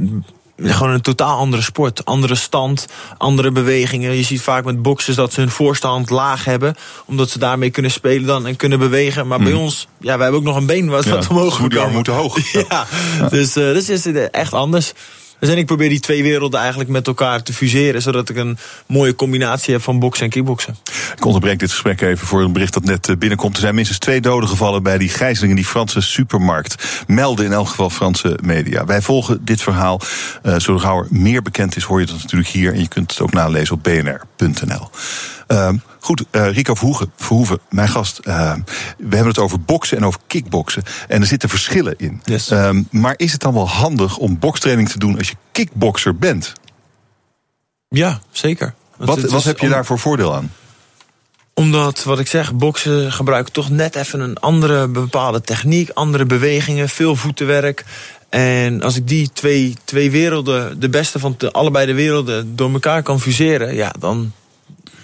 gewoon een totaal andere sport. Andere stand, andere bewegingen. Je ziet vaak met boksers dat ze hun voorstand laag hebben. Omdat ze daarmee kunnen spelen dan en kunnen bewegen. Maar mm. bij ons, ja, wij hebben ook nog een been wat, ja, wat omhoog moet. Die arm hoog. ja, ja. Dus uh, dat is echt anders. Dus en ik probeer die twee werelden eigenlijk met elkaar te fuseren. Zodat ik een mooie combinatie heb van boksen en kickboksen. Ik onderbreek dit gesprek even voor een bericht dat net binnenkomt. Er zijn minstens twee doden gevallen bij die gijzeling in die Franse supermarkt. Melden in elk geval Franse media. Wij volgen dit verhaal. Uh, zo gauw er meer bekend is, hoor je dat natuurlijk hier. En je kunt het ook nalezen op bnr.nl. goed, uh, Rico Verhoeven, Verhoeven, mijn gast. Uh, we hebben het over boksen en over kickboksen. En er zitten verschillen in. Yes. Uh, maar is het dan wel handig om bokstraining te doen als je kickbokser bent? Ja, zeker. Wat, wat heb je om... daar voor voordeel aan? Omdat, wat ik zeg, boksen gebruikt toch net even een andere bepaalde techniek, andere bewegingen, veel voetenwerk. En als ik die twee, twee werelden, de beste van de, allebei de werelden, door elkaar kan fuseren, ja, dan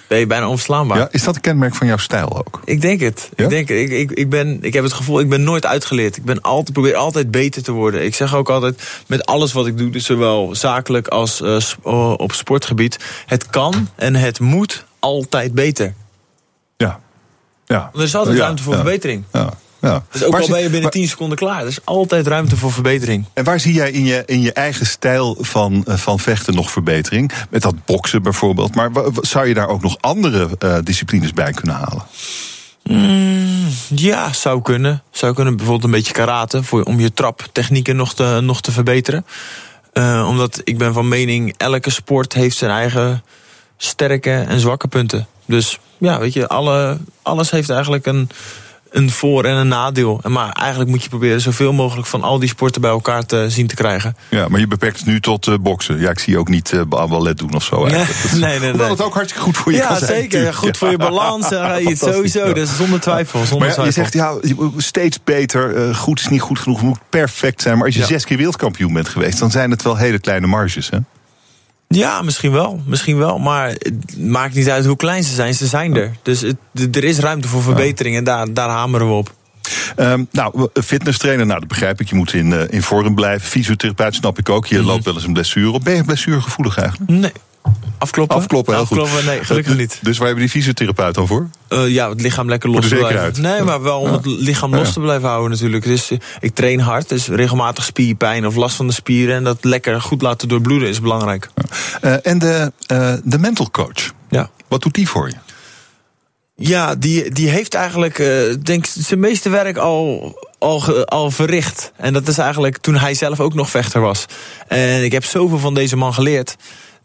ben je bijna onverslaanbaar. Ja, is dat een kenmerk van jouw stijl ook? Ik denk het. Ja? Ik, denk, ik, ik, ik, ben, ik heb het gevoel, ik ben nooit uitgeleerd. Ik ben altijd, probeer altijd beter te worden. Ik zeg ook altijd, met alles wat ik doe, dus zowel zakelijk als uh, op sportgebied... het kan en het moet altijd beter. Ja. ja. Er is altijd ja, ruimte voor verbetering. Ja. Ja. Dus ook waar al ben je binnen 10 seconden klaar. Er is altijd ruimte voor verbetering. En waar zie jij in je, in je eigen stijl van, van vechten nog verbetering? Met dat boksen bijvoorbeeld. Maar zou je daar ook nog andere uh, disciplines bij kunnen halen? Mm, ja, zou kunnen. Zou kunnen bijvoorbeeld een beetje karate. Voor, om je traptechnieken nog te, nog te verbeteren. Uh, omdat ik ben van mening, elke sport heeft zijn eigen sterke en zwakke punten. Dus ja, weet je, alle, alles heeft eigenlijk een een voor- en een nadeel. Maar eigenlijk moet je proberen zoveel mogelijk van al die sporten bij elkaar te zien te krijgen. Ja, maar je beperkt het nu tot eh, boksen. Ja, ik zie je ook niet uh, ballet doen of zo. Nee. Dat is- nee, nee, Hoewel nee. het ook hartstikke goed voor je Ja, zijn. zeker. natuurlijk. Goed voor je balans. Ja, eh, sowieso. ja. Dus zonder twijfel. Zonder Maar ja, je twijfel. zegt ja, steeds beter. eh, goed is niet goed genoeg, moet perfect zijn. Maar als je zes keer wereldkampioen bent geweest, dan zijn het wel hele kleine marges. Hè? Ja, misschien wel. Misschien wel. Maar het maakt niet uit hoe klein ze zijn. Ze zijn er. Dus het, d- er is ruimte voor verbetering. En daar, daar hameren we op. Ehm, nou, fitness trainer, nou, dat begrijp ik. Je moet in, eh, in vorm blijven. Fysiotherapeut snap ik ook. Je Mhm. loopt wel eens een blessure op. Ben je blessuregevoelig eigenlijk? Nee. Afkloppen? Afkloppen, heel goed. Nee, gelukkig Eh, niet. Dus waar hebben die fysiotherapeut dan voor? Eh, ja, het lichaam lekker los te blijven. Nee, maar wel om Ja. het lichaam Ja. los te blijven houden natuurlijk. Dus eh, ik train hard, dus regelmatig spierpijn of last van de spieren. En dat lekker goed laten doorbloeden is belangrijk. En de, de mental coach, Ja. wat doet die voor je? Ja, die, die heeft eigenlijk, denk zijn meeste werk al, al, al verricht. En dat is eigenlijk toen hij zelf ook nog vechter was. En ik heb zoveel van deze man geleerd.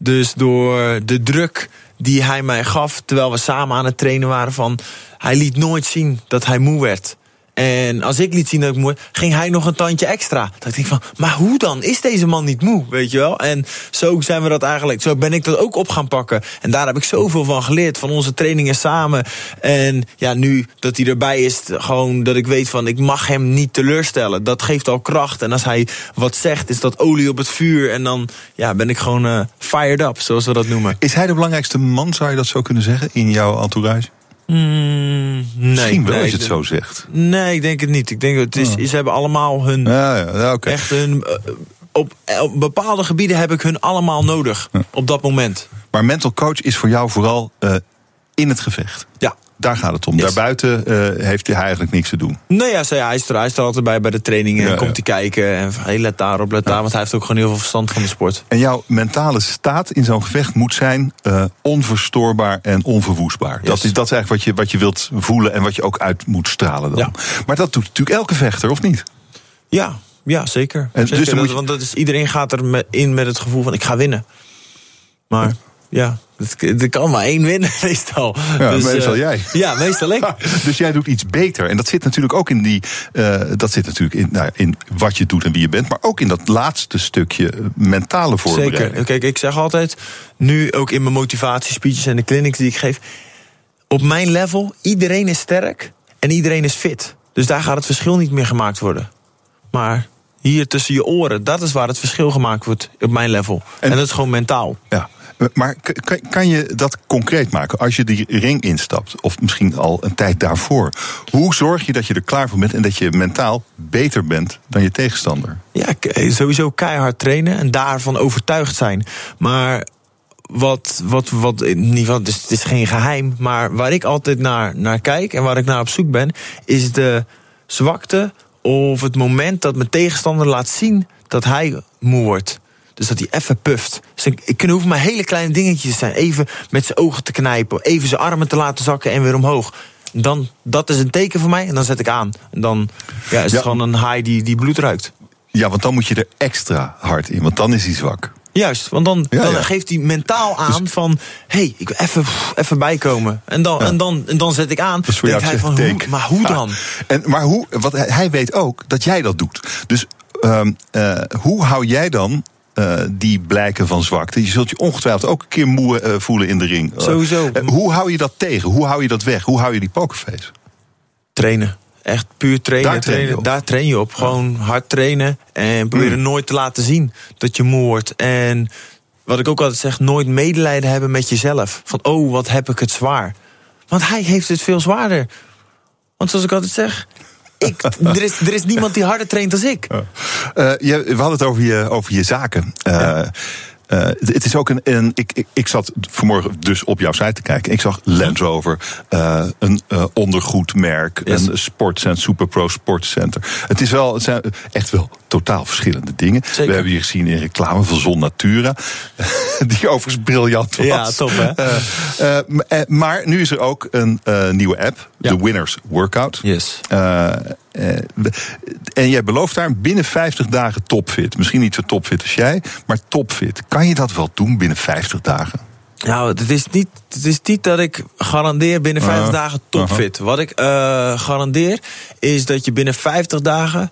Dus door de druk die hij mij gaf, terwijl we samen aan het trainen waren, van hij liet nooit zien dat hij moe werd. En als ik liet zien dat ik moe ging hij nog een tandje extra. Dat ik denk van, maar hoe dan? Is deze man niet moe? Weet je wel? En zo zijn we dat eigenlijk, zo ben ik dat ook op gaan pakken. En daar heb ik zoveel van geleerd, van onze trainingen samen. En ja, nu dat hij erbij is, gewoon dat ik weet van, ik mag hem niet teleurstellen. Dat geeft al kracht. En als hij wat zegt, is dat olie op het vuur. En dan ja, ben ik gewoon eh, fired up, zoals we dat noemen. Is hij de belangrijkste man, zou je dat zo kunnen zeggen, in jouw entourage? Mm, nee, Misschien wel nee, als je het zo zegt. Nee, ik denk het niet. Ik denk het is, Oh. ze hebben allemaal hun Ja, ja, oké. echt hun. eh, op, op bepaalde gebieden heb ik hun allemaal nodig op dat moment. Maar mental coach is voor jou vooral eh, in het gevecht. Ja. Daar gaat het om. Yes. Daarbuiten eh, heeft hij eigenlijk niks te doen. Nou ja, hij, is er, hij is er altijd bij bij de trainingen. Ja, en komt ja. hij kijken. En hey, let daarop, let daar. Want hij heeft ook gewoon heel veel verstand van de sport. En jouw mentale staat in zo'n gevecht moet zijn eh, onverstoorbaar en onverwoestbaar. Dat, is, dat is eigenlijk wat je, wat je wilt voelen en wat je ook uit moet stralen dan. Maar dat doet natuurlijk elke vechter, of niet? Ja, ja zeker. En zeker. dus Dat- je- Want dat is, iedereen gaat er in met het gevoel van ik ga winnen. Maar ja, er kan maar één winnen meestal. Ja, Dus, meestal eh, jij. Ja, meestal ik. Dus jij doet iets beter. En dat zit natuurlijk ook in die. eh, dat zit natuurlijk in, nou, in wat je doet en wie je bent. Maar ook in dat laatste stukje eh, mentale voorbereiding. Zeker. Kijk, ik zeg altijd, nu ook in mijn motivatiespeeches en de clinics die ik geef. Op mijn level, iedereen is sterk en iedereen is fit. Dus daar gaat het verschil niet meer gemaakt worden. Maar hier tussen je oren, dat is waar het verschil gemaakt wordt op mijn level. En, En- dat is gewoon mentaal. Ja. Maar kan, je dat concreet maken? Als je die ring instapt, of misschien al een tijd daarvoor. Hoe zorg je dat je er klaar voor bent en dat je mentaal beter bent dan je tegenstander? Ja, k- sowieso keihard trainen en daarvan overtuigd zijn. Maar wat, wat, wat ieder geval, dus het is geen geheim, maar waar ik altijd naar, naar kijk en waar ik naar op zoek ben, is de zwakte of het moment dat mijn tegenstander laat zien dat hij moe wordt. Dus dat hij even puft. Dus ik, kunnen hoeven maar hele kleine dingetjes zijn. Even met zijn ogen te knijpen, even zijn armen te laten zakken en weer omhoog. Dan, dat is een teken voor mij en dan zet ik aan. En dan ja, is het Ja. gewoon een haai die, die bloed ruikt. Ja, want dan moet je er extra hard in, want dan is hij zwak. Juist, want dan, Ja, dan geeft hij mentaal aan van... hé, hey, ik wil even, even bijkomen. En dan, en, dan, en dan zet ik aan. Jou denkt hij van, hoe, maar hoe dan? En, maar hoe, wat, hij- hij weet ook dat jij dat doet. Dus ehm, eh, hoe hou jij dan eh, die blijken van zwakte? Je zult je ongetwijfeld ook een keer moe eh, voelen in de ring. Sowieso. Eh, hoe hou je dat tegen? Hoe hou je dat weg? Hoe hou je die pokerface? Trainen. Echt puur trainen. Daar train je. Daar train je op. Gewoon hard trainen. En proberen Mm. nooit te laten zien dat je moe wordt. En wat ik ook altijd zeg, nooit medelijden hebben met jezelf. Van, oh, wat heb ik het zwaar. Want hij heeft het veel zwaarder. Want zoals ik altijd zeg... Ik, er, is, er is niemand die harder traint dan ik. Eh, je, we hadden het over je, over je zaken. Eh, eh, het is ook een. een ik, ik, ik zat vanmorgen dus op jouw site te kijken. Ik zag Land Rover, een ondergoedmerk, Yes. een sportcenter, Superpro Sportcenter. Het is wel, het zijn echt wel totaal verschillende dingen. Zeker. We hebben hier gezien in reclame van Zon Natura, die overigens briljant was. Ja, top, hè? Eh, eh, eh, maar nu is er ook een nieuwe app, Ja. de Winners Workout. Yes. En jij belooft daar binnen 50 dagen topfit. Misschien niet zo topfit als jij, maar topfit. Kan je dat wel doen binnen 50 dagen? Nou, het is niet, het is niet dat ik garandeer binnen 50 Uh, dagen topfit. Wat ik garandeer is dat je binnen 50 dagen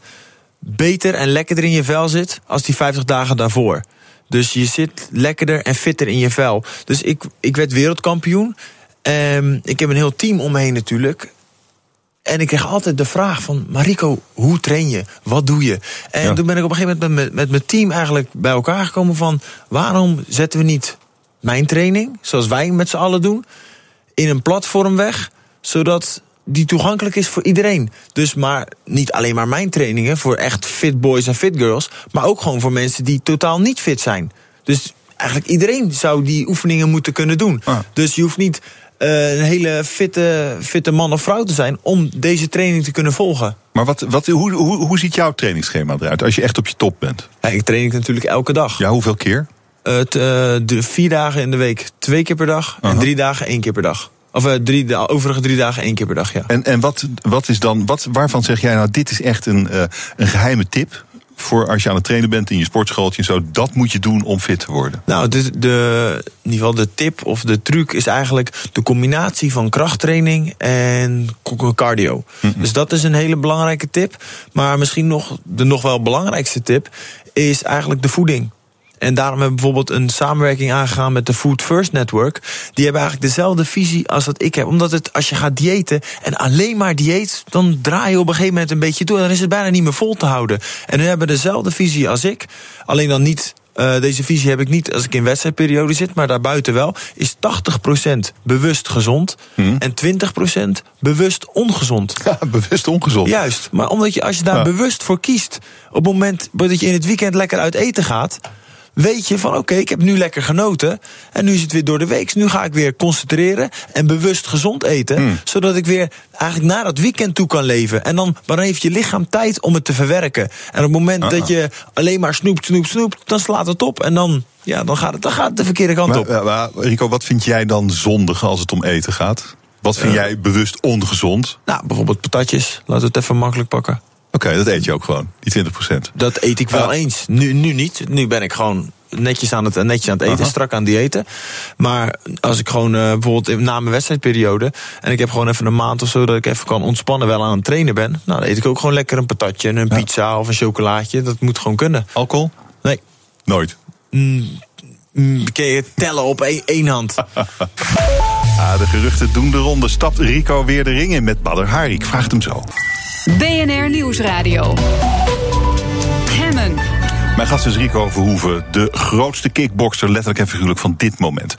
beter en lekkerder in je vel zit als die 50 dagen daarvoor. Dus je zit lekkerder en fitter in je vel. Dus ik, ik werd wereldkampioen. Ehm, ik heb een heel team om me heen natuurlijk. En ik kreeg altijd de vraag van... Mariko, hoe train je? Wat doe je? En Ja. toen ben ik op een gegeven moment met, met, met mijn team eigenlijk bij elkaar gekomen van... waarom zetten we niet mijn training, zoals wij met z'n allen doen... in een platform weg, zodat die toegankelijk is voor iedereen. Dus maar niet alleen maar mijn trainingen voor echt fit boys en fit girls... maar ook gewoon voor mensen die totaal niet fit zijn. Dus eigenlijk iedereen zou die oefeningen moeten kunnen doen. Ah. Dus je hoeft niet eh, een hele fitte, fitte man of vrouw te zijn... om deze training te kunnen volgen. Maar wat, wat, hoe, hoe, hoe ziet jouw trainingsschema eruit als je echt op je top bent? Ja, ik train ik natuurlijk elke dag. Ja, hoeveel keer? Het, eh, de vier dagen in de week twee keer per dag... en drie dagen één keer per dag. Of eh, drie, de overige drie dagen één keer per dag, ja. En, en wat, wat is dan, wat, waarvan zeg jij nou, dit is echt een, eh, een geheime tip voor als je aan het trainen bent in je sportschooltje en zo, dat moet je doen om fit te worden? Nou, de, de, in ieder geval de tip of de truc is eigenlijk de combinatie van krachttraining en cardio. Dus dat is een hele belangrijke tip. Maar misschien nog de nog wel belangrijkste tip is eigenlijk de voeding. En daarom hebben we bijvoorbeeld een samenwerking aangegaan met de Food First Network. Die hebben eigenlijk dezelfde visie als dat ik heb. Omdat het, als je gaat diëten en alleen maar dieet, dan draai je op een gegeven moment een beetje door. Dan is het bijna niet meer vol te houden. En hun hebben dezelfde visie als ik. Alleen dan niet eh, deze visie heb ik niet als ik in wedstrijdperiode zit, maar daarbuiten wel. Is 80% bewust gezond en 20% bewust ongezond. Ja, bewust ongezond. Juist, maar omdat je als je daar Ja. bewust voor kiest, op het moment dat je in het weekend lekker uit eten gaat, weet je van oké, ik heb nu lekker genoten en nu is het weer door de week. Nu ga ik weer concentreren en bewust gezond eten, Hmm. zodat ik weer eigenlijk naar dat weekend toe kan leven. En dan, maar dan heeft je lichaam tijd om het te verwerken. En op het moment Ah. dat je alleen maar snoept, snoept, snoept, dan slaat het op en dan, ja, dan, gaat, het, dan gaat het de verkeerde kant Maar, op. maar, Rico, wat vind jij dan zondig als het om eten gaat? Wat vind Eh. jij bewust ongezond? Nou, bijvoorbeeld patatjes, laten we het even makkelijk pakken. Oké, dat eet je ook gewoon, die 20%. Dat eet ik wel eens. Nu, nu niet. Nu ben ik gewoon netjes aan het, netjes aan het eten, Aha. strak aan het diëten. Maar als ik gewoon eh, bijvoorbeeld na mijn wedstrijdperiode... en ik heb gewoon even een maand of zo dat ik even kan ontspannen... wel aan het trainen ben, nou, dan eet ik ook gewoon lekker een patatje... en een pizza of een chocolaatje. Dat moet gewoon kunnen. Alcohol? Nee. Nooit. Mm, kun je tellen op één, één hand. Ah, de geruchten doen de ronde. Stapt Rico weer de ring in met Badr Hari? Ik vraag het hem zo. BNR Nieuwsradio. Hemmen. Mijn gast is Rico Verhoeven, de grootste kickbokser, letterlijk en figuurlijk, van dit moment.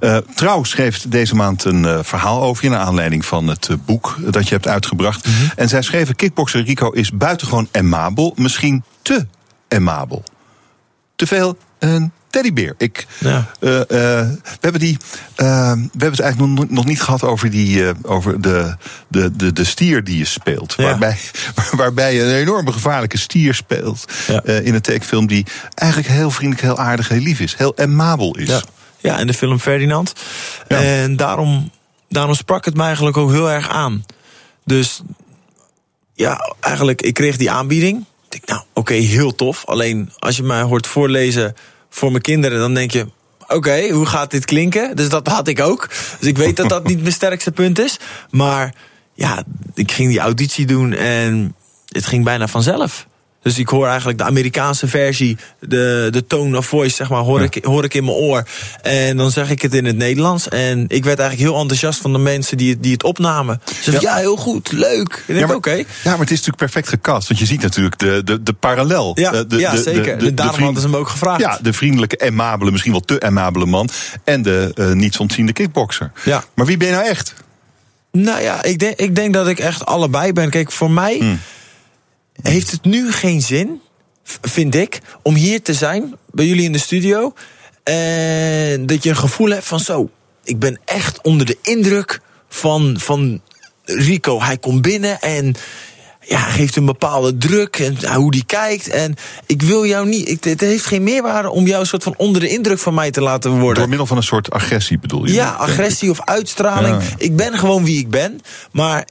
Eh Trouw schreef deze maand een eh, verhaal over je, naar aanleiding van het eh, boek dat je hebt uitgebracht. En zij schreven: Kickbokser Rico is buitengewoon emabel, misschien te emabel. Te veel een teddybeer. Ik, Ja. eh, eh, we hebben die. eh, we hebben het eigenlijk nog, nog niet gehad over, die, over de, de, de, de stier die je speelt. Ja. Waarbij, waarbij je een enorme gevaarlijke stier speelt. Ja. in een tekenfilm die eigenlijk heel vriendelijk, heel aardig, heel lief is. Heel emabel is. Ja, in de film Ferdinand. En daarom, daarom sprak het me eigenlijk ook heel erg aan. Dus ja, eigenlijk, ik kreeg die aanbieding. Ik denk, nou, oké, heel tof. Alleen als je mij hoort voorlezen voor mijn kinderen, dan denk je. Oké, hoe gaat dit klinken? Dus dat had ik ook. Dus ik weet dat dat niet mijn sterkste punt is. Maar ja, ik ging die auditie doen en het ging bijna vanzelf. Dus ik hoor eigenlijk de Amerikaanse versie, de, de tone of voice, zeg maar, hoor, ik, hoor ik in mijn oor. En dan zeg ik het in het Nederlands. En ik werd eigenlijk heel enthousiast van de mensen die het, die het opnamen. Ze zeiden, ja. heel goed, leuk. Ik Ja, maar, oké. ja, maar het is natuurlijk perfect gecast. Want je ziet natuurlijk de, de, de parallel. Ja, Eh, de, ja, zeker. En daarom hadden ze hem ook gevraagd. Ja, de vriendelijke, emabele, misschien wel te emabele man. En de eh niets ontziende kickbokser. Ja. Maar wie ben je nou echt? Nou ja, ik denk, ik denk dat ik echt allebei ben. Kijk, voor mij Hmm. Heeft het nu geen zin, vind ik, om hier te zijn bij jullie in de studio. En dat je een gevoel hebt van zo, ik ben echt onder de indruk van, van Rico. Hij komt binnen en ja, geeft een bepaalde druk en hoe die kijkt. En ik wil jou niet, ik, het heeft geen meerwaarde om jou een soort van onder de indruk van mij te laten worden. Door middel van een soort agressie bedoel je? Ja, agressie of uitstraling. Ja. Ik ben gewoon wie ik ben. Maar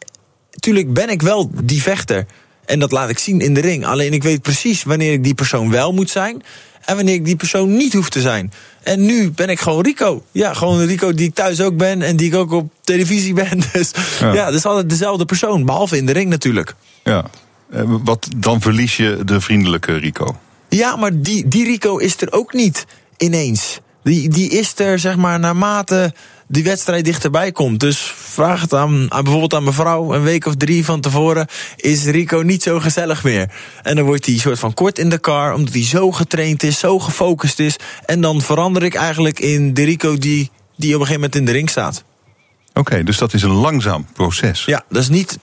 natuurlijk ben ik wel die vechter. En dat laat ik zien in de ring. Alleen ik weet precies wanneer ik die persoon wel moet zijn. en wanneer ik die persoon niet hoef te zijn. En nu ben ik gewoon Rico. Ja, gewoon de Rico die ik thuis ook ben en die ik ook op televisie ben. Dus ja, ja dat is altijd dezelfde persoon, behalve in de ring natuurlijk. Ja, eh, wat, dan verlies je de vriendelijke Rico. Ja, maar die, die Rico is er ook niet ineens. Die, die is er, zeg maar, naarmate die wedstrijd dichterbij komt. Dus vraag het aan, aan bijvoorbeeld aan mevrouw een week of drie van tevoren. Is Rico niet zo gezellig meer? En dan wordt hij soort van kort in de car, omdat hij zo getraind is, zo gefocust is. En dan verander ik eigenlijk in de Rico die, die op een gegeven moment in de ring staat. Oké, dus dat is een langzaam proces. Ja, dat is niet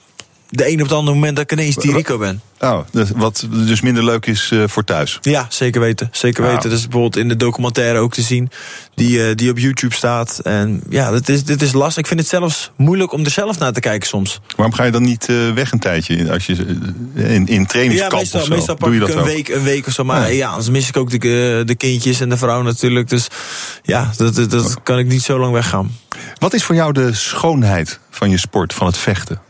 de een op het andere moment dat ik ineens die Rico ben. Oh, wat dus minder leuk is uh, voor thuis. Ja, zeker weten. Zeker weten. Dat is bijvoorbeeld in de documentaire ook te zien. Die, uh, die op YouTube staat. En ja, dit is, dit is lastig. Ik vind het zelfs moeilijk om er zelf naar te kijken soms. Waarom ga je dan niet uh, weg een tijdje? Als je in, in trainingskamp ja, meestal, of zo? meestal pak Doe je ik dat een week, een week of zo. Maar ja, ja anders mis ik ook de, de kindjes en de vrouw natuurlijk. Dus ja, dat, dat, dat kan ik niet zo lang weggaan. Wat is voor jou de schoonheid van je sport, van het vechten?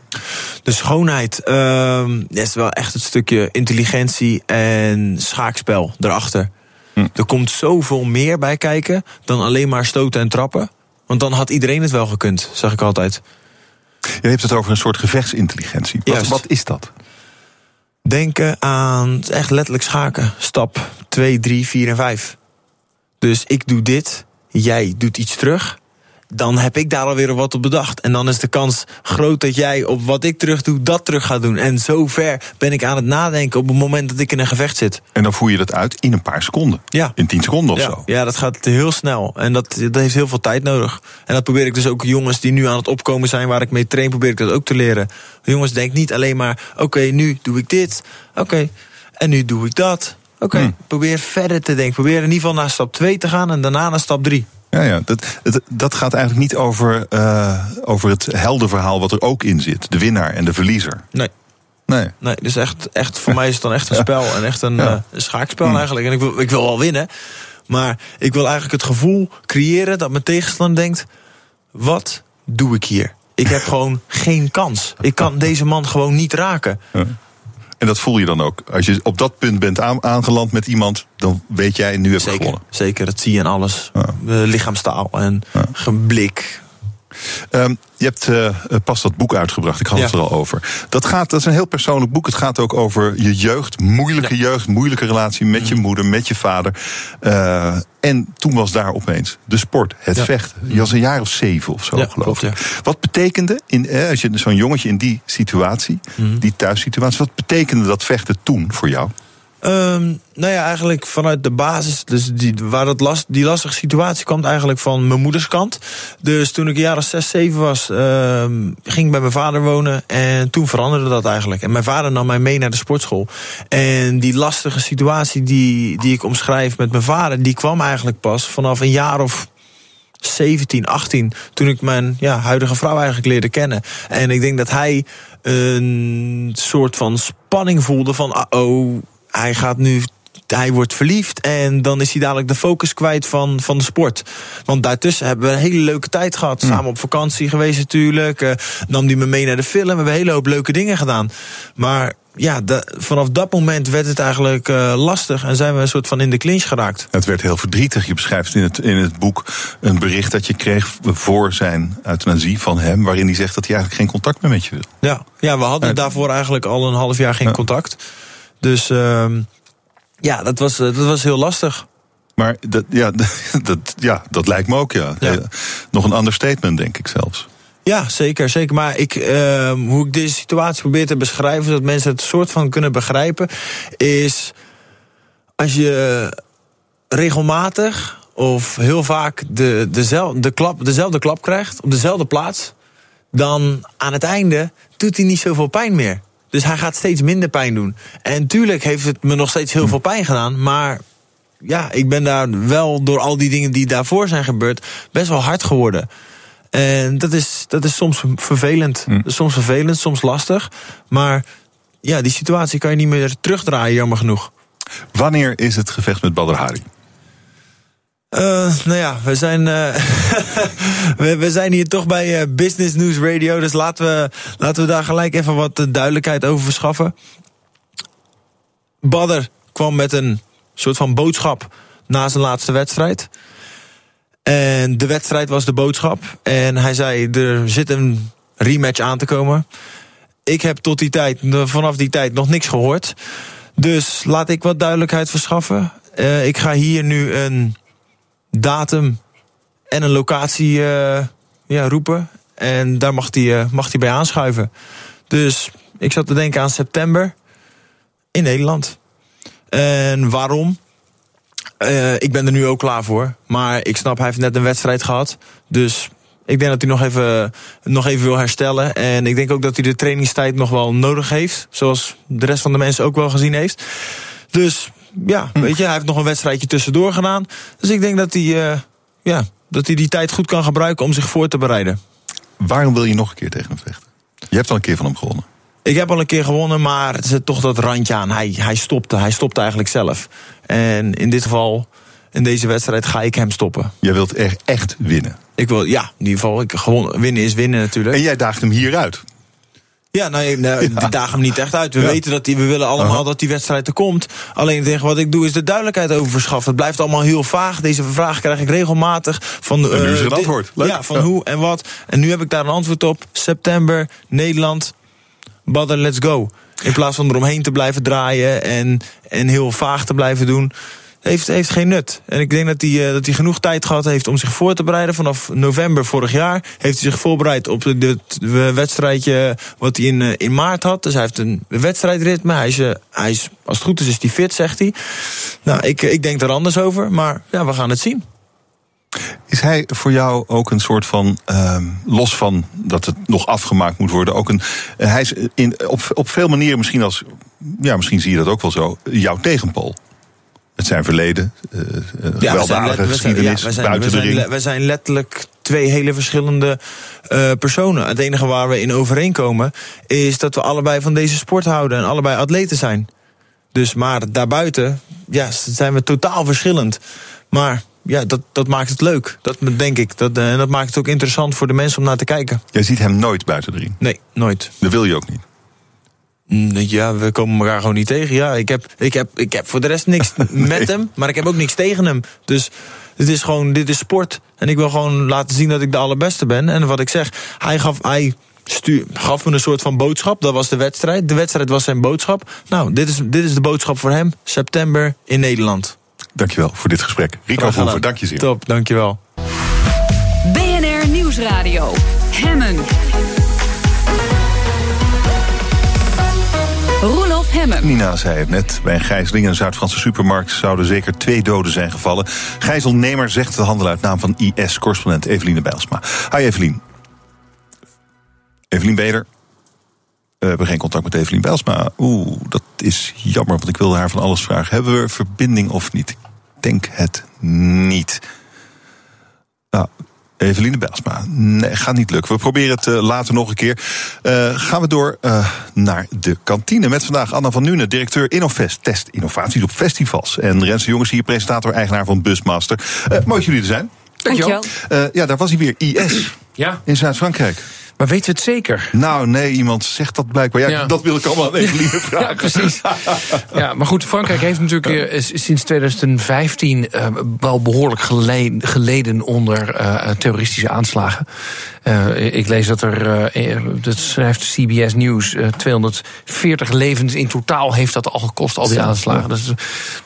De schoonheid uh, is wel echt het stukje intelligentie en schaakspel erachter. Hm. Er komt zoveel meer bij kijken dan alleen maar stoten en trappen. Want dan had iedereen het wel gekund, zeg ik altijd. Je hebt het over een soort gevechtsintelligentie. Wat, wat is dat? Denken aan echt letterlijk schaken. Stap 2, 3, 4 en 5. Dus ik doe dit, jij doet iets terug dan heb ik daar alweer wat op bedacht. En dan is de kans groot dat jij op wat ik terug doe, dat terug gaat doen. En zo ver ben ik aan het nadenken op het moment dat ik in een gevecht zit. En dan voer je dat uit in een paar seconden. Ja. In tien seconden of ja. zo. Ja, dat gaat heel snel. En dat, dat heeft heel veel tijd nodig. En dat probeer ik dus ook jongens die nu aan het opkomen zijn, waar ik mee train, probeer ik dat ook te leren. Jongens, denk niet alleen maar: oké, nu doe ik dit. Oké, en nu doe ik dat. Oké, hmm. probeer verder te denken. Probeer in ieder geval naar stap 2 te gaan en daarna naar stap 3. Ja, ja. Dat, dat gaat eigenlijk niet over, uh, over het heldenverhaal wat er ook in zit. De winnaar en de verliezer. Nee. Nee. nee dus echt, echt, voor mij is het dan echt een spel en echt een, ja. uh, een schaakspel mm. eigenlijk. En ik wil, ik wil wel winnen. Maar ik wil eigenlijk het gevoel creëren dat mijn tegenstander denkt: wat doe ik hier? Ik heb gewoon geen kans. Ik kan deze man gewoon niet raken. Ja. En dat voel je dan ook. Als je op dat punt bent aangeland met iemand, dan weet jij, nu heb ik gewonnen. Zeker, dat zie je in alles. Ja. lichaamstaal en geblik. Um, je hebt uh, pas dat boek uitgebracht, ik had ja. het er al over. Dat, gaat, dat is een heel persoonlijk boek. Het gaat ook over je jeugd, moeilijke ja. jeugd, moeilijke relatie met je moeder, met je vader. Uh, en toen was daar opeens de sport, het ja. vechten. Je was een jaar of zeven of zo, geloof ik. Wat betekende, in, eh, als je zo'n jongetje in die situatie, mm. die thuissituatie, wat betekende dat vechten toen voor jou? Um, nou ja, eigenlijk vanuit de basis. Dus die, waar dat last, die lastige situatie kwam eigenlijk van mijn moeders kant. Dus toen ik een jaar of zes, zeven was, um, ging ik bij mijn vader wonen. En toen veranderde dat eigenlijk. En mijn vader nam mij mee naar de sportschool. En die lastige situatie die, die ik omschrijf met mijn vader, die kwam eigenlijk pas vanaf een jaar of 17, 18, toen ik mijn ja, huidige vrouw eigenlijk leerde kennen. En ik denk dat hij een soort van spanning voelde van, oh hij gaat nu hij wordt verliefd en dan is hij dadelijk de focus kwijt van, van de sport. Want daartussen hebben we een hele leuke tijd gehad. Samen op vakantie geweest natuurlijk. Uh, nam hij me mee naar de film. We hebben een hele hoop leuke dingen gedaan. Maar ja, de, vanaf dat moment werd het eigenlijk uh, lastig en zijn we een soort van in de clinch geraakt. Het werd heel verdrietig. Je beschrijft in het, in het boek een bericht dat je kreeg voor zijn euthanasie van hem, waarin hij zegt dat hij eigenlijk geen contact meer met je wil. Ja, ja we hadden daarvoor eigenlijk al een half jaar geen contact. Dus uh, ja, dat was, dat was heel lastig. Maar dat, ja, dat, ja, dat lijkt me ook, ja. ja. Nog een understatement, denk ik zelfs. Ja, zeker, zeker. Maar ik, uh, hoe ik deze situatie probeer te beschrijven, zodat mensen het soort van kunnen begrijpen, is als je regelmatig of heel vaak de, dezelfde, de klap, dezelfde klap krijgt op dezelfde plaats, dan aan het einde doet hij niet zoveel pijn meer. Dus hij gaat steeds minder pijn doen. En tuurlijk heeft het me nog steeds heel veel pijn gedaan. Maar ja, ik ben daar wel door al die dingen die daarvoor zijn gebeurd, best wel hard geworden. En dat is, dat is soms vervelend. Mm. Soms vervelend, soms lastig. Maar ja, die situatie kan je niet meer terugdraaien, jammer genoeg. Wanneer is het gevecht met Badr Hari? Uh, nou ja, we zijn, uh, we, zijn hier toch bij uh, Business News Radio. Dus laten we, laten we daar gelijk even wat duidelijkheid over verschaffen. Badder kwam met een soort van boodschap na zijn laatste wedstrijd. En de wedstrijd was de boodschap. En hij zei, er zit een rematch aan te komen. Ik heb tot die tijd, vanaf die tijd nog niks gehoord. Dus laat ik wat duidelijkheid verschaffen. Ik ga hier nu een datum en een locatie uh, ja, roepen. En daar mag hij, uh, mag bij aanschuiven. Dus ik zat te denken aan september in Nederland. En waarom? Uh, ik ben er nu ook klaar voor. Maar ik snap, hij heeft net een wedstrijd gehad. Dus ik denk dat hij nog even, nog even wil herstellen. En ik denk ook dat hij de trainingstijd nog wel nodig heeft. Zoals de rest van de mensen ook wel gezien heeft. Dus ja, weet je, hij heeft nog een wedstrijdje tussendoor gedaan. Dus ik denk dat hij, uh, ja, dat hij die tijd goed kan gebruiken om zich voor te bereiden. Waarom wil je nog een keer tegen hem vechten? Je hebt al een keer van hem gewonnen. Ik heb al een keer gewonnen, maar er zit toch dat randje aan. Hij, hij stopte, hij stopte eigenlijk zelf. En in dit geval, in deze wedstrijd, ga ik hem stoppen. Jij wilt echt, echt winnen? Ik wil, ja, in ieder geval, ik, gewoon, winnen is winnen natuurlijk. En jij daagt hem hieruit? Ja, nou, nou ja. dagen hem niet echt uit. We weten dat die, we willen allemaal dat die wedstrijd er komt. Alleen tegen wat ik doe is de duidelijkheid over verschaffen. Het blijft allemaal heel vaag. Deze vraag krijg ik regelmatig. Van, en nu is een uh, antwoord. Leuk. Ja, van hoe en wat. En nu heb ik daar een antwoord op. September, Nederland, Badder, let's go. In plaats van eromheen te blijven draaien en, en heel vaag te blijven doen heeft, heeft geen nut. En ik denk dat hij, uh, dat hij genoeg tijd gehad heeft om zich voor te bereiden. Vanaf november vorig jaar heeft hij zich voorbereid op het wedstrijdje wat hij in, uh, in maart had. Dus hij heeft een wedstrijdritme. Hij is, hij is, als het goed is, is hij fit, zegt hij. Nou, ik, ik denk er anders over, maar ja, we gaan het zien. Is hij voor jou ook een soort van, uh, los van dat het nog afgemaakt moet worden, ook een. hij is in, op, op veel manieren misschien als. Ja, misschien zie je dat ook wel zo. Jouw tegenpool. Het zijn verleden, uh, ja, gewelddadige geschiedenis, ja, zijn, buiten de ring. We zijn letterlijk twee hele verschillende uh, personen. Het enige waar we in overeenkomen is dat we allebei van deze sport houden en allebei atleten zijn. Dus maar daarbuiten ja, zijn we totaal verschillend. Maar ja, dat, dat maakt het leuk. Dat denk ik. Dat, en dat maakt het ook interessant voor de mensen om naar te kijken. Jij ziet hem nooit buiten de ring? Nee, nooit. Dat wil je ook niet? Mm, ja, we komen elkaar gewoon niet tegen. Ja, ik heb, ik heb, ik heb voor de rest niks met hem, maar ik heb ook niks tegen hem. Dus het is gewoon, dit is sport. En ik wil gewoon laten zien dat ik de allerbeste ben. En wat ik zeg, hij gaf, hij stuur, gaf me een soort van boodschap. Dat was de wedstrijd. De wedstrijd was zijn boodschap. Nou, dit is, dit is de boodschap voor hem. September in Nederland. Dankjewel voor dit gesprek. Rico Verhoeven, dank je zeer. Top, dankjewel. BNR Nieuwsradio. Hemmen. Nina zei het net. Bij een gijzeling in een Zuid-Franse supermarkt zouden zeker twee doden zijn gevallen. Gijzelnemer zegt de handel uit naam van IS-correspondent Eveline Bijlsma. Hi Evelien. Evelien Beder. We hebben geen contact met Evelien Bijlsma. Oeh, dat is jammer, want ik wilde haar van alles vragen. Hebben we verbinding of niet? Ik denk het niet. Nou, Eveline Bijlsma. Nee, gaat niet lukken. We proberen het uh, later nog een keer. Uh, gaan we door uh, naar de kantine. Met vandaag Anna van Nuenen, directeur Innovest. Test innovaties op festivals. En Renze Jongens hier, presentator, eigenaar van Busmaster. mooi dat jullie er zijn. Dankjewel. ja, daar was hij weer. IS. Ja. In Zuid-Frankrijk. Maar weten we het zeker? Nou, nee, iemand zegt dat blijkbaar. Ja, dat wil ik allemaal even liever vragen. ja, precies. ja, maar goed, Frankrijk heeft natuurlijk uh, sinds 2015 uh, wel behoorlijk geleden onder uh, terroristische aanslagen. ik lees dat er, dat schrijft CBS News, 240 levens in totaal heeft dat al gekost, al die aanslagen.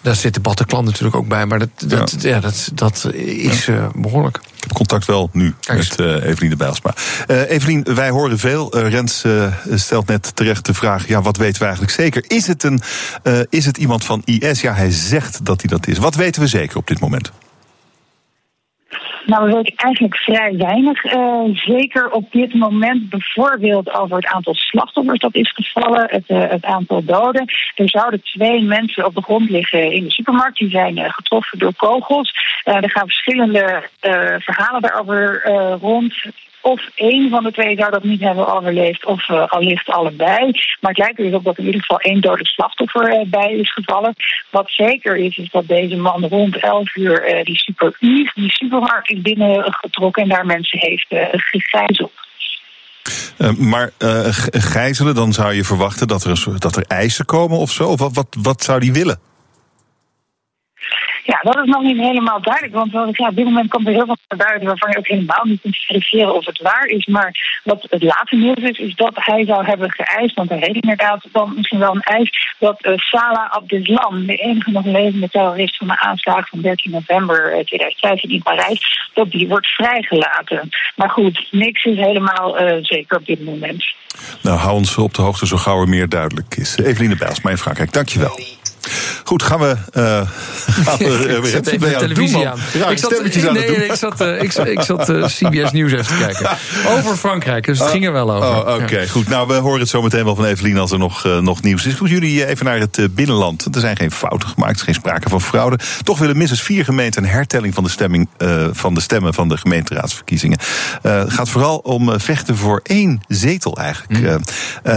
Daar zit de Bataclan natuurlijk ook bij, maar dat, dat, ja. dat, dat is behoorlijk. Heb contact wel nu met uh, Evelien de Bijlsma. Uh, Evelien, wij horen veel. Uh, Rens stelt net terecht de vraag: ja, wat weten we eigenlijk zeker? Is het, een, is het iemand van IS? Ja, hij zegt dat hij dat is. Wat weten we zeker op dit moment? Nou, we weten eigenlijk vrij weinig. Uh, zeker op dit moment bijvoorbeeld over het aantal slachtoffers dat is gevallen, het, uh, het aantal doden. Er zouden twee mensen op de grond liggen in de supermarkt. Die zijn uh, getroffen door kogels. er gaan verschillende verhalen daarover rond. Of één van de twee zou dat niet hebben overleefd, of uh, al ligt allebei. Maar het lijkt er dus op dat in ieder geval één dode slachtoffer uh, bij is gevallen. Wat zeker is, is dat deze man rond 11 uur uh, die super die supermarkt is binnengetrokken en daar mensen heeft gegijzeld. maar gijzelen, dan zou je verwachten dat er, dat er eisen komen of zo? Of wat, wat, wat zou die willen? Dat is nog niet helemaal duidelijk. Want ja, op dit moment komt er heel veel buiten waarvan je ook helemaal niet kunt verifiëren of het waar is. Maar wat het laatste nieuws is, is dat hij zou hebben geëist, want hij heet inderdaad dan misschien wel een eis, dat uh, Salah Abdeslam, de enige nog levende terrorist van de aanslag van 13 november 2015 in Parijs, dat die wordt vrijgelaten. Maar goed, niks is helemaal uh, zeker op dit moment. Nou, hou ons op de hoogte zo gauw er meer duidelijk is. Eveline Bijls, mijn Frankrijk, dankjewel. Goed, gaan we. Uh, gaan we ik zet even de televisie aan. Ja, ik zat, nee, aan nee, nee, ik zat, uh, ik, ik zat CBS Nieuws even te kijken. Over Frankrijk, dus het ging er wel over. Oh, Oké, okay, ja. goed. Nou, we horen het zo meteen wel van Evelien als er nog, uh, nog nieuws is. Moet jullie even naar het binnenland. Er zijn geen fouten gemaakt, er is geen sprake van fraude. Toch willen minstens vier gemeenten een hertelling van de, stemming, van de stemmen van de gemeenteraadsverkiezingen. Het gaat vooral om vechten voor één zetel eigenlijk. Mm.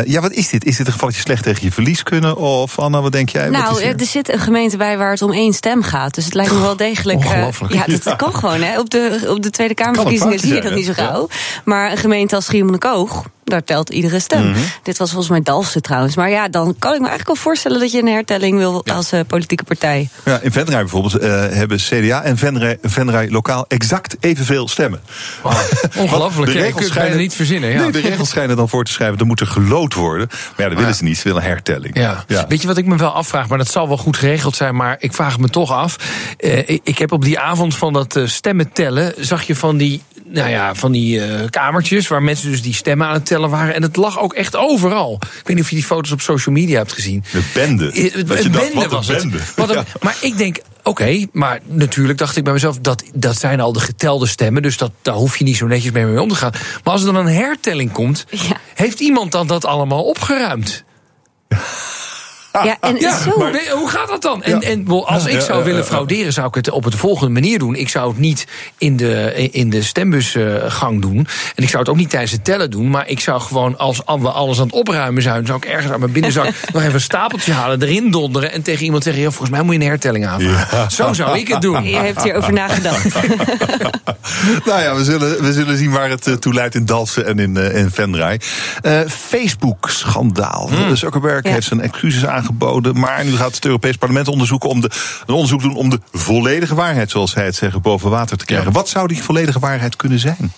ja, wat is dit? Is dit een geval dat je slecht tegen je verlies kunnen? Of Anna, wat denk jij? Nou, er zit een gemeente bij waar het om één stem gaat. Dus het lijkt me wel degelijk. Uh, ja, dat, dat kan gewoon. Hè. Op, de, op de Tweede Kamerverkiezingen zie je dat niet zo gauw. Maar een gemeente als Schiermonnikoog, daar telt iedere stem. Mm -hmm. Dit was volgens mij Dalfsen trouwens. Maar ja, dan kan ik me eigenlijk wel voorstellen dat je een hertelling wil ja. als uh, politieke partij. Ja, in Venray bijvoorbeeld uh, hebben CDA en Venray, Venray lokaal exact evenveel stemmen. Wow. Ongelooflijk, de regels schijnen niet verzinnen. Ja. Nee, de regels schijnen dan voor te schrijven, er moet er gelood worden. Maar ja, dat willen ze niet, ze willen een hertelling. Ja. ja. Weet je wat ik me wel afvraag, maar dat zal wel goed geregeld zijn, maar ik vraag me toch af. Uh, ik, ik heb op die avond van dat uh, stemmen tellen, zag je van die nou ja, van die uh, kamertjes waar mensen dus die stemmen aan het tellen waren. En het lag ook echt overal. Ik weet niet of je die foto's op social media hebt gezien. De bende. Uh, een bende dacht, was een bende. het. Wat een, ja. Maar ik denk, oké, okay, maar natuurlijk dacht ik bij mezelf... Dat, dat zijn al de getelde stemmen, dus dat, daar hoef je niet zo netjes mee, mee om te gaan. Maar als er dan een hertelling komt, ja. heeft iemand dan dat allemaal opgeruimd? Ja, en ja, zo... maar nee, hoe gaat dat dan? En, en als ik zou willen frauderen, zou ik het op de volgende manier doen. Ik zou het niet in de, in de stembusgang doen. En ik zou het ook niet tijdens het tellen doen. Maar ik zou gewoon, als we alles aan het opruimen zijn... zou ik ergens aan mijn binnenzak nog even een stapeltje halen... erin donderen en tegen iemand zeggen... Ja, volgens mij moet je een hertelling aanvragen. Ja. Zo zou ik het doen. Je hebt hierover nagedacht. nou ja, we zullen, we zullen zien waar het toe leidt in Dalfsen en in, uh, in Venray. Uh, Facebook-schandaal. Hmm. Zuckerberg ja. heeft zijn excuses aangeboden. Maar nu gaat het Europees Parlement onderzoeken om de, een onderzoek doen om de volledige waarheid, zoals hij het zegt, boven water te krijgen. Ja. Wat zou die volledige waarheid kunnen zijn?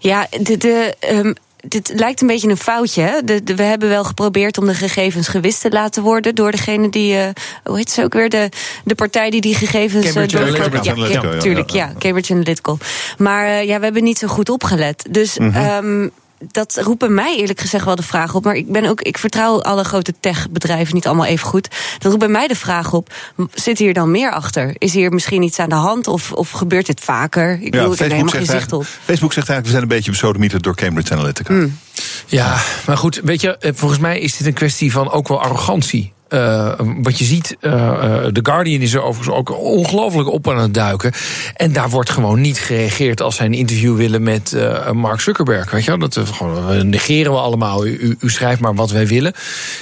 Ja, de. de um dit lijkt een beetje een foutje. Hè? De, de, we hebben wel geprobeerd om de gegevens gewist te laten worden door degene die. Uh, hoe heet ze ook weer? De, de partij die die gegevens. Cambridge uh, Analytica. Ja, ja, ja, tuurlijk, ja, Cambridge Analytical. Maar uh, ja, we hebben niet zo goed opgelet. Dus. Mm -hmm. um, dat roepen mij eerlijk gezegd wel de vraag op. Maar ik ben ook, ik vertrouw alle grote techbedrijven niet allemaal even goed. Dat roept bij mij de vraag op: zit hier dan meer achter? Is hier misschien iets aan de hand of, of gebeurt dit vaker? Ik ja, bedoel, ik heb helemaal geen zicht op. Facebook zegt eigenlijk: we zijn een beetje besodemieterd door Cambridge Analytica. Mm. Ja, maar goed, weet je, volgens mij is dit een kwestie van ook wel arrogantie. Uh, wat je ziet, uh, uh, The Guardian is er overigens ook ongelooflijk op aan het duiken. En daar wordt gewoon niet gereageerd als zij een interview willen met Mark Zuckerberg. Weet je wel? Dat we gewoon negeren we allemaal. U, u, schrijft maar wat wij willen.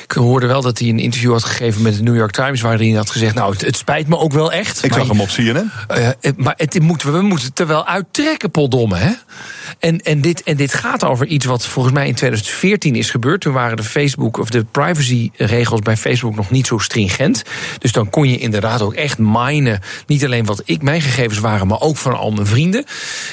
Ik hoorde wel dat hij een interview had gegeven met de New York Times. waarin hij had gezegd: Nou, het, het spijt me ook wel echt. Ik zag hem op CNN. maar het, moeten, we moeten het er wel uittrekken, poldomme, hè? En, en, dit, en dit gaat over iets wat volgens mij in 2014 is gebeurd. Toen waren de Facebook of de privacyregels bij Facebook nog niet zo stringent. Dus dan kon je inderdaad ook echt minen. Niet alleen wat ik mijn gegevens waren, maar ook van al mijn vrienden.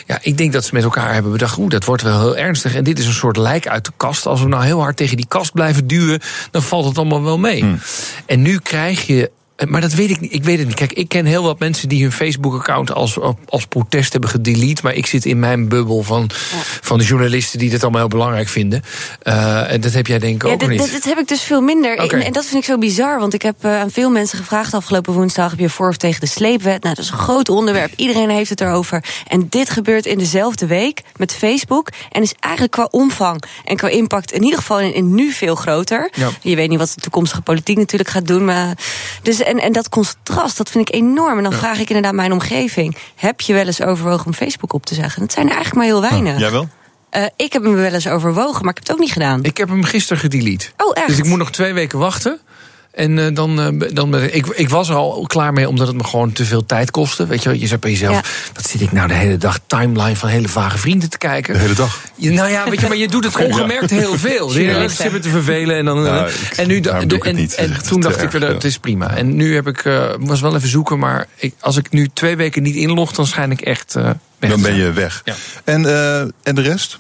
Ja, ik denk dat ze met elkaar hebben bedacht, oeh, dat wordt wel heel ernstig. En dit is een soort lijk uit de kast. Als we nou heel hard tegen die kast blijven duwen, dan valt het allemaal wel mee. Hmm. En nu krijg je maar dat weet ik niet. Ik weet het niet. Kijk, ik ken heel wat mensen die hun Facebook-account als, als protest hebben gedelete. Maar ik zit in mijn bubbel van, ja. van de journalisten die dit allemaal heel belangrijk vinden. Uh, en dat heb jij denk ik ja, ook niet. Dat, dat heb ik dus veel minder. Okay. En, en, dat vind ik zo bizar. Want ik heb uh, aan veel mensen gevraagd afgelopen woensdag... heb je voor of tegen de sleepwet? Nou, dat is een groot onderwerp. Iedereen heeft het erover. En dit gebeurt in dezelfde week met Facebook. En is eigenlijk qua omvang en qua impact... in ieder geval in, in nu veel groter. Ja. Je weet niet wat de toekomstige politiek natuurlijk gaat doen. Maar, dus, en, en dat contrast, dat vind ik enorm. En dan ja. vraag ik inderdaad mijn omgeving... heb je wel eens overwogen om Facebook op te zeggen? Dat zijn er eigenlijk maar heel weinig. Oh, jij wel? Uh, ik heb hem wel eens overwogen, maar ik heb het ook niet gedaan. Ik heb hem gisteren gedelete. Oh, echt? Dus ik moet nog twee weken wachten. En eh, dan, eh, dan ben ik, ik, ik was er al klaar mee omdat het me gewoon te veel tijd kostte. Weet je, wel, je zegt bij jezelf, wat zit ik nou de hele dag timeline van hele vage vrienden te kijken? De hele dag. Je, nou ja, weet je, maar je doet het ongemerkt heel veel. Je Tuurlijk. zit me te vervelen en dan. Ja, eh, ik- en nu doe ik het en, niet. en toen dacht ik, weer, ja. het is prima. En nu heb ik, eh, was wel even zoeken, maar ik, als ik nu twee weken niet inlog, dan schijn ik echt eh, weg. Dan ben je weg. Ja. En, eh, en de rest?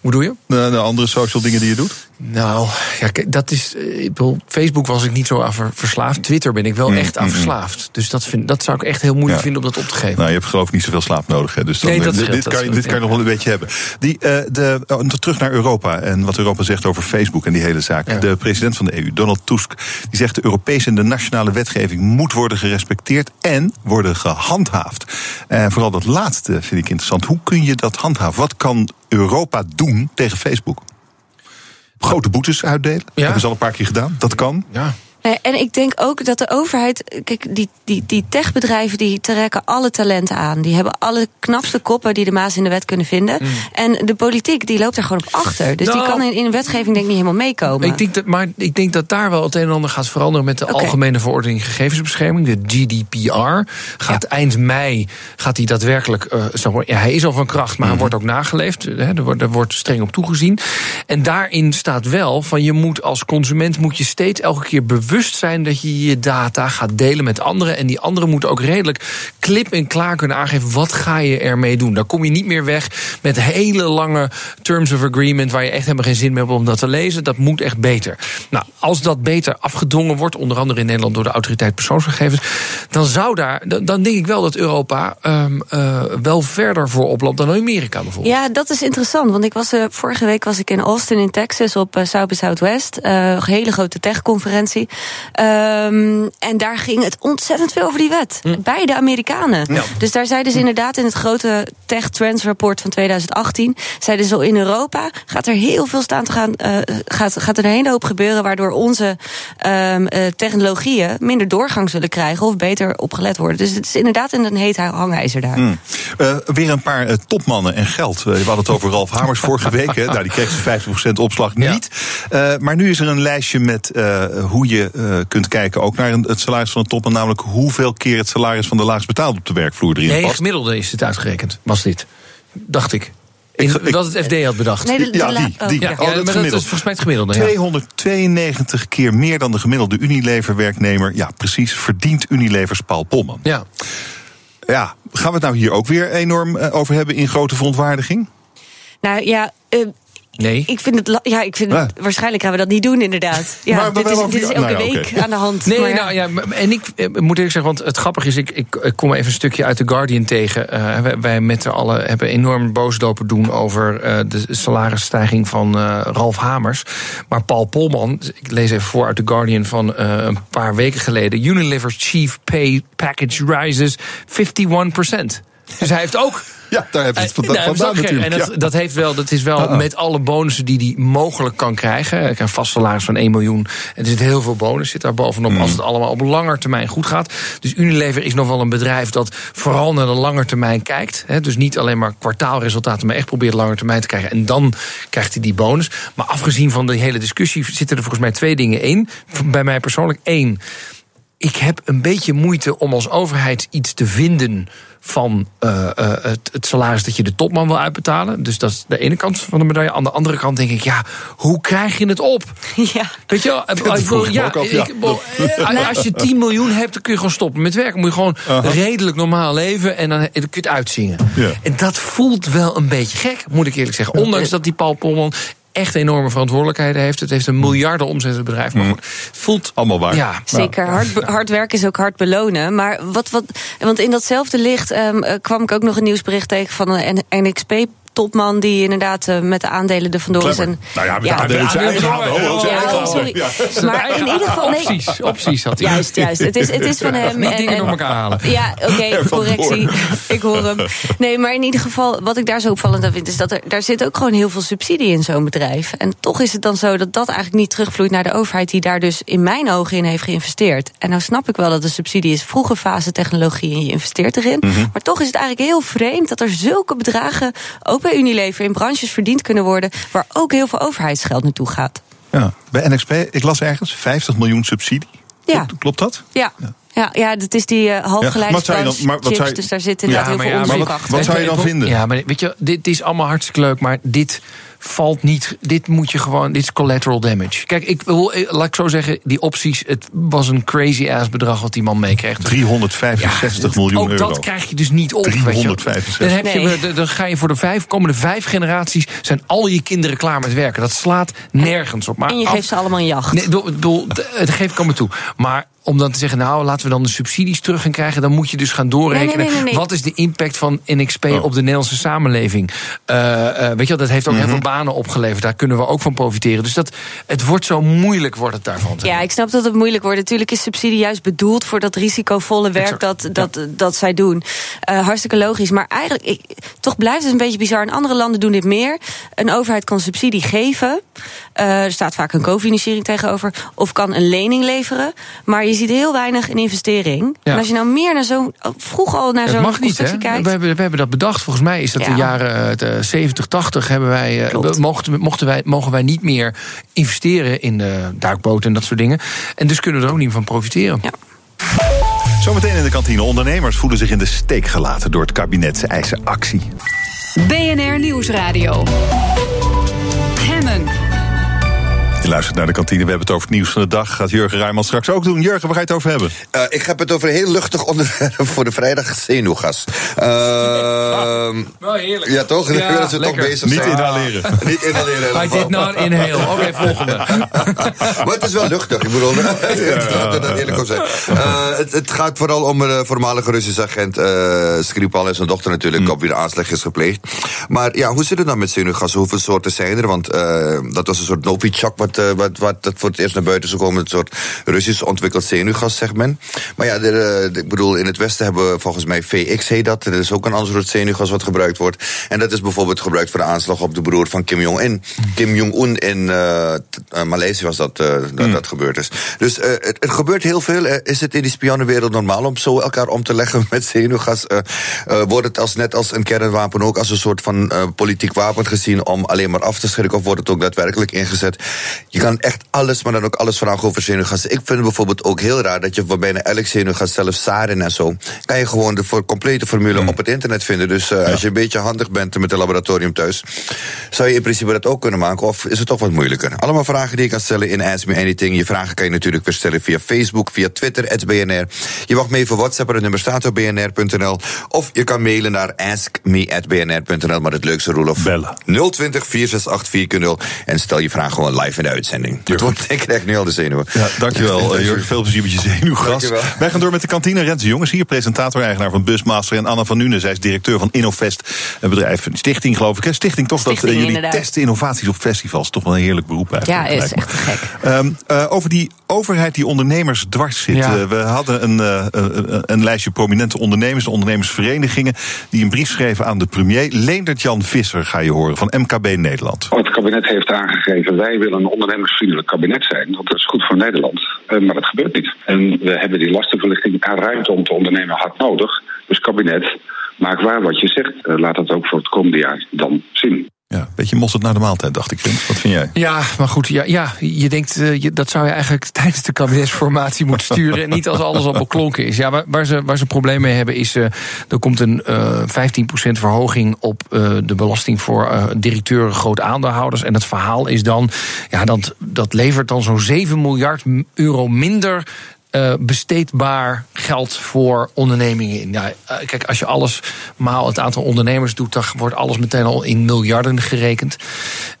Hoe doe je? De, de andere social dingen die je doet? Nou, ja, dat is. eh, Ik bedoel, Facebook was ik niet zo aan ver- verslaafd. Twitter ben ik wel Mm, echt aan mm, mm. verslaafd. Dus dat, vind, dat zou ik echt heel moeilijk Ja. vinden om dat op te geven. Nou, je hebt geloof ik niet zoveel slaap nodig. Hè? Dus dan, Nee, dat dit, scheelt, dit dat kan, je, dit kan je nog wel een beetje hebben. Die, eh, de, oh, terug naar Europa en wat Europa zegt over Facebook en die hele zaak. Ja. De president van de EU, Donald Tusk, die zegt de Europese en de nationale wetgeving moet worden gerespecteerd en worden gehandhaafd. En vooral dat laatste vind ik interessant. Hoe kun je dat handhaven? Wat kan Europa doen tegen Facebook? Grote boetes uitdelen? Hebben ze al een paar keer gedaan. Dat kan. Ja. Eh, En ik denk ook dat de overheid. Kijk, die, die, die techbedrijven die trekken alle talenten aan. Die hebben alle knapste koppen die de maas in de wet kunnen vinden. En de politiek die loopt daar gewoon op achter. Dus die Nou. kan in, in een wetgeving denk ik niet helemaal meekomen. Ik denk dat, maar ik denk dat daar wel het een en ander gaat veranderen met de. Algemene Verordening Gegevensbescherming, de GDPR. Gaat eind mei gaat die daadwerkelijk. eh, zo, ja, hij is al van kracht, maar hij wordt ook nageleefd. Hè, er, wordt, er wordt streng op toegezien. En daarin staat wel van je moet als consument moet je steeds elke keer bewust zijn dat je je data gaat delen met anderen. En die anderen moeten ook redelijk klip en klaar kunnen aangeven wat ga je ermee doen. Daar kom je niet meer weg met hele lange terms of agreement waar je echt helemaal geen zin meer hebt om dat te lezen. Dat moet echt beter. Nou, als dat beter afgedwongen wordt, onder andere in Nederland door de autoriteit persoonsgegevens, dan zou daar, dan, denk ik wel dat Europa ehm, eh, wel verder voor oploopt dan Amerika bijvoorbeeld. Ja, dat is interessant. Want ik was, eh, vorige week was ik in Austin in Texas op eh, South by Southwest. een hele grote techconferentie. Ehm, en daar ging het ontzettend veel over die wet. Bij de Amerikanen. Ja. Dus daar zeiden ze inderdaad in het grote Tech Trends Rapport van 2018. Zeiden ze al in Europa gaat er heel veel staan te gaan. eh, gaat, gaat er een hele hoop gebeuren. Waardoor onze ehm, eh, technologieën minder doorgang zullen krijgen. Of beter opgelet worden. Dus het is inderdaad een heet hangijzer daar. Hmm. Eh, weer een paar topmannen en geld. We hadden het over Ralf Hamers vorige week. Nou, die kreeg zijn 50% opslag niet. Maar nu is er een lijstje met hoe je eh, kunt kijken ook naar het salaris van een topman. Namelijk hoeveel keer het salaris van de laagst betaalde op de werkvloer erin Nee, past. gemiddelde is het uitgerekend, was dit. Dacht ik. In, Ik- ik- wat het FD had bedacht. Nee, de- de Ja, la- die. oh, die. ja, Oh, ja, dat is maar dat is gemiddeld. volgens mij het gemiddelde. Ja. 292 keer meer dan de gemiddelde Unilever-werknemer. Ja, precies, verdient Unilevers Paul Polman. Ja. Ja, gaan we het nou hier ook weer enorm eh, over hebben in grote verontwaardiging? Nou ja, eh, Nee. ik vind het. Ja, ik vind Ja. het, waarschijnlijk gaan we dat niet doen, inderdaad. Ja, Maar dit, is, dit is elke nou ja, week aan de hand. Nee, Maar ja. nou ja, en ik eh, moet eerlijk zeggen, want het grappige is, ik, ik, ik kom even een stukje uit The Guardian tegen. Eh, wij, wij met z'n allen hebben enorm boos lopen doen over eh, de salarisstijging van eh, Ralf Hamers. Maar Paul Polman, ik lees even voor uit The Guardian van een paar weken geleden. Unilever's chief pay package rises 51%. Dus hij heeft ook Ja, daar heb je het Eh, nou, vandaan gek. natuurlijk. En dat, ja. dat, heeft wel, dat is wel met alle bonussen die hij mogelijk kan krijgen. Krijgt een vast salaris van 1 miljoen. En er zit heel veel bonus zit daar bovenop Mm. als het allemaal op lange termijn goed gaat. Dus Unilever is nog wel een bedrijf dat vooral naar de lange termijn kijkt. Hè. Dus niet alleen maar kwartaalresultaten, maar echt probeert lange termijn te krijgen. En dan krijgt hij die bonus. Maar afgezien van de hele discussie zitten er volgens mij twee dingen in. Bij mij persoonlijk één ik heb een beetje moeite om als overheid iets te vinden van eh, eh, het, het salaris dat je de topman wil uitbetalen. Dus dat is de ene kant van de medaille. Aan de andere kant denk ik, ja, hoe krijg je het op? Ja. Weet je wel, eh, Dat ik wil- me ja, ook af, ja. ik wil- eh, als je 10 miljoen hebt, dan kun je gewoon stoppen met werken. Moet je gewoon redelijk normaal leven en dan, dan kun je het uitzingen. Ja. En dat voelt wel een beetje gek, moet ik eerlijk zeggen. Ondanks dat die Paul Polman echt enorme verantwoordelijkheden heeft. Het heeft een miljarden omzetbedrijf. Maar goed, het voelt Allemaal waar. Ja, Zeker, hard, hard werken is ook hard belonen. Maar wat, wat, want in datzelfde licht ehm, eh, kwam ik ook nog een nieuwsbericht tegen van een NXP. Topman die inderdaad eh, met de aandelen er vandoor is. En, Nou ja, met Ja. de aandelen zijn eigen Ja, sorry. Maar in ieder geval, nee. Opties, opties had hij. Juist, juist. Het is, het is van hem. En- dingen door elkaar halen. Ja, oké, correctie. Ik hoor hem. Nee, maar in ieder geval, wat ik daar zo opvallend aan vind, is dat er daar zit ook gewoon heel veel subsidie in zo'n bedrijf. En toch is het dan zo dat dat eigenlijk niet terugvloeit naar de overheid, die daar dus in mijn ogen in heeft geïnvesteerd. En nou snap ik wel dat de subsidie is vroege fase technologie en je investeert erin. Mhm. Maar toch is het eigenlijk heel vreemd dat er zulke bedragen, ook bij Unilever, in branches verdiend kunnen worden waar ook heel veel overheidsgeld naartoe gaat. Ja. Bij NXP, ik las ergens 50 miljoen subsidie. Ja. Klopt, klopt dat? Ja. Ja, ja, dat is die uh, Ja, je dus daar zit inderdaad heel veel onderzoek wat- achter. wat zou je dan vinden? Ja, maar weet je, dit is allemaal hartstikke leuk, maar dit valt niet. Dit moet je gewoon. Dit is collateral damage. Kijk, ik wil, eh, laat ik zo zeggen, die opties. Het was een crazy ass bedrag wat die man meekreeg. 365 miljoen ook euro. dat krijg je dus niet op. weet je. 365. Dan, heb je, Nee. dan- ga je voor de vijf, komende vijf generaties. zijn al je kinderen klaar met werken. Dat slaat nergens op. Maar En je af- geeft ze allemaal een jacht. Nee, ik bedoel, ik bedoel, d- dat geef ik allemaal toe. Maar om dan te zeggen, nou, laten we dan de subsidies terug gaan krijgen... dan moet je dus gaan doorrekenen... Nee, nee, nee, nee. wat is de impact van NXP Oh. op de Nederlandse samenleving. Eh, eh, weet je wel, dat heeft ook Mhm. heel veel banen opgeleverd. Daar kunnen we ook van profiteren. Dus dat, het wordt zo moeilijk, wordt het daarvan. Ja, ik snap dat het moeilijk wordt. Natuurlijk is subsidie juist bedoeld voor dat risicovolle werk dat, dat, dat zij doen. Eh, hartstikke logisch. Maar eigenlijk, ik, toch blijft het een beetje bizar. In andere landen doen dit meer. Een overheid kan subsidie geven. Eh, er staat vaak een cofinanciering tegenover. Of kan een lening leveren. Maar je ziet heel weinig in investering. Ja. En als je nou meer naar zo'n. Vroeg al naar zo'n mag niet, hè? constructie kijkt. We hebben, we hebben dat bedacht. Volgens mij is dat Ja. de jaren eh, de 70, 80 hebben wij, eh, Klopt. mochten, mochten wij, mogen wij niet meer investeren in eh, duikboten en dat soort dingen. En dus kunnen we er ook niet van profiteren. Ja. Zometeen in de kantine. Ondernemers voelen zich in de steek gelaten door het kabinet. Ze eisen actie. BNR Nieuwsradio. Je luistert naar de kantine. We hebben het over het nieuws van de dag. Gaat Jurgen Rijman straks ook doen. Jurgen, waar ga je het over hebben? Eh, ik heb het over een heel luchtig onderwerp voor de vrijdag zenuwgas. Ehm, Wel heerlijk. ja, toch? Ja, dat ze toch bezig Niet zijn. inhaleren. Niet inhaleren. I did not inhale. Oké, volgende. Maar het is wel luchtig, ik bedoel, laten we dat eerlijk op zijn. Eh, het, het gaat vooral om een voormalige Russische agent, eh Skripal en zijn dochter natuurlijk, op wie de aanslag is gepleegd. Maar ja, hoe zit het dan met zenuwgas? Hoeveel soorten zijn er? Want eh, dat was een soort Novichok, wat, eh, wat, wat dat voor het eerst naar buiten is gekomen. Een soort Russisch ontwikkeld zenuwgas, zegt men. Maar ja, eh, ik bedoel, in het Westen hebben we volgens mij VX heet dat. Er is ook een ander soort zenuwgas wat gebruikt wordt. En dat is bijvoorbeeld gebruikt voor de aanslag op de broer van Kim Jong-un. Kim Jong-un in eh, Maleisië was dat, dat, dat gebeurd is. Dus het, het gebeurt heel veel. Is het in die spionnenwereld normaal om zo elkaar om te leggen met zenuwgas? Wordt het als, net als een kernwapen ook als een soort van politiek wapen gezien om alleen maar af te schrikken? Of wordt het ook daadwerkelijk ingezet? Je kan echt alles, maar dan ook alles vragen over zenuwgas. Ik vind het bijvoorbeeld ook heel raar dat je voor bijna elk zenuwgas, zelfs sarin en zo, kan je gewoon de voor complete formule op het internet vinden. Dus eh, als je een beetje handig bent met een laboratorium thuis, zou je in principe dat ook kunnen maken. Of is het toch wat moeilijker? Allemaal vragen die je kan stellen in Ask Me Anything. Je vragen kan je natuurlijk weer stellen via Facebook, via Twitter, BNR. Je mag mee voor WhatsApp, het nummer staat op bnr.nl. Of je kan mailen naar askme.bnr.nl. Maar het leukste, Roelof. Bellen. 020 468 400 En stel je vraag gewoon live in de uitzending. Het wordt, ik krijg nu al de zenuwen. Ja, dankjewel, Jurgen. Veel plezier met je zenuwgas. Wij gaan door met de kantine. Rens de Jongens hier, presentator-eigenaar van Busmaster. En Anna van Nuenen, zij is directeur van Innovest. Een bedrijf, een stichting geloof ik. hè? Stichting toch, dat eh, jullie inderdaad. testen innovaties op festivals. Toch wel een heerlijk beroep Ja, eigenlijk. is lijkt me. echt gek. Ehm, eh, over die overheid die ondernemers dwars zit. Ja. Eh, we hadden een, eh, een- een lijstje prominente ondernemers, ondernemersverenigingen, die een brief schreven aan de premier. Leendert Jan Visser ga je horen van MKB Nederland. Het kabinet heeft aangegeven, wij willen een ondernemersvriendelijk kabinet zijn. Want dat is goed voor Nederland. Eh, maar dat gebeurt niet. En we hebben die lastenverlichting aan ruimte om te ondernemen hard nodig. Dus kabinet, maak waar wat je zegt. Eh, laat dat ook voor het komende jaar dan zien. Ja, beetje mosterd naar de maaltijd, dacht ik. Wat vind jij? Ja, maar goed, ja, ja je denkt eh, dat zou je eigenlijk tijdens de kabinetsformatie moeten sturen. En niet als alles al beklonken is. Ja, waar, waar, ze, waar ze problemen mee hebben is. eh er komt een eh 15% verhoging op de belasting voor directeuren, groot aandeelhouders. En het verhaal is dan. Ja, dat, dat levert dan zo'n 7 miljard euro minder eh, besteedbaar geld voor ondernemingen in. Ja, eh, kijk, als je alles maal het aantal ondernemers doet, dan wordt alles meteen al in miljarden gerekend.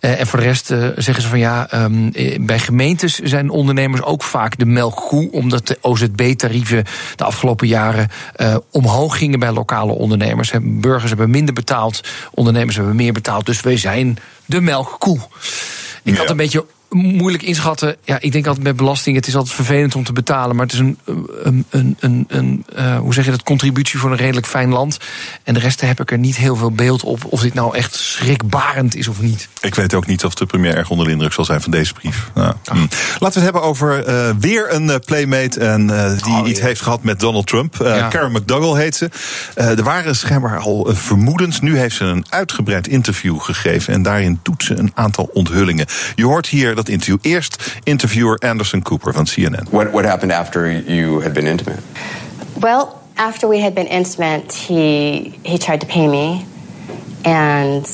Eh, en voor de rest zeggen ze van ja, ehm, eh, bij gemeentes zijn ondernemers ook vaak de melkkoe, omdat de OZB-tarieven de afgelopen jaren omhoog gingen bij lokale ondernemers. Burgers hebben minder betaald, ondernemers hebben meer betaald, dus wij zijn de melkkoe. Ik had een beetje moeilijk inschatten. Ja, ik denk altijd met belasting, het is altijd vervelend om te betalen, maar het is een, een, een, een, een eh, hoe zeg je dat, contributie voor een redelijk fijn land. En de rest heb ik er niet heel veel beeld op of dit nou echt schrikbarend is of niet. Ik weet ook niet of de premier erg onder de indruk zal zijn van deze brief. Nou, hm. Laten we het hebben over eh, weer een eh, playmate en, die iets heeft gehad met Donald Trump. Ja. Karen McDougall heet ze. Er waren schijnbaar al vermoedens. Nu heeft ze een uitgebreid interview gegeven en daarin doet ze een aantal onthullingen. Je hoort hier dat interview. Eerst interviewer Anderson Cooper van CNN. What, what happened after you had been intimate? Well, after we had been intimate, he he tried to pay me, and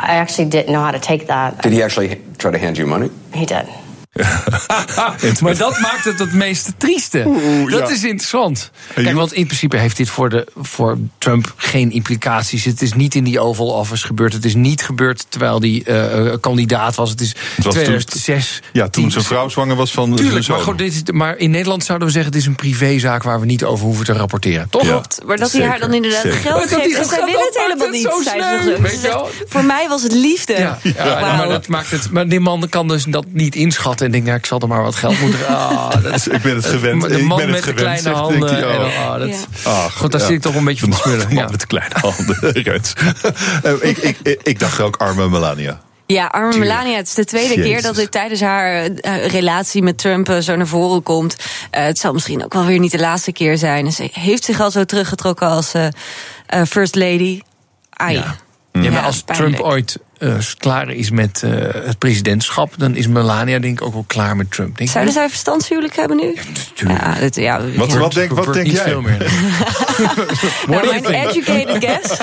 I actually didn't know how to take that. Did he actually try to hand you money? He did. maar dat maakt het het meest trieste. dat is interessant. Kijk, want in principe heeft dit voor, de, voor Trump geen implicaties. Het is niet in die Oval Office gebeurd. Het is niet gebeurd terwijl die uh, kandidaat was. Het is Het was 2006. Toen, ja, toen zijn vrouw zwanger was van Tuurlijk, zijn maar, goed, dit is, maar in Nederland zouden we zeggen... het is een privézaak waar we niet over hoeven te rapporteren. Toch? Klopt, maar dat hij haar dan inderdaad Zeker. geld geeft. En zij willen het helemaal niet. zo sneu, weet je wel. Voor mij was het liefde. Ja, maar, dat maakt het, maar die man kan dus dat niet inschatten en denkt, ja, ik zal er maar wat geld moeten. Ah, dat, Ik ben het gewend. De Ik man ben het met de gewend, kleine zegt- handen. en oh. ah, dat, Ah, goed, daar ja. zit ik toch een beetje van te smullen. Man Ja. met de kleine handen. Eh, ik, ik, ik, ik dacht ook arme Melania. Ja, arme. Melania. Het is de tweede Jezus. keer dat dit tijdens haar eh, relatie met Trump eh, zo naar voren komt. Eh, het zal misschien ook wel weer niet de laatste keer zijn. En ze heeft zich al zo teruggetrokken als eh, eh, First Lady. Ai. Ja. Ja, maar als pijnlijk. Trump ooit eh, klaar is met eh, het presidentschap, dan is Melania denk ik ook wel klaar met Trump. Denk Zouden zij verstandshuwelijk hebben nu? Ja, Wat, ja. wat denk, wat denk jij? veel meer. Nou, mijn educated guess.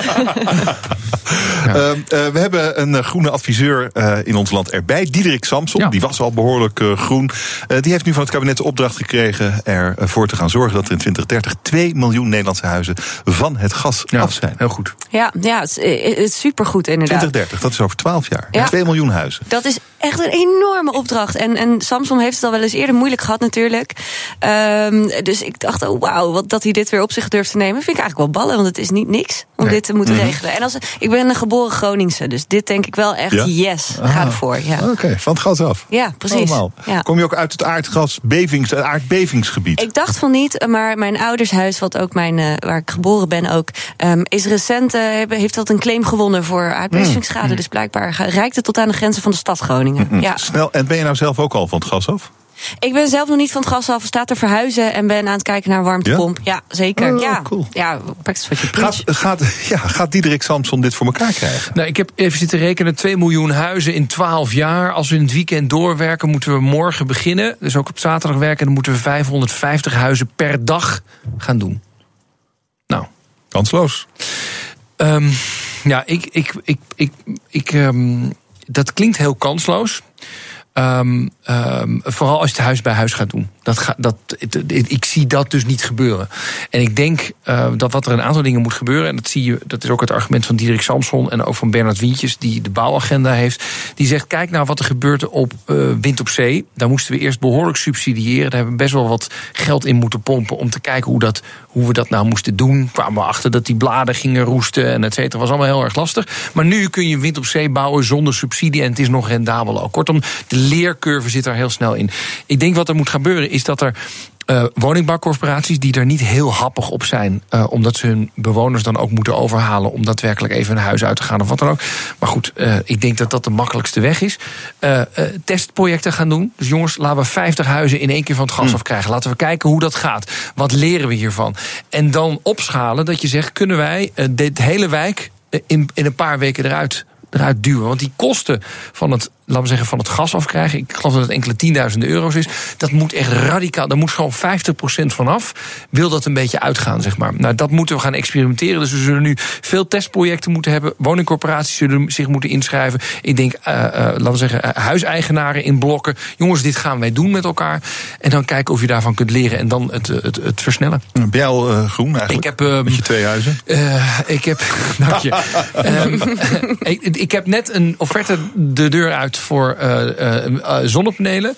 Ehm, eh, we hebben een groene adviseur eh, in ons land erbij, Diederik Samson. Die was al behoorlijk eh, groen. Eh, die heeft nu van het kabinet de opdracht gekregen ervoor te gaan zorgen dat er in 2030 2 miljoen Nederlandse huizen van het gas af zijn. Heel goed. Ja, ja het, is, het is supergoed inderdaad. 2030, dat is over 12 jaar. Ja. 2 miljoen huizen. Dat is echt een enorme opdracht. En, en Samsung heeft het al wel eens eerder moeilijk gehad natuurlijk. Ehm, dus ik dacht, oh wauw, wat dat hij dit weer op zich durft te nemen... vind ik eigenlijk wel ballen, want het is niet niks om Nee. dit te moeten Mhm. regelen. En als, ik ben een geboren Groningse, dus dit denk ik wel echt Ja? yes. Ga Ah. ervoor, ja. Oké, van het gas af. Ja, precies. Ja. Kom je ook uit het aardgasbevings, aardbevingsgebied? Ik dacht van niet, maar mijn oudershuis, wat ook mijn, eh, waar ik geboren ben ook, ehm, is recent, eh, heeft dat een claim gewonnen voor aardbevingsschade. Mm. Dus blijkbaar ga- reikt het tot aan de grenzen van de stad Groningen. Hm, Ja. Snel. En ben je nou zelf ook al van het gas af? Ik ben zelf nog niet van het gas af, sta te verhuizen en ben aan het kijken naar een warmtepomp. Ja, zeker. Oh, ja, cool. ja, practice what you preach. Gaat, gaat, ja, gaat Diederik Samson dit voor elkaar krijgen? Nou, ik heb even zitten rekenen. 2 miljoen huizen in 12 jaar. Als we in het weekend doorwerken, moeten we morgen beginnen. Dus ook op zaterdag werken. Dan moeten we 550 huizen per dag gaan doen. Nou. Kansloos. Ehm, ja, ik, ik, ik, ik, ik, ehm, dat klinkt heel kansloos. Ehm, ehm, vooral als je het huis bij huis gaat doen. Dat dat, ik zie dat dus niet gebeuren. En ik denk eh, dat wat er een aantal dingen moet gebeuren. En dat zie je, dat is ook het argument van Diederik Samson en ook van Bernard Wientjes, die de bouwagenda heeft. Die zegt: kijk nou wat er gebeurt op eh, wind op zee. Daar moesten we eerst behoorlijk subsidiëren. Daar hebben we best wel wat geld in moeten pompen om te kijken hoe, dat, hoe we dat nou moesten doen. Kwamen we achter dat die bladen gingen roesten en et cetera. Was allemaal heel erg lastig. Maar nu kun je wind op zee bouwen zonder subsidie en het is nog rendabel ook. Kortom, de leercurve zit daar heel snel in. Ik denk wat er moet gebeuren is dat er eh, woningbouwcorporaties die er niet heel happig op zijn, eh, omdat ze hun bewoners dan ook moeten overhalen om daadwerkelijk even een huis uit te gaan of wat dan ook. Maar goed, eh, ik denk dat dat de makkelijkste weg is. Testprojecten gaan doen. Dus jongens, laten we 50 huizen in één keer van het gas afkrijgen. Laten we kijken hoe dat gaat. Wat leren we hiervan? En dan opschalen dat je zegt: kunnen wij dit hele wijk in, in een paar weken eruit eruit duwen. Want die kosten van het, laten we zeggen, van het gas afkrijgen, ik geloof dat het enkele tienduizenden euro's is, dat moet echt radicaal, daar moet gewoon 50% vanaf, wil dat een beetje uitgaan, zeg maar. Nou, dat moeten we gaan experimenteren. Dus we zullen nu veel testprojecten moeten hebben. Woningcorporaties zullen zich moeten inschrijven. Ik denk, eh, eh, laten we zeggen, eh, huiseigenaren in blokken. Jongens, dit gaan wij doen met elkaar. En dan kijken of je daarvan kunt leren en dan het, het, het versnellen. Ben jij al groen eigenlijk? Ik heb, ehm, Met je twee huizen? Ik heb. Dank je. Ehm, ik, ik heb net een offerte de deur uit voor eh, eh,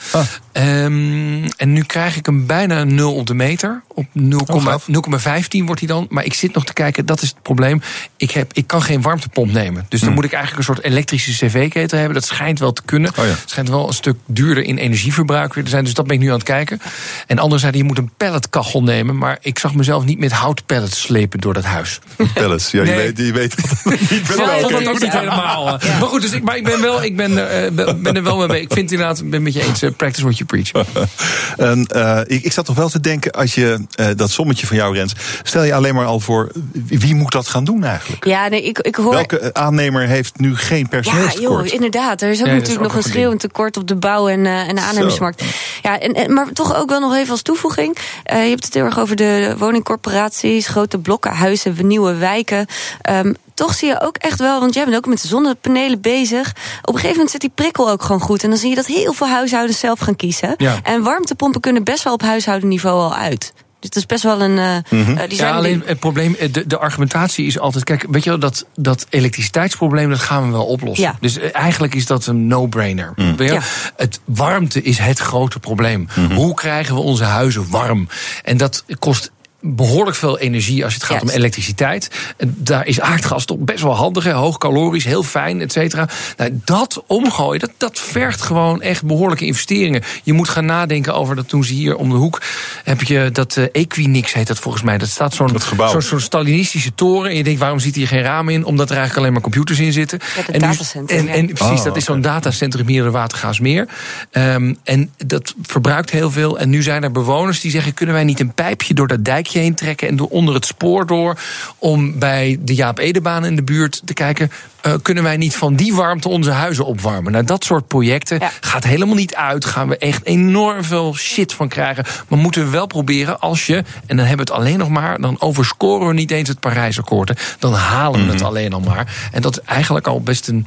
eh. Ehm, en nu krijg ik hem bijna 0 op de meter. Op 0,15 wordt hij dan. Maar ik zit nog te kijken, dat is het probleem. Ik, heb, ik kan geen warmtepomp nemen. Dus dan moet ik eigenlijk een soort elektrische cv-ketel hebben. Dat schijnt wel te kunnen. Het schijnt wel een stuk duurder in energieverbruik weer te zijn. Dus dat ben ik nu aan het kijken. En anderen zeiden, je moet een pelletkachel nemen. Maar ik zag mezelf niet met houtpellets slepen door dat huis. Pellets, ja, je, weet, je weet dat het niet Ik vond dat ook niet helemaal. eh. Maar goed, dus ik, maar ik ben, wel, ik ben, er, eh, ben er wel mee. Ik vind inderdaad, ik ben met je eens, eh, practice what you you preach. en, uh, ik, ik zat nog wel te denken, als je uh, dat sommetje van jou, Rens, stel je alleen maar al voor, wie moet dat gaan doen eigenlijk? Ja, nee, ik, ik hoor. Welke aannemer heeft nu geen personeelstekort? Ja, joh, inderdaad. Er is ook ja, natuurlijk is ook nog een schreeuwend tekort op de bouw en, uh, en de aannemersmarkt. Zo. Ja, en, en, maar toch ook wel nog even als toevoeging. je hebt het heel erg over de woningcorporaties, grote blokken, huizen, nieuwe wijken. Um, toch zie je ook echt wel, want jij bent ook met de zonnepanelen bezig. Op een gegeven moment zit die prikkel ook gewoon goed. En dan zie je dat heel veel huishoudens zelf gaan kiezen. Ja. En warmtepompen kunnen best wel op huishoudenniveau al uit. Dus het is best wel een. Uh, mm -hmm. die ja, alleen het probleem, de, de argumentatie is altijd. Kijk, weet je wel, dat, dat elektriciteitsprobleem, dat gaan we wel oplossen. Ja. Dus eigenlijk is dat een no-brainer. Mm. Ja. Het warmte is het grote probleem. Mm -hmm. Hoe krijgen we onze huizen warm? En dat kost behoorlijk veel energie als het gaat yes. om elektriciteit. Daar is aardgas toch best wel handig, hè? hoog calorisch, heel fijn, et cetera. Nou, dat omgooien, dat, dat vergt gewoon echt behoorlijke investeringen. Je moet gaan nadenken over dat toen ze hier om de hoek heb je dat uh, Equinix heet dat volgens mij. Dat staat zo'n zo'n zo Stalinistische toren. En je denkt, waarom zit hier geen ramen in? Omdat er eigenlijk alleen maar computers in zitten. Ja, en, datacentrum, en, en, precies, oh, dat is zo'n datacentrum hier in de Watergaasmeer. Um, en dat verbruikt heel veel. En nu zijn er bewoners die zeggen, kunnen wij niet een pijpje door dat dijkje heen trekken en door onder het spoor door. Om bij de Jaap Edebaan in de buurt te kijken. Uh, kunnen wij niet van die warmte onze huizen opwarmen? Nou, dat soort projecten ja. gaat helemaal niet uit. Gaan we echt enorm veel shit van krijgen. Maar moeten we wel proberen als je, en dan hebben we het alleen nog maar, dan overscoren we niet eens het Parijsakkoord. Dan halen we mm -hmm. het alleen nog maar. En dat is eigenlijk al best een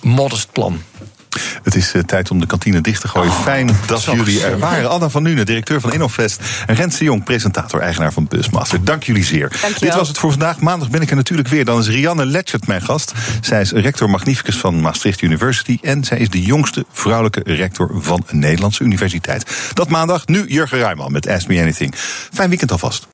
modest plan. Het is uh, tijd om de kantine dicht te gooien. Oh, Fijn dat jullie er waren. Anna van Nuenen, directeur van Innovest. En Rens de Jong, presentator, eigenaar van Busmaster. Dank jullie zeer. Dank Dit was het voor vandaag. Maandag ben ik er natuurlijk weer. Dan is Rianne Letchert mijn gast. Zij is rector magnificus van Maastricht University. En zij is de jongste vrouwelijke rector van een Nederlandse universiteit. Dat maandag. Nu Jurgen Ruijman met Ask Me Anything. Fijn weekend alvast.